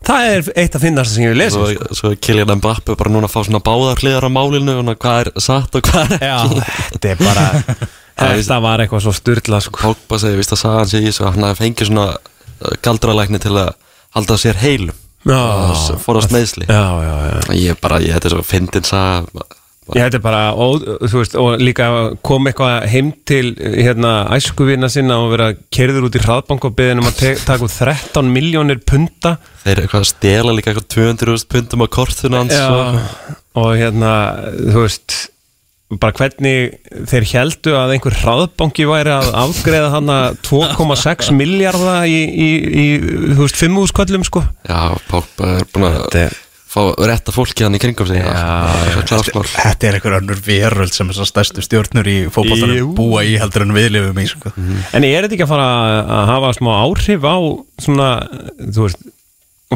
Það er eitt af finnast sem ég vil lesa. Svo, svo er Kylian Mbappe bara núna að fá svona báðar hliðar á málinu og hvað er satt og hvað er Já, ekki. þetta er bara Þetta var eitthvað svo styrla sko. Pogba segir, vist að sagði hann sig í þessu að hann hafi fengið svona uh, galdralækni til að halda sér heilum. Já, og fórast meðsli já, já, já. Ég bara, ég þetta er svo fyndin sagði Ég þetta er bara, og, veist, og líka kom eitthvað heim til hérna æskuvina sinna og vera kerður út í hraðbank og beðin um að taka út 13 miljónir punta. Þeir eitthvað að stela líka eitthvað 200.000 pundum á kortuna hans og, og hérna, þú veist bara hvernig þeir heldu að einhver hraðbanki væri að afgreða hann að 2,6 miljardar í, í, í, þú veist, 5 úrsköllum sko. Já, Pogba er búin að fá rétta fólki hann í kringum sig. Já, klásmál Þetta er einhver önnur veröld sem þessar stærstu stjórnur í Jú. fótboltanum búa í heldur en við lifum í sko. En er þetta ekki að fara að hafa smá áhrif á svona, þú veist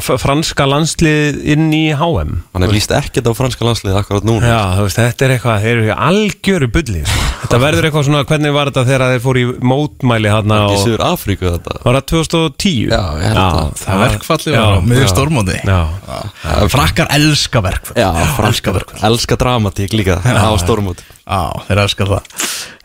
franska landslið inn í HM Hann er líst ekkert á franska landsliði akkurat núna. Já, þú veist, þetta er eitthvað, þeir eru algjöru bulli sko. Þetta verður eitthvað svona, hvernig var þetta þegar þeir fóru í mótmæli og Suður Afríku þetta. Var það 2010? Já, ég held að- Það verkfalli Já, var á já. stórmóti. Já, Frakkar elska verkfall. Já, franska Elska dramatík líka á stórmót Já, þeir elska það.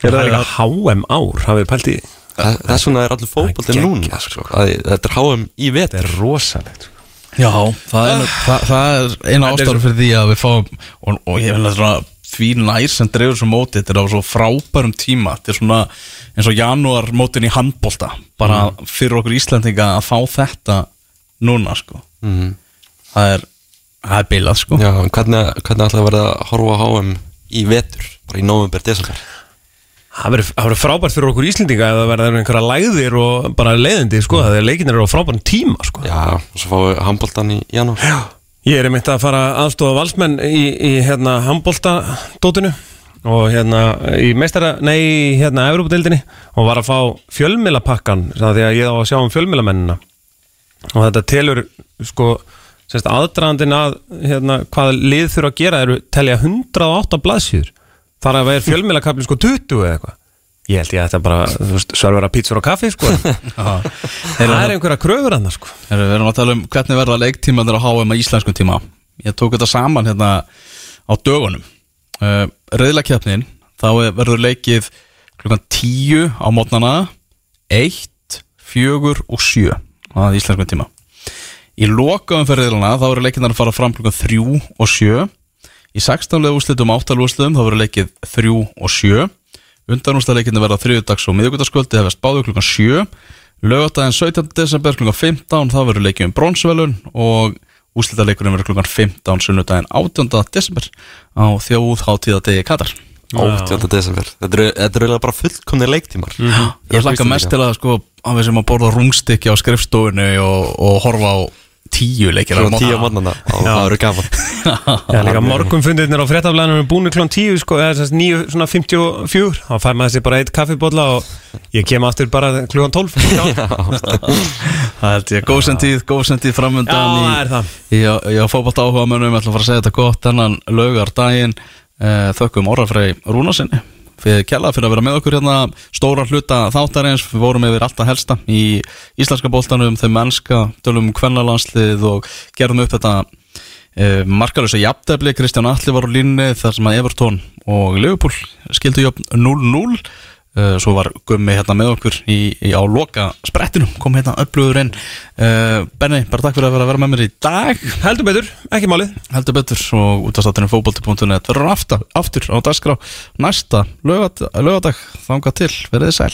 Það er eitthvað HM ár, hafið pælt í? Þess vegna er allir fótbolti Það er núna sko. að Þetta er HM í Þetta vetur er rosalegt sko. Já, það er, það, það er eina ástæður fyrir því að við fáum og, og ég að svona því nær sem dreifur svo móti þetta er á svo frábærum tíma. Þetta er svona eins og janúar mótin í handbolta. Bara fyrir okkur Íslandinga að fá þetta núna sko. Mhm. það er er bilað sko. Já, hvernig, hvernig ætla að verða að horfa á HM í vetur? Bara í november, desember Það verður það frábært fyrir okkur Íslendinga ef það verður einhverja lægðir og bara leiðindi sko, þegar leikinir eru á frábærum tíma sko. Já, og svo fáum við handboltan í janúar. Já, Ég er einmitt að fara aðstofa valsmenn í, í hérna handboltadótinu og hérna í meistara, nei, hérna Evrópadeildinni og var að fá fjölmilapakkan því að ég á að sjá um fjölmilamennina og þetta telur sko semst aðdraðandinn að hérna, hvað lið þurfa að gera eru telja 108 blaðsýður þar að vera fjölmilakablin sko 20 eða eitthvað. Ég held ég að þetta bara, þú veist, servera pítsur og kaffi sko. Það er einhverja kröfur annars sko? Við erum að tala um hvernig verða leiktímanir á HM að íslenskum tíma. Ég tók þetta saman hérna á dögunum. Uh, Reyðlakefnin þá er- verður leikið klukkan 10 á mótnana 1, 4 og 7 á íslenskum tíma. Í lokaum fyrir reyðlana þá verður leikinnar að fara fram klukkan 3 og 7 Í 16 leið úslitum áttalúslitum þá verður leikið 3 og 7 Undanústaleikinni verða þriðudags og miðugudagskvöldi hefast báðu klukkan 7 Lögadaginn 17. desember klukkan 15 þá verður leikið um bronsvelun og úslitaleikurinn verður klukkan 15 sunnudaginn 18. desember á þjóð hátíðadegi Katar 18. desember Þetta eru- eiginlega bara fullkomni leiktímar Ég hlakka mest til að sko að við sem að borða rúmstykki á skrifstofunni og, og horfa á tíu leikir Klukkan 10 á mannana og það eru gaman Já, líka morgunfundirnir á fréttablaðinu er búinu klón 10 sko, eða þess að 9, svona 54 þá fær maður sér bara eitt kaffibólla og ég kem aftur bara klukkan 12 Já, Það held ég, góð sem tíð, góð sem tíð framöndan Já, er það. Í að fótbolta áhuga mönnum, ég ætla að fara að segja þetta gott þennan laugar daginn uh, þökkum orðafrei Rúnasinni kjalla fyrir að vera með okkur hérna stóra hluta þáttarins, við vorum yfir alltaf helsta í íslenska bóltanum þeim mennska, tölum um kvennalandslið og gerðum upp þetta uh, markalösa jafntefli, Kristján Alli var á línni þar sem að Evertón og Liverpool skildu jöfn 0-0 Uh, svo var Gummi hérna með okkur í, í á loka sprettinum, kom hérna upplöður inn. Uh, Benni, bara takk fyrir að vera, vera með mér í dag. Heldur betur, ekki málið. Heldur betur og útastátturinn fótbolti.net verður aftur, aftur á dagskrá næsta lögadag, þangað til, verið þið sæl